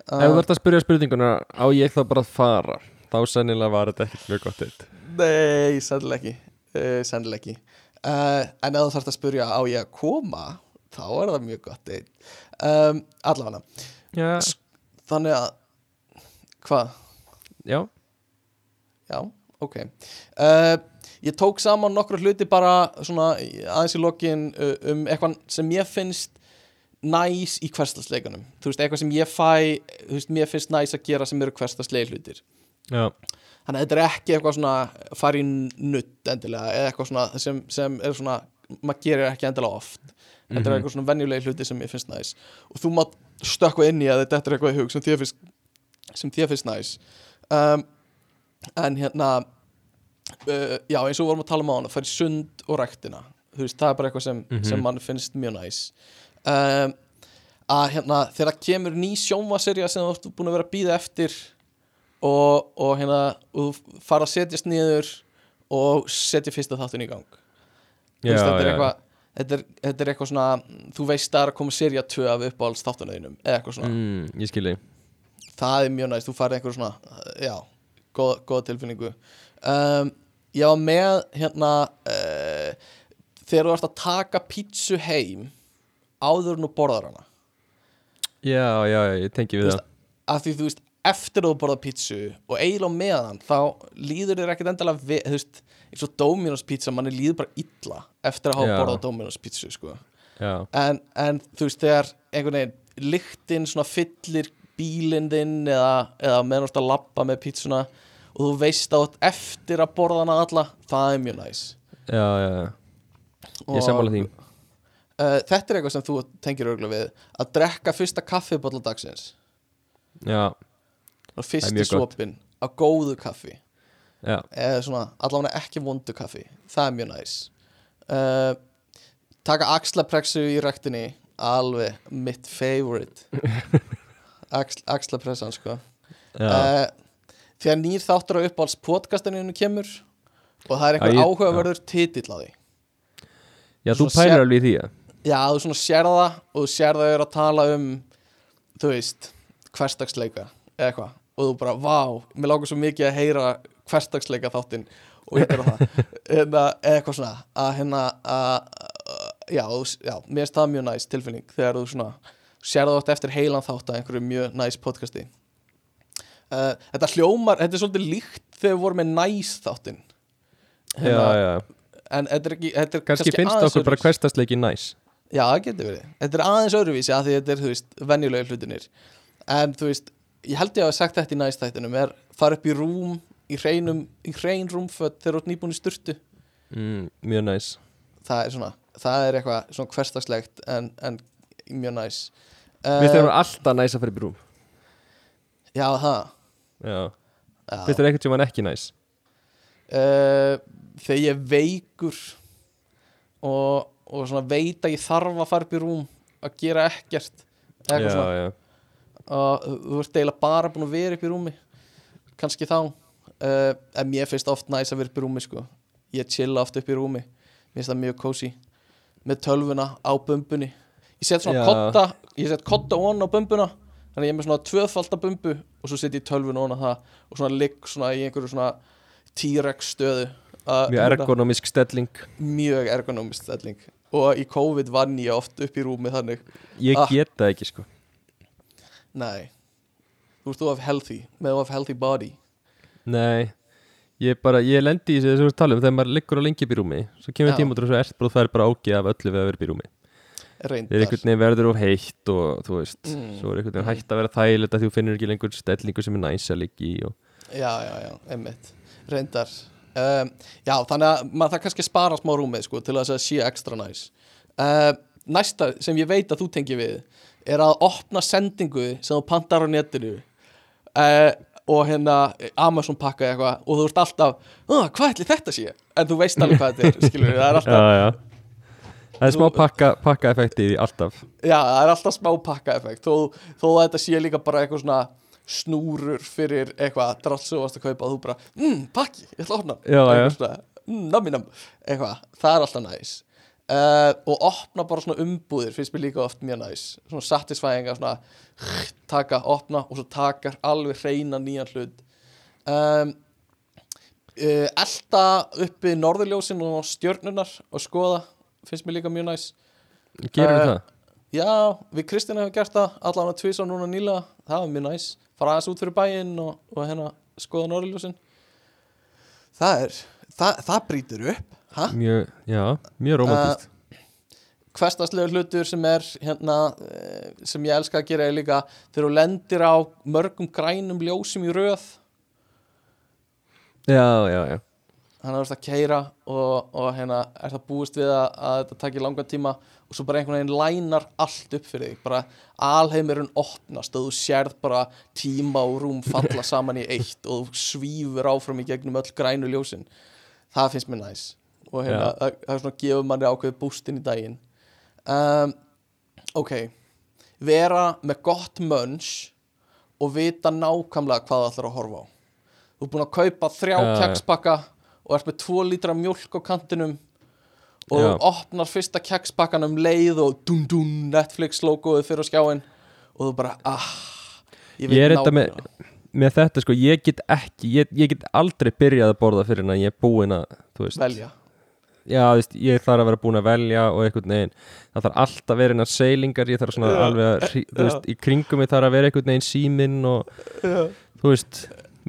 Ef þú verður að spyrja spurninguna á ég þá bara að fara? Þá sennilega var þetta ekki mjög gott eitt Nei, sennilega ekki. Uh, Sennilega ekki. Uh, En ef þú þarft að spyrja á ég að koma? Þá er það mjög gott einn um, Allavega. Já, Þannig að Hvað? já, Já, ok. Uh, Ég tók saman nokkru hluti bara svona aðeins í lokin uh, um eitthvað sem ég finnst næs í hverstasleikunum Þú veist, eitthvað sem ég fæ Þú veist, mér finnst næs að gera sem eru hverstasleik hlutir. Já, Þannig að þetta er ekki eitthvað svona fara í nutt endilega eða eitthvað svona sem, sem er svona maður gerir ekki endilega oft. Þetta er Mhm. eitthvað svona venjulegi hluti sem ég finnst næs. Og þú mátt stökkva inn í að þetta er eitthvað í hug sem þér finnst, sem þér finnst næs. Um, en hérna uh, já eins og við vorum að tala um á hana í sund og ræktina. Þú veist það er bara eitthvað sem, Mhm. sem mann finnst mjög næs. Um, að hérna þegar kemur ný sjónvaserja sem þú ert búin að vera að býða eftir og, og hérna og þú fara að setjast niður og setja fyrsta þáttin í gang. Já, veist, þetta, er eitthvað, þetta, er, þetta er eitthvað svona þú veist það er að koma serja 2 af uppáhalds þáttunauðinum eða eitthvað svona. Mm, það er mjög næst, þú farið eitthvað svona já, góð, góða tilfinningu. Um, ég var með hérna uh, þegar þú ert að taka pítsu heim áður en þú borðar hana. Já, já, ég tengi við Þú það. af því þú veist, eftir þú borða pítsu og eiginlega meðan, þá líður þér ekkert endilega við, þú veist eins og Dominos pizza, manni líður bara illa eftir að hafa borðað Dominos pítsu, sko. En, en þú veist, þegar einhvern veginn lyktin svona fyllir bílinn þinn eða, eða meðan þú ert að labba með pítsuna og þú veist ert eftir að borða hana alla, það er mjög næs. Já, já, já. Ég Og, sammála því. uh, Þetta er eitthvað sem þú tengir örgulega við að drekka fyrsta kaffibotla dagsins. Já, og fyrsti svopin á góðu kaffi. Já, eða svona allavega ekki vondu kaffi. Það er mjög næs. Uh, taka axlapressu í rektinni alveg mitt favorite [laughs] Axl, axlapressan sko. Uh, þegar nýr þáttur á uppáhalds podcastinu kemur og það er einhver áhugaverður titill á því. Já þú sér- alveg í því að já, þú svona sér það og þú sér það er að tala um þú veist, hverstagsleika eða eitthvað. Og þú bara, vá, mér lágur svo mikið að heyra hverstagsleika þáttinn og það. [laughs] Hérna, eða eitthvað svona að hérna að, að- já, þú- já, mér finnst það mjög næst tilfinning þegar þú svona sér það oft eftir heilan þátt að einhverju mjög næst podcasti uh, þetta hljómar, þetta er svolítið líkt þegar við vorum með næst þáttinn Já, já, en þetta er ekki þetta er kannski finnst okkur bara hverstasleiki næs Já, það getur verið. Þetta er aðeins öðruvísi að því þetta er, þú veist, venjulegu hlutinir. En, þú veist, ég held ég að hafa sagt þetta í næstættinum er fara upp í rúm, í hreinum, í hrein rúmföt þegar þú ert nýbúin í sturtu. mm, Mjög næs Það er svona, það er eitthvað svona hversdagslegt en, en mjög næs. Við Uh, þurfum alltaf næs að fyrir brúm já, það. Já, finnst þér ekkert sem hann ekki næs Uh, þegar ég veikur og, og svona veit að ég þarf að fara upp í rúm að gera ekkert. eitthvað Já, svona. já og þú ert eiginlega bara búin að vera upp í rúmi kannski þá uh, en mér finnst oft næs að vera upp í rúmi sko. ég chilla oft upp í rúmi mér finnst það mjög cozy með tölvuna á bumbunni ég set svona kotta ég set kotta ón á bumbuna þannig ég er með svona tvöðfalda bumbu og svo set ég tölvuna ón á það og svona ligg svona í einhverju svona T-rex stöðu. Mjög ergonomisk stelling. Mjög ergonomist stelling. Og í COVID vann ég oft upp í rúmi þannig. Ég Ah. get það ekki sko. Nei. Þú ert þú of healthy með of healthy body. Nei. Ég bara, ég lendi í þessu þessu tala um þegar maður liggur á lengi í rúmi Svo kemur tíma út og svo ert bara það er bara ágið af öllu við að vera í rúmi Reyndar. Einhvern veginn verður of heitt og þú veist Mm. Svo er einhvern veginn hægt að vera þægilegt að þú finnur ekki lengur stellingu sem er næs að ligga í og... já, já, já, einmitt reyndar. Um, já, þannig að maður það kannski spara smá rúmið sko, til að það sé ekstra næs. Uh, næsta sem ég veit að þú tengi við er að opna sendingu sem þú pantar á netinu uh, og hérna Amazon pakka eitthvað og þú ert alltaf, "Ah, hvað ætli þetta sé? En þú veist alveg hvað þetta er, skilur það er [laughs] alltaf, Já, já Það er smá pakka, pakka alltaf. Já, það er alltaf smá pakka effekt þó, þó að þetta sé líka bara eitthvað svona snúrur fyrir eitthvað drátt sem þú varst að kaupa og þú bara, mmm, pakki, ég ætla að opna hann." Já, já. Eitthvað svona, mm, nammi nam eitthvað, það er alltaf næs. Uh, og opna bara svona umbúðir finnst mér líka oft mjög næs. Svona satisfying að svona taka, opna og svo takar alveg hreina nýjan hlut. Um, uh, elda uppi norðurljósin og stjörnunar og skoða finnst mér líka mjög næs. Gerum Eh, það? Já, við Kristjana hefum gert það allan að tvisa núna nýlega, það var mjög næs. Fara aðeins út fyrir bæinn og, og hérna skoða norðurljósin. Það er, það, það brýtur upp ha? Mjög, já, mjög romantist hverstaslega hlutur sem er hérna, eh, sem ég elska að gera er líka þegar þú lendir á mörgum grænum ljósum í röð. Já, já, já að þú ert að keira og, og hérna er það búist við að, að þetta takir langan tíma og svo bara einhvern veginn lænar allt upp fyrir þig. Bara alheimurinn opnast og þú sérð bara tíma og rúm falla saman í eitt og þú svífur áfram í gegnum öll grænu ljósin. Það finnst mér næs. Og hérna, það, það er svona gefur manni ákveðið bústinn í daginn. Um, ok. Vera með gott mönns og vita nákvæmlega hvað það ætlar að horfa á. Þú er búin að kaupa þrjá Já, já. kekspakka og ert með tvo lítra mjólk á kantinum og Já. opnar fyrsta kekspakkan um leið og dun dun Netflix logoið fyrir á skjáin og þú bara ah Ég er þetta með, með þetta sko, ég get ekki ég, ég get aldrei byrjað að borða fyrir en að ég er búinn að, velja Já, þú veist, ég þarf að vera búinn að velja og einhvern veginn, það þarf alltaf að vera einar seilingar, ég þarf svona Já. alveg að hrí- þú veist, í kringum mig þarf að vera einhvern veginn síminn og Já. þú veist,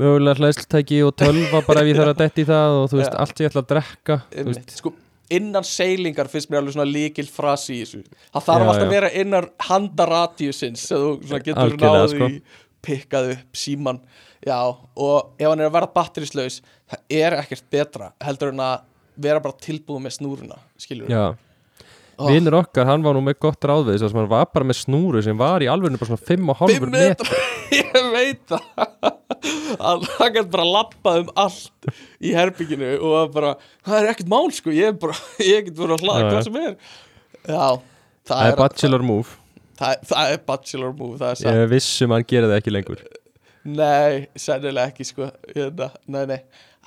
mögulega hlæðslutæki og tölva bara ef ég þarf að [laughs] detti í það og þú veist, allt sem ég ætla að drekka veist, sko, innan seilingar finnst mér alveg svona líkil frasi í þessu. Það þarf Já, alltaf að vera innan handaradjusins sem þú getur náði sko. pikkað upp síman já, og ef hann er að vera batterislaus það er ekkert betra heldur en að vera bara tilbúið með snúruna skilur já. Ó. Vinnur okkar, hann var nú með gott ráð við þess að hann var bara með snúru sem var í alveg bara svona 5,5 Fimm metr [laughs] ég veit það. Hann gæti bara lappað um allt í herbygginu og bara, það er ekkert mál sko ég er bara, [laughs] ég get verið að hlaða hvað sem er. Já, það, er bachelor move. Það, það er bachelor move, Ég vissum hann gera það ekki lengur. Nei, sennilega ekki sko hérna, Nei, nei,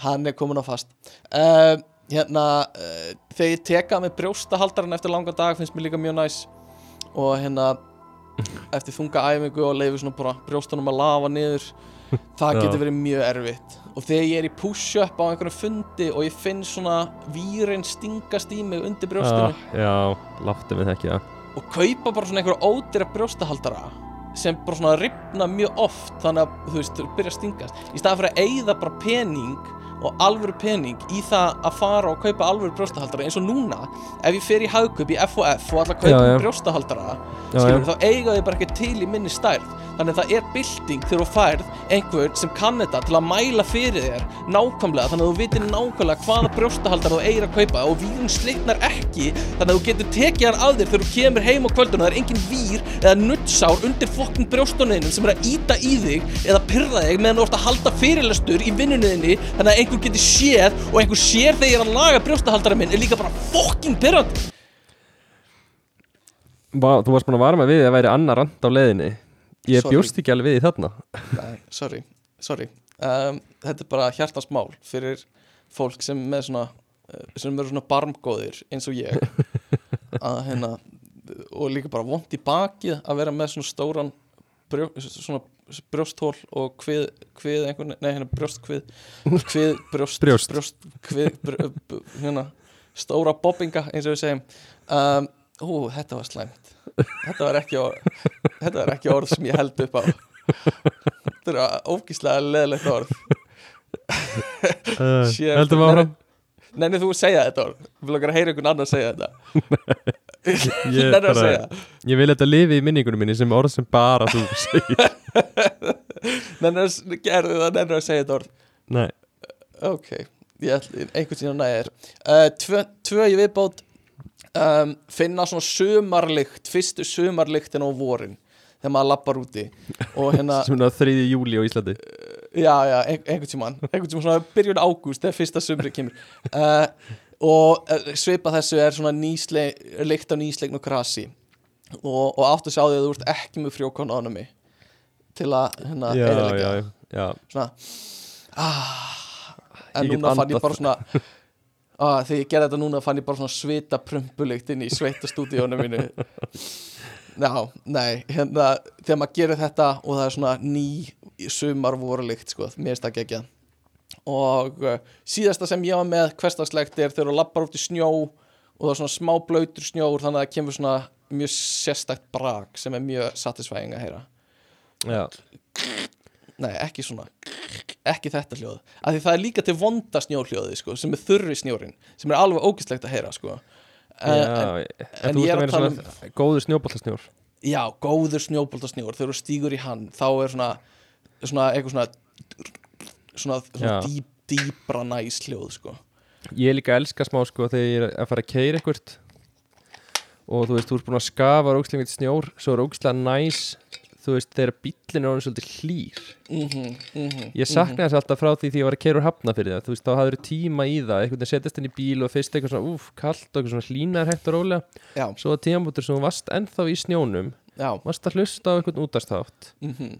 hann er komin á fast. Uh, Hérna uh, Þegar ég teka með brjóstahaldaran eftir langa dag finnst mér líka mjög næs. Og hérna [laughs] eftir þunga æfingu og leifi svona bara brjóstunum að lafa niður það Já. getur verið mjög erfitt. Og þegar ég er í push-up á einhverjum fundi og ég finn svona vírin stingast í mig undir brjóstinu. Ah, Já, láttu mig það og kaupa bara svona einhverja ódýra brjóstahaldara sem bara svona ripna mjög oft þannig að þú veist, þú byrja að stingast. Í staðan fyrir að eyða bara pening og alvöru pening í það að fara og kaupa alvöru brjóstahaldara eins og núna. Ef ég fer í hagkaup í FOF og að kaupa Já, já. brjóstahaldara skilur, já. þá eiga þau bara ekki til í minni stærð. Þannig að það er bylting þegar þú færð einhver sem kann þetta til að mæla fyrir þér nákvæmlega. Þannig að þú vitir nákvæmlega hvaða brjóstahaldar þú eigir að kaupa og vírin slitnar ekki. Þannig að þú getur tekið hann að þér þegar þú kemur heim á kvöldun og það er engin vír eða nuttsár undir fokkin brjóstunniðinum sem er að íta í þig eða pyrra þig meðan þú ert að halda fyrirlestur í vinnunniðinni þannig að einhver getur séð og einhver sér þegar ég er að laga brjóstahaldara minn er líka bara fokkin pyrrandi Vá, Þú varst búin að vara með við að það væri annar rand á leiðinni. Ég Sorry. bjóst ekki alveg við því þarna. Nei, sorry, sorry. Um, Þetta er bara hjartansmál fyrir fólk sem með svona eh, sem eru svona barmgóðir eins og ég. [laughs] Að hérna og líka bara vont í bakið að vera með svona stóran brjó, svona brjósthól og hvið, hvið einhvern, nei hérna brjóstkvið [laughs] hvið, brjóst, Brjóst. brjóst hvið, brjó, hérna stóra bobbinga eins og við segjum. Um, ú, þetta var slæmt. Þetta var ekki orð þetta var ekki orð sem ég held upp á. Þetta er ógíslega leðilegt orð. Uh, Shit. Heldum áfram? Nenni þú að segja þetta orð. Vil okkar að heyra einhvern annar segja þetta. [laughs] Ég, Nenni að bara, segja. ég vil þetta lifi í minningunum minni sem orð sem bara þú segir [laughs] Nenni að gerðu það Nenni að segja þetta orð. Nei, Ok, ég ætla einhvern síðan nægir uh, tvö, tvö í viðbót um, Finna svona sumarlykt Fyrstu sumarlyktin á vorin Þegar maður lappar úti. Hérna er þriði júli á Íslandi. Já, já, ein, einhvern tímann einhvern tímann svona byrjun ágúst þegar fyrsta sumri kemur. Uh, og svipa þessu er svona nýsle, lykt á nýslegn og krasi og, og áttu að sjá því að þú ert ekki með frjókonónumi til að hérna já svona ah, en núna fann ég bara svona ah, þegar ég gerði þetta núna fann ég bara svona svita prumpulykt inn í sveita stúdíónu mínu. Já, nei, hérna þegar maður gerir þetta og það er svona ný sumar vorulykt sko, mér finnst það geggjað. Og uh, síðasta sem ég var með hversdagslegt er þegar þú lappar út í snjó og það er svona smá blöytur snjór þannig að það kemur svona mjög sérstakt brak sem er mjög satisfying að heyra Já, Nei, ekki svona Ekki þetta hljóð. Af Því það er líka til vonda snjóhljóði sko, sem er þurri snjórin sem er alveg ógæstlegt að heyra sko. já en, en, ég er að tala svona góður snjóboltasnjór. Já, góður snjóboltasnjór. Þegar þú stígur í hann Þá er svona, svona eitthvað svona svona, svona dýp, dýbra næs hljóð sko. Ég líka elska smá sko þegar ég er að fara að keira eitthvað og þú veist, þú ert búin að skafa ógstlega mikið snjór, svo er ógstlega næs þú veist, þegar bíllinn er orðin svolítið hlýr. Mm -hmm, mm -hmm, Ég sakna þess alltaf frá því því ég var að keira úr hafna fyrir það. Þú veist, þá hafður tíma í það, einhvern veginn setjast inn í bíl og fyrst eitthvað svona, úf, kallt og eitthvað svona hlýnar hægt og rólega, Já, svo að tímabútur sem varst ennþá í snjónum, já, varst að hlusta á einhvern útastátt mm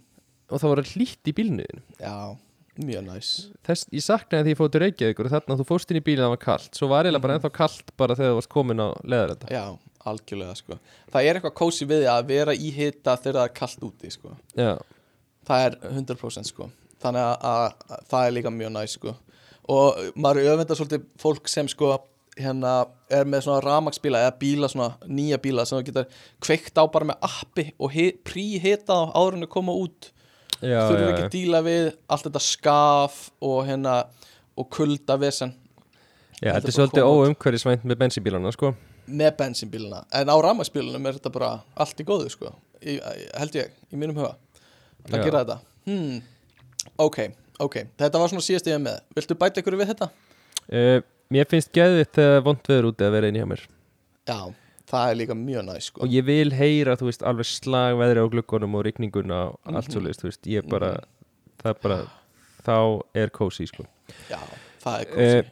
og það var hlýtt í bílniðin já Mjög næs. Þess, ég saknaði því ég fótið Reykjavík og þarna þú fórst inn í bílinn það var kallt svo var eiginlega bara ennþá kallt bara þegar þú varst komin á leðarenda. Já, algjörlega sko. Það er eitthvað kósi við að vera í hita þegar það er kallt úti sko. Já, það er 100% sko. Þannig að, að, að það er líka mjög næs sko. Og maður öfendar svolítið fólk sem sko hérna er með svona ramagsbíla eða bíla svona nýja bíla sem þú getur kveikt á bara með appi og príhita á að koma út. Já, þurfum já, ekki að díla við allt þetta skaf og hérna og kulda vesen. Já Þetta er svolítið óumhverfisvænt með bensínbílana sko með bensinbíluna en á ramagsbílunum er þetta bara allt í góðu sko. Í, held ég, í mínum huga. Að Já. gera þetta. Hmm. ok, ok, þetta var svona síðast ég með. Viltu bæta ykkur við þetta? uh, Mér finnst geðið þegar vond veður úti að vera inn hjá mér. Já, það er líka mjög næst sko. Og ég vil heyra, þú veist, alveg slag veðri á glukkonum og rigninguna og allt Mhm. svoleiðist, þú veist, ég bara það er bara, þá er kósi sko. Já, það er Eh, kósi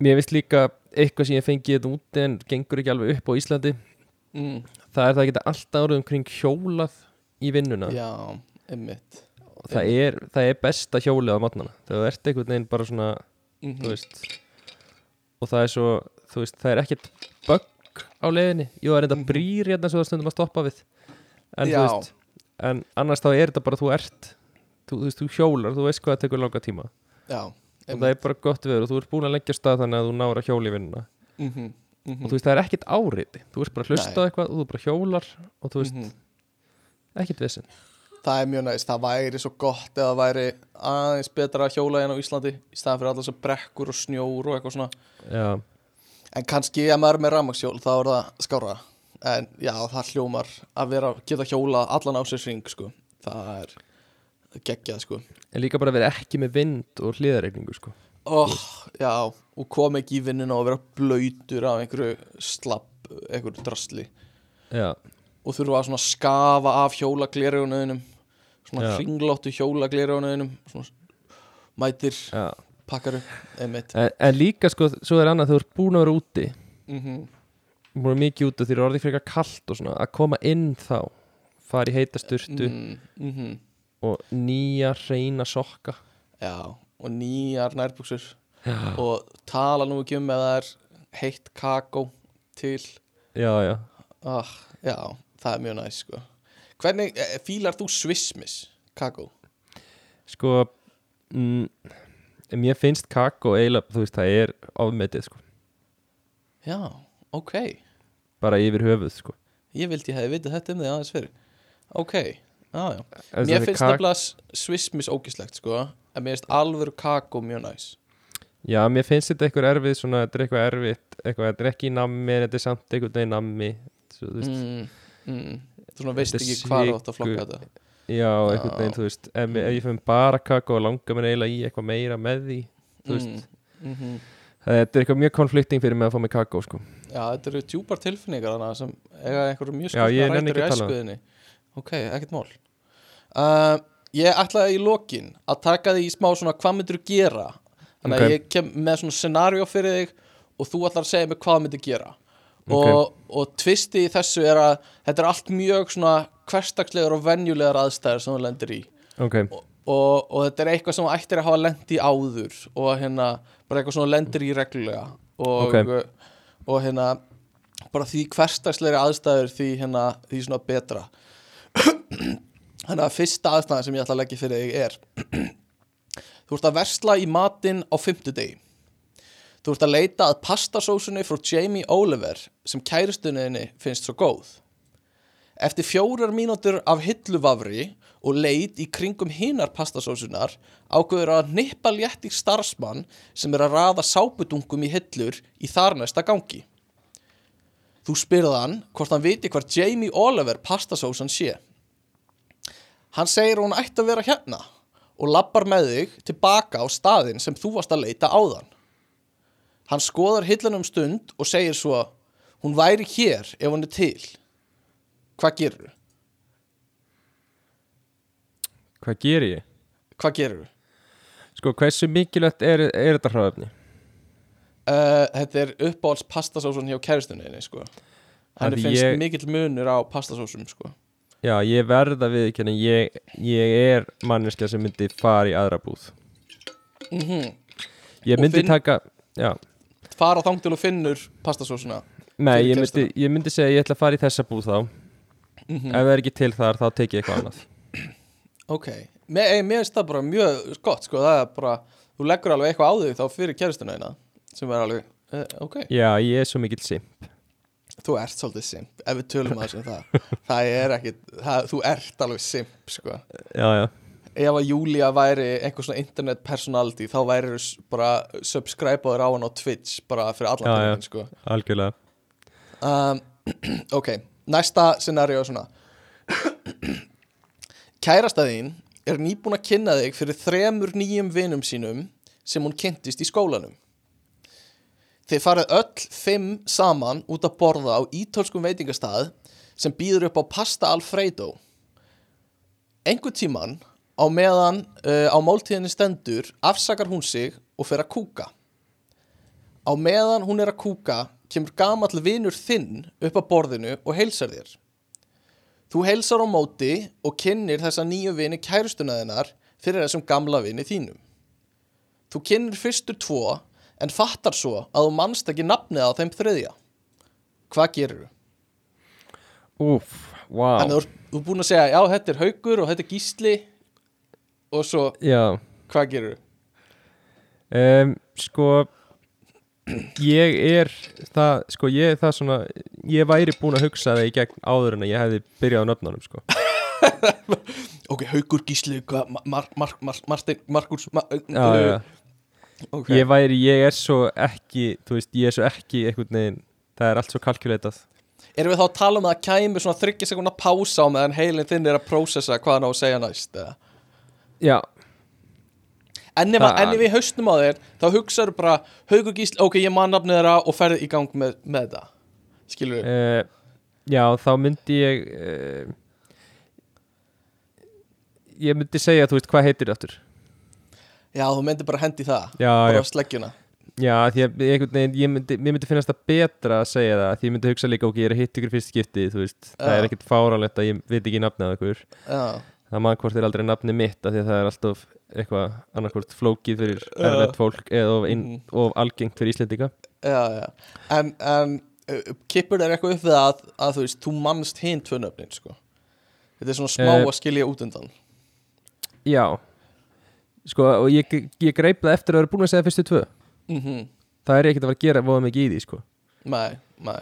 Mér finnst líka eitthvað sem ég fengi þetta úti en gengur ekki alveg upp á Íslandi. Mm, það er það að geta alltaf árið umkring hjólað í vinnuna. Já, einmitt. Það er, það er besta hjólið á matnana. Þú ert einhvern veginn bara svona mm þú veist og það er svo, veist, það er ekkert bögg á leiðinni, jú það er þetta Mhm. brýr hérna svo það stundum að stoppa við. En veist, en annars þá er þetta bara þú ert, þú, þú hjólar þú veist hvað það tekur langa tíma. Já, og það er bara gott við og þú ert búin að leggja stað þannig að þú náir að hjóla í vinnuna. Mm -hmm, og þú veist, það er ekkert áriti. Þú veist bara að hlusta eitthvað og þú bara hjólar og þú veist, Mhm. ekkert vissin Það er mjög næst, það væri svo gott eða væri aðeins betra að hjóla hérna á Íslandi í staðan fyrir sem brekkur og snjór og eitthvað svona. Já, En kannski ef maður er með rafmagnshjól þá er það skára En já, það hljómar að vera, geta hjóla allan á sér hring sko. Það er geggjað sko. en líka bara verið ekki með vind og hliðareikningu sko. oh, Já, og kom ekki í vinnuna og vera blöytur af einhverju slapp, einhverju drasli. Já, Og þurfa að svona skafa af hjólaglerjónuðinum Svona hringlóttu hjólaglerjónuðinum Svona mætir, já. pakkar upp, en, en líka sko, svo er annað þú ert búin að vera úti. Mm búin að mikið úti þeir eru orðið frekar kalt og svona. Að koma inn þá fara í heita sturtu. Mm, mm og nýja reyna sokka. Já, og nýjar nærbuxur. Já, og tala nú ekki um það er heitt kakó til. Já, já. ah, Já, það er mjög næst sko. Hvernig, eh, fílar þú svissmis kakó? sko mm, mér finnst kakó eiginlega, þú veist, það er ofmetið sko, Já, ok. Bara yfir höfuð sko. Ég vildi ég hefði vitað þetta um þig aðeins fyrir Ok, En Mér finnst nefnilega svissmis ógislegt sko En mér finnst alvöru kakó mjög næs. Já, mér finnst þetta eitthvað erfið svona, þetta er eitthvað erfitt eitthvað, þetta er ekki í nammi en þetta er samt einhvern veginn nammi svo, þú veist, mm, mm. Þú svona veist ekki hvað þú átt að flokka þetta. Já, einhvern veginn, þú veist ef, ef ég finn bara kakó og langar mér eiginlega í eitthvað meira með því þú veist, mm, mm þetta er eitthvað mjög konflikting fyrir mig að fá mig kakó sko. Já, þetta eru djúpar tilfinningar þannig sem eiga einhverju mjög nenni rætur í um æskuðinni Ok, ekkert mál. Uh, Ég ætlaði í lokin að taka því í smá svona hvað myndir gera? Þannig að Ok. ég kem með svona scenario fyrir þig og þú ætlar að segja mig hvað myndir gera. Ok. og, og tvisti í þessu er að þetta er allt mjög svona hverstagslegar og venjulegar aðstæður sem þú lendir í. Ok, og, og þetta er eitthvað sem þú ættir að hafa lent í áður og hérna bara eitthvað sem þú lendir í reglulega. Og, og hérna bara því hverstagsleiri aðstæður því hérna því svona betra þannig að fyrsta aðstæðan sem ég ætla að leggja fyrir þig er þú ert að versla í matinn á fimmtudegi þú ert að leita að pastasósunni frá Jamie Oliver sem kæristunniðinni finnst svo góð Eftir fjórar mínútur af hilluvafri og leit í kringum hinar pastasósunar ákveður að nippa létt í starfsmann sem er að raða sápudungum í hillur í þar næsta gangi. Þú spyrð hann hvort hann viti hvar Jamie Oliver pastasósan sé. Hann segir hún ætti að vera hérna og lappar með þig tilbaka á staðinn sem þú varst að leita áðan. Hann skoðar hillunum stund og segir svo hún væri hér ef hún er til. Hvað gerur hvað ger ég? Hvað gerur Sko, hversu mikilvægt er, er þetta hráðefni? uh, Þetta er uppáhalds pastasósun hjá kæristunniðinni sko. Að finnst ég- mikill munur á pastasósum sko. Já, ég verða við ekki ég, ég er manneskja sem myndi fara í aðra búð. Mm Ég Og myndi finn- taka Já, Fara þang til og finnur pastasósuna. Nei, ég myndi, ég myndi segja ég ætla að fara í þessa búð þá. Mm Ef það er ekki til þar, þá tek ég eitthvað annað. [clears throat] Ok, mér, finnst það bara mjög gott sko. Það er bara, þú leggur alveg eitthvað á þig þá fyrir kæristunniðina sem er alveg, uh, ok. Já, ég er svo mikill simp Þú ert svolítið simp, ef við tölum aðeins um það Það er ekki, það, þú ert alveg simp sko. Já, já, ef að Júlia væri einhver svona internet personality þá væri þú bara subscribe-aður á hann á Twitch bara fyrir allan já. peningin sko. algjörlega um, [clears throat] ok, næsta scenario er svona [clears throat] kærastæðin er nýbúin að kynna þig fyrir þremur nýjum vinum sínum sem hún kynntist í skólanum þið farið öll fimm saman út að borða á ítölskum veitingastað sem býður upp á pasta alfredo einhver tíman á meðan uh, á máltíðinni stendur afsakar hún sig og fer að kúka á meðan hún er að kúka kemur gamall vinur þinn upp að borðinu og heilsar þér. Þú heilsar á móti og kynnir þessa nýju vini kærustunaðinar fyrir þessum gamla vini þínum. Þú kynnir fyrstur tvo en fattar svo að þú manst ekki nafnið á þeim þriðja. Hvað gerir þú? Úf, wow Þannig ert- þú er búin að segja, já, þetta er haugur og þetta er gísli og svo, Já, hvað gerir þú? um, sko ég er það, sko ég er það svona ég væri búin að hugsa það í gegn áður en að ég hefði byrjað á nöfnunum sko [laughs] Ok, haugur, gísli, hvað, Mark, Mark, Mark, Martin, Markus, ma já, já. ok, ég væri, ég er svo ekki þú veist, ég er svo ekki einhvern veginn það er allt svo kalkuleitað erum við þá að tala um að það kæmi svona þryggja sekundar pása á meðan heilin þinn er að prósessa hvað hann á að segja næst eða? já, En ef, Það- en ef við haustum á þér þá hugsaður bara, haugur, gísli, ok, ég man nafnið þeirra og ferði í gang með, með þetta skilur við? uh, já, þá myndi ég uh, ég myndi segja, þú veist, hvað heitir það aftur Já, þú myndir bara hendi það já, bara já, sleggjuna. Já, því að einhvern veginn ég myndi, myndi finnast það betra að segja það því ég myndi hugsa líka, ok, ég er að hitta ykkur fyrst skipti þú veist, það Já. er ekkert fáralegt að ég veit ekki nafnið á ykkur. Já, það mann hvort er aldrei nafni mitt af því að það er alltaf eitthvað annarkvort flókið fyrir erlend fólk eða of, Mhm. of algengt fyrir Íslendinga. Já, já. En, en uh, kippur þér eitthvað upp við að, að þú veist, þú mannst hinn tvö nöfnin, sko? Þetta er svona smá Eh, að skilja út undan. já sko og ég, ég greip það eftir að vera búin að segja fyrstu tvö Mhm það er ekkert að fara að gera voða mikið í því sko Nei, nei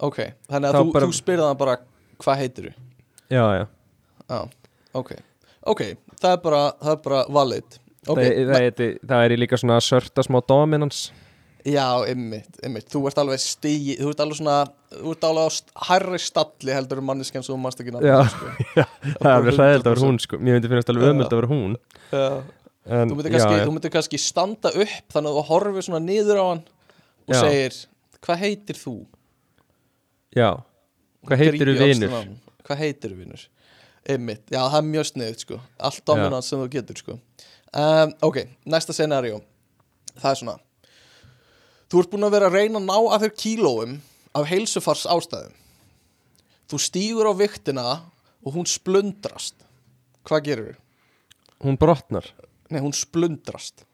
Ok, þannig að Þá þú, bara- þú spyrði hann bara hvað heitir þú? já, já, Já, ok Ok, það er bara, það er bara valid Ok, það, það, það, það er líka svona sörta smá dominans já, ymmit, ymmit Þú ert alveg stigi, þú ert alveg svona Þú ert alveg á st- hærri stalli heldur um manneskjan sem þú mannst ekki Já. nafnið, sko. [laughs] það er alveg hræðilt að vera 100%. hún sko mér myndi finnast alveg Já. ömöld að vera hún Já. En, Þú myndir kannski, já, þú myndir kannski standa upp þannig að þú horfir svona niður á hann og Já. segir, hvað heitir þú? já, hvað heitir þú hann. Hvað heitir þú vinur? Einmitt, já það er mjög sniðut sko. Allt dominant sem þú getur sko. Um, Ok, næsta scenario Það er svona. Þú ert búin að vera að reyna að ná að þér kílóum af heilsufars ástæðum Þú stígur á viktina og hún splundrast. Hvað gerir þú? hún brotnar Nei, hún splundrast.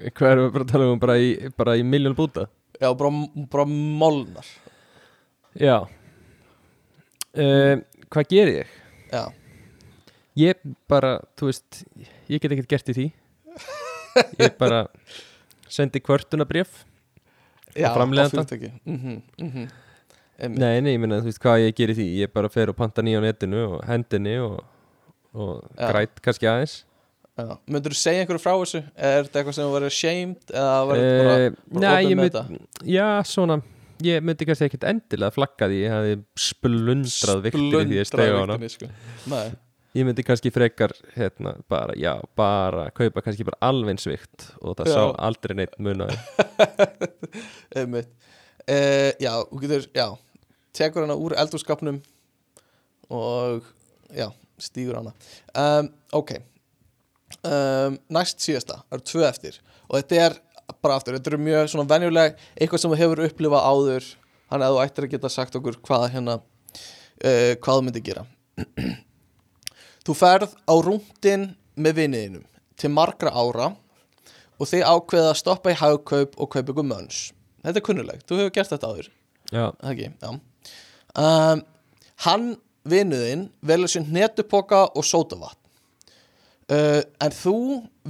Hvað erum við bara að tala um? Bara í, bara í miljón búta? Já, bara, bara molnar. Já. Uh, hvað gerir ég? Já, ég bara, þú veist ég get ekkert gert í því. Ég bara sendi kvörtunabrif já framleiðanda? á fyrirtæki. Mhm, mhm. Nei, nei, ég minna, þú veist hvað ég gerir í því. Ég bara fer og panta nýja á netinu og hendinni og, og Já. græt kannski aðeins Já. Myndur þú segja einhverju frá þessu? Er þetta eitthvað sem þú verður shamed eða verður bara, Eh, bara nei, opið með þetta? já, svona ég myndi kannski ekkert endilega flagga því ég hefði splundrað viktinni því ég stegi á hana vigtinni, sko. Ég myndi kannski frekar hérna, bara, já, bara kaupa kannski bara alveinsvikt og það Já. sá aldrei neitt munaði [laughs] einmitt uh, Já, þú getur, já tekur hana úr eldurskapnum og já, stígur hana um, Ok um, Næst síðasta, það eru tvö eftir. Og þetta er bara aftur, þetta eru mjög svona venjuleg eitthvað sem þú hefur upplifað áður. Þannig að þú ættir að geta sagt okkur hvað hérna uh, hvað þú myndir gera. [clears throat] Þú ferð á rúndin með viniðinum til margra ára og þið ákveða að stoppa í hagkaup og kaupa ykkur mönns Þetta er kunnulegt, þú hefur gert þetta áður. Já, ekki, já. Um, Hann, vinuðinn, velur sér hnetupoka og sótavatn uh, En þú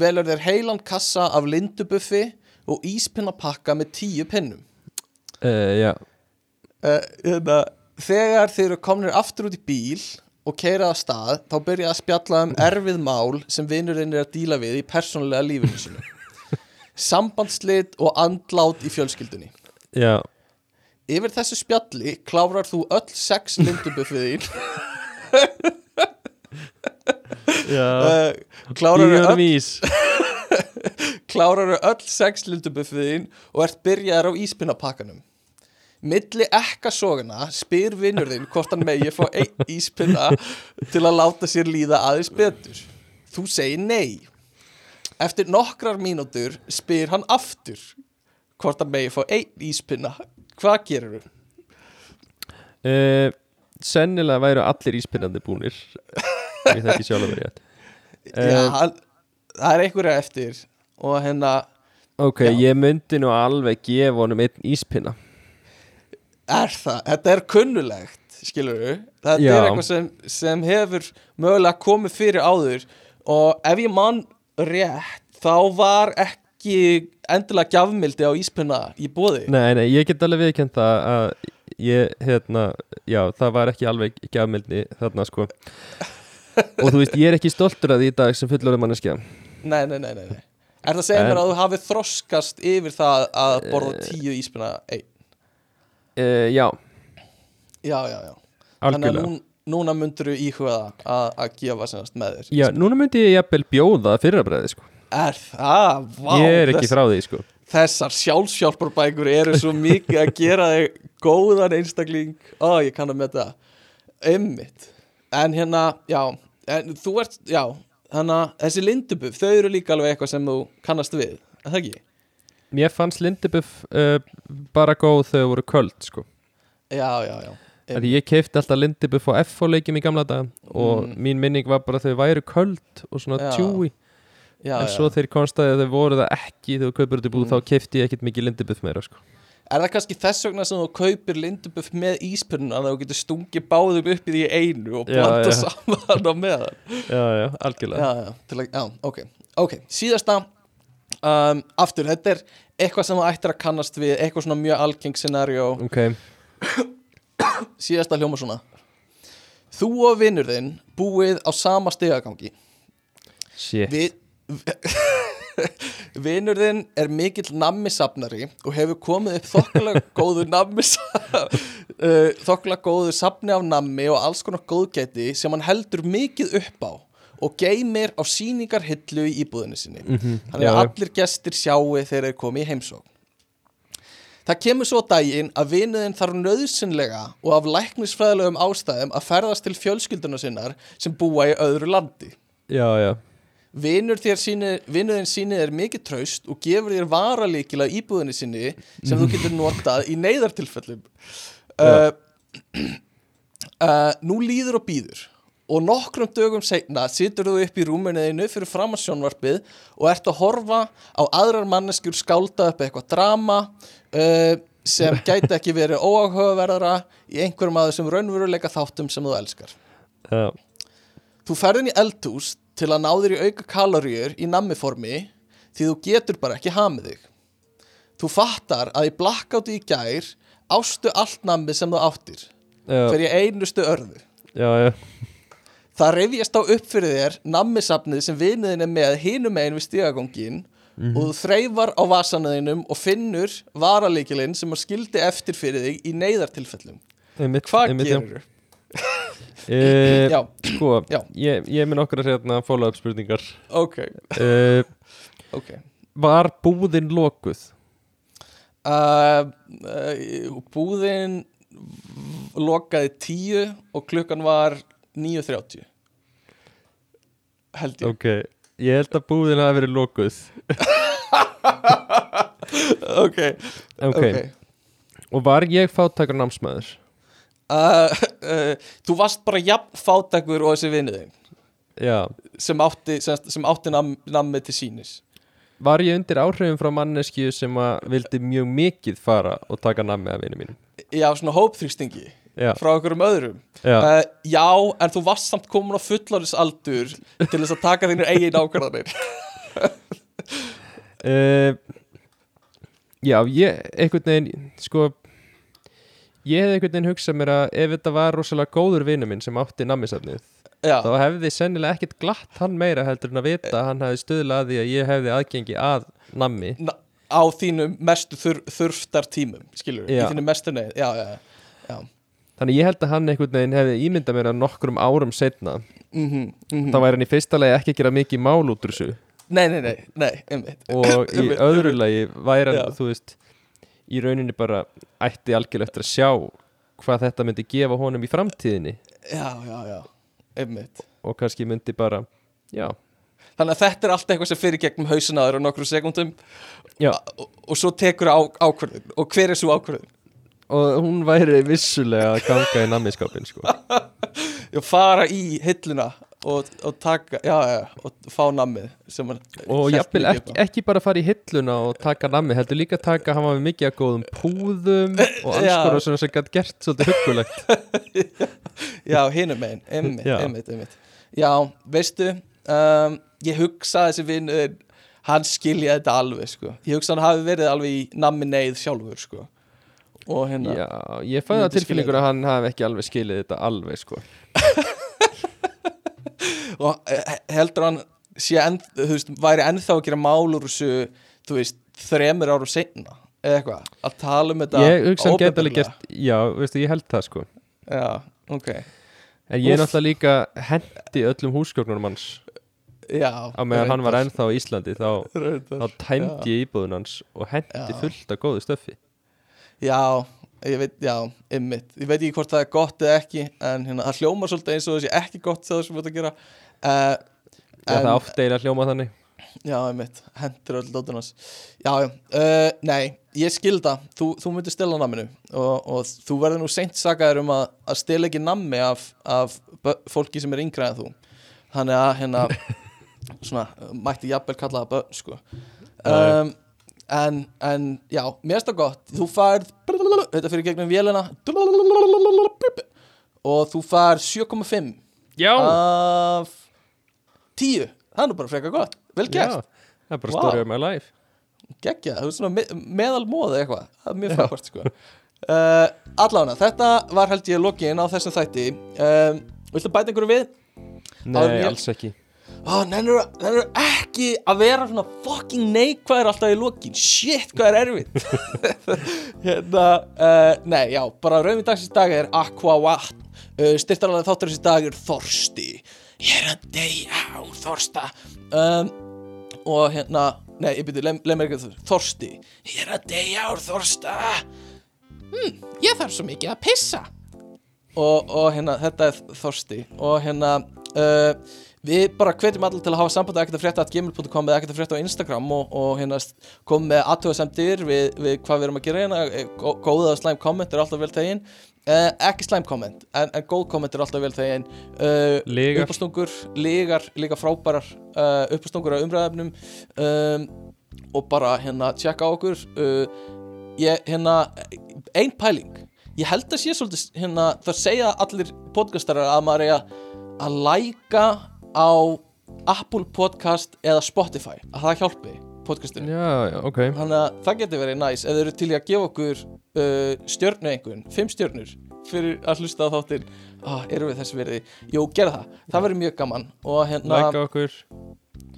velur þér heilan kassa af lindubuffi og íspinnapakka með tíu pinnum. Uh, já. Uh, hérna, Þegar þeir eru komnir aftur út í bíl og keirað að stað þá byrja að spjalla um erfið mál sem vinurinn er að díla við í persónulega lífinu sinu Sambandslit og andlát í fjölskyldunni. Já, Yfir þessu spjalli klárar þú öll sex lindubuffið þín. já [laughs] uh, [laughs] Klárar Gíður öll, vís [laughs] klárar öll sex lindubuffið þín og ert byrjaðar á íspinnapakkanum. Milli ekkasogana spyr vinnur þinn hvort hann megi fá einn íspinna til að láta sér líða aðeins betur. Þú segir nei. Eftir nokkrar mínútur spyr hann aftur hvort hann megi fá einn íspinna. Hvað gerir þú? uh, sennilega væru allir íspinnandi búnir [laughs] ég þekki sjálf að vera rétt. Já, Eh, hann, það er einhverja eftir og hérna, ok, Já. ég myndi nú alveg gefa honum einn íspinna. Er það? Þetta er kunnulegt, skilur við þetta Já. er eitthvað sem, sem hefur mögulega komið fyrir áður og ef ég man rétt þá var ekki endilega gjafmildi á íspinna í bóði nei, nei, ég get alveg viðkjönd það að ég, hérna, já, það var ekki alveg gjafmildi þarna sko og þú veist, ég er ekki stoltur að því í dag sem fullorðið manneskja. Nei, nei, nei, nei, nei. Er það að segja En- mér að þú hafið þroskast yfir það að borða Eh. tíu íspinna einn? uh, já, Já, já, já. Þannig að algjörlega. nú, núna myndur þú íhuga það að, að gefa semast með þér já, núna myndi ég jafnvel bjóða fyrrabræði sko. Er það? Vá, ég er ekki þess, frá því sko. Þessar sjálfsjálparbækur eru svo mikið að gera þig góðan einstakling. Ó, ég kann að með það. Einmitt En hérna, já en Þú ert, já Þannig að þessi lindubuf, þau eru líka alveg eitthvað sem þú kannast við Er Það ekki? mér fannst Lindebuff uh, bara góð þegar þau voru köld sko Já, já, já Því ég keipti alltaf Lindebuff á FO leikjum í gamla dag og Mm. mín minning var bara að þau væru köld og svona Já. tjúi já, en já. svo þeir konstaði að þau voru það ekki þegar þú kaupir út í búð Mm. þá keipti ég ekkit mikið Lindebuff meira sko. Er það kannski þess vegna sem þú kaupir lindubuff með íspörnuna að þú getur stungið báðum upp í því einu og blanda saman á meðan? Já, já, algjörlega. Já, já, að, já, ok, ok síðasta um, aftur, þetta er eitthvað sem þú ættir að kannast við eitthvað svona mjög algeng scenario. Ok, [coughs] síðasta hljóma svona. Þú og vinnur þinn búið á sama stigagangi. Shit. Við [laughs] vinnur þinn er mikill nammisafnari og hefur komið upp þokkulega góðu nammis [laughs] uh, þokkulega góðu safni af nammi og alls konar góðgæti sem hann heldur mikið upp á og geymir á sýningarhyllu í íbúðinu sinni. Mhm, þannig já, að allir gestir sjáu þegar þeir komi í heimsókn. Það kemur svo á daginn að vinuðin þarf nöðsynlega og af læknisfræðilegum ástæðum að ferðast til fjölskylduna sinnar sem búa í öðru landi. Já, já, Vinur þér síni, síni er mikið traust og gefur þér varalíkila íbúðinni sinni sem þú getur notað í neyðartilfellum. Uh, [clears throat] uh, Nú líður og býður og nokkrum dögum seinna situr þú upp í rúmuniðinu fyrir framarsjónvarpið og ert að horfa á aðrar manneskjur skálda upp eitthvað drama uh, sem [laughs] gæti ekki verið óáhugaverðara í einhverjum af þessum raunveruleika þáttum sem þú elskar. Já, Þú ferðin í eldhús til að ná þér í auka kaloríur í nammiformi því þú getur bara ekki hamið þig. Þú fattar að í blackouti í gær ástu allt nammi sem þú áttir já, fyrir einustu örðu. já, já. Það reyfjast á upp fyrir þér nammisafnið sem vinuðin er með hinum megin við stígagongin og þú þreifar á vasanuðinum og finnur varalíkilinn sem að skildi eftir fyrir þig í neyðartilfellum. Hvað gerir þú? [laughs] Eh, Já, Sko, Já. ég, ég er með nokkra hérna, follow-up spurningar. Ok, uh, ok. Var búðin lokuð? Uh, uh, búðin lokaði tíu og klukkan var 9.30 held ég. Ok, ég held að búðin hafi verið lokuð. [laughs] Ok, Ok, og var ég fátakar námsmaður? Uh, uh, þú varst bara jafn fátakur og þessi vinnuðin sem átti, átti nam, nammi til sínis var ég undir áhrifum frá manneskju sem að vildi mjög mikið fara og taka nammi af vinnu mínum? já, svona hópþrýstingi Já, frá einhverjum öðrum. Já, uh, já, en þú varst samt komin á fullorisaldur til þess að taka þínu eigin ákvarðanir. Uh, [laughs] já, ég einhvern veginn, sko ég hefði einhvern veginn hugsað mér að ef þetta var rosalega góður vinnu minn sem átti nammisafnið já, þá hefði sennilega ekkert glatt hann meira heldur en að vita að hann hefði stuðlað að því að ég hefði aðgengi að nammi. Na- á þínum mestu þur, þurftar tímum skilur, í Já. þínu mestu neið já, já, þannig ég held að hann einhvern veginn hefði ímyndað mér að nokkrum árum setna Mm -hmm, þá væri hann í fyrsta lagi ekki að gera mikið mál út úr þessu. Nei, nei, nei, nei, einmitt. Og í [laughs] öðru lagi væri hann, þú veist í rauninni bara ætti algjörlega eftir að sjá hvað þetta myndi gefa honum í framtíðinni. Já, já, já, einmitt. Og kannski myndi bara, já, þannig að þetta er allt eitthvað sem fyrir gegnum hausin aður á nokkru sekundum og, og svo tekur á ákvörðun. Og hver er svo ákvörðun? og hún væri vissulega að ganga í nammiskápin sko. [laughs] Já, fara í hilluna og, og taka, já, já, og fá nammið og jafnvel ekki, ekki bara fara í hilluna og taka nammi, heldur líka taka hann var með mikið að góðum púðum og Já. konar svona sem gætt gert svolítið huggulegt [laughs] Já, megin, einmitt, Já. einmitt, einmitt Já, veistu um, ég hugsa þessi vinnur hann skilja þetta alveg, sko ég hugsa hann hafi verið alveg í nammi neyð sjálfur, sko og hérna, Já, ég fæði það tilfinningur að hann hafi ekki alveg skilið þetta alveg sko. [laughs] og eh, heldur hann enn, veist, væri ennþá að gera mál úr þessu, þú veist þremur árum seinna, eða eitthvað að tala um þetta Ég hugsa hann geta alveg gert, já, veistu, ég held það sko. Já, ok. En ég er náttúrulega líka hendi öllum húsgögnunum hans. Já, á meðan hann var ennþá á Íslandi þá, þá tæmdi ég íbúðun hans og hendi Já. fullt af góðu stöffi. Já, ég veit, já, ymmit Ég veit ekki hvort það er gott eða ekki En hérna, það hljómar svolítið eins og þessi ekki gott Það sem við ert að gera uh, það oft eiginlega hljóma þannig. Já, ymmit, hendur öll dóttur hans. Já, já, uh, nei, ég skilda Þú, þú myndir stela namminu og, og þú verður nú seint sakaður um að, að stela ekki nammi af, af fólki sem er yngra en þú. Þannig að hérna [laughs] Svona, mætti jafnvel kalla það börn sko. Um, en, en já, mér finnst það gott. Þú færð Þetta fyrir gegnum vélina. Og þú færð 7,5 Já, af 10 Það er nú bara frekar gott. Vel gert, það er bara Vá. story of my life. Geggja Þú er svona me meðal móða eitthvað. Það er mjög frábært sko. Uh, Allána, þetta var held ég lokin á þessum þætti. Um, Viltu bæta einhverju við? Nei, mér- alls ekki. Nennur, ekki að vera svona fucking neikvæður alltaf í lokin? Shit, hvað er erfitt. [laughs] Hérna, uh, nei, já, bara rauðin dagsins dag er Aqua Vatn uh, Styrtarlega þáttur þessi dag er Þorsti Ég er að deyja á Þorsta. Um, Og hérna, nei, ég byrju, leið mér ekki að Þorsti. Ég er að deyja á Þorsta. Hm, Ég þarf svo mikið að pissa. Og, og hérna, þetta er Þorsti. Og hérna uh, við bara hvetjum allir til að hafa samband ekkert að frétta at gmail.com eða ekkert að frétta á Instagram og, og hérna kom með aðtöðasemdir við, við hvað við erum að gera hérna. Gó- góða og slæm komment er alltaf vel þegin uh, ekki slæm komment, en, en góð komment er alltaf vel þegin. Uh, Lygar. uppástungur, lígar, líka frábærar uh, uppástungur á umræðefnum um, og bara hérna tjekka á okkur. Uh, ég hérna ein pæling. Ég held að sé svolítið hérna það segja allir podcastarar að maður eiga að læka á Apple Podcast eða Spotify að það hjálpi podcastinu. Já, já, ok. Þannig að það getur verið næs ef þau eru til í að gefa okkur uh, stjörnu einhvern, fimm stjörnur fyrir að hlusta á þáttinn. Ah, erum við þess verið, jú, gera það. Það verður mjög gaman og hérna Læka okkur,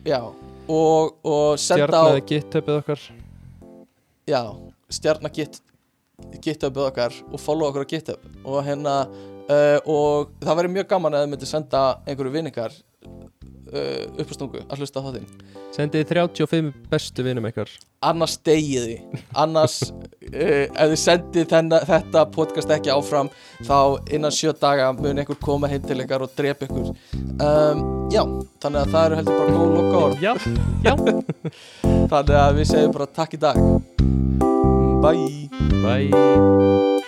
já, og, og senda á stjarnaði githubið okkar. Já, stjarnar git githubið okkar og follow okkur á github. Og hérna uh, og það verður mjög gaman að þau myndir senda einhverju vinningar uh, upp á stungu að hlusta á þáttinn Sendið 35 bestu vinum ykkar. Annars degið því annars, uh, ef þið sendið þenna, þetta podcast ekki áfram þá innan sjö daga mun einhver koma heim til ykkar og drepa ykkur. Um, já, þannig að það eru heldur bara góð loka orð Já, já. Þannig að við segjum bara takk í dag. Bye. Bye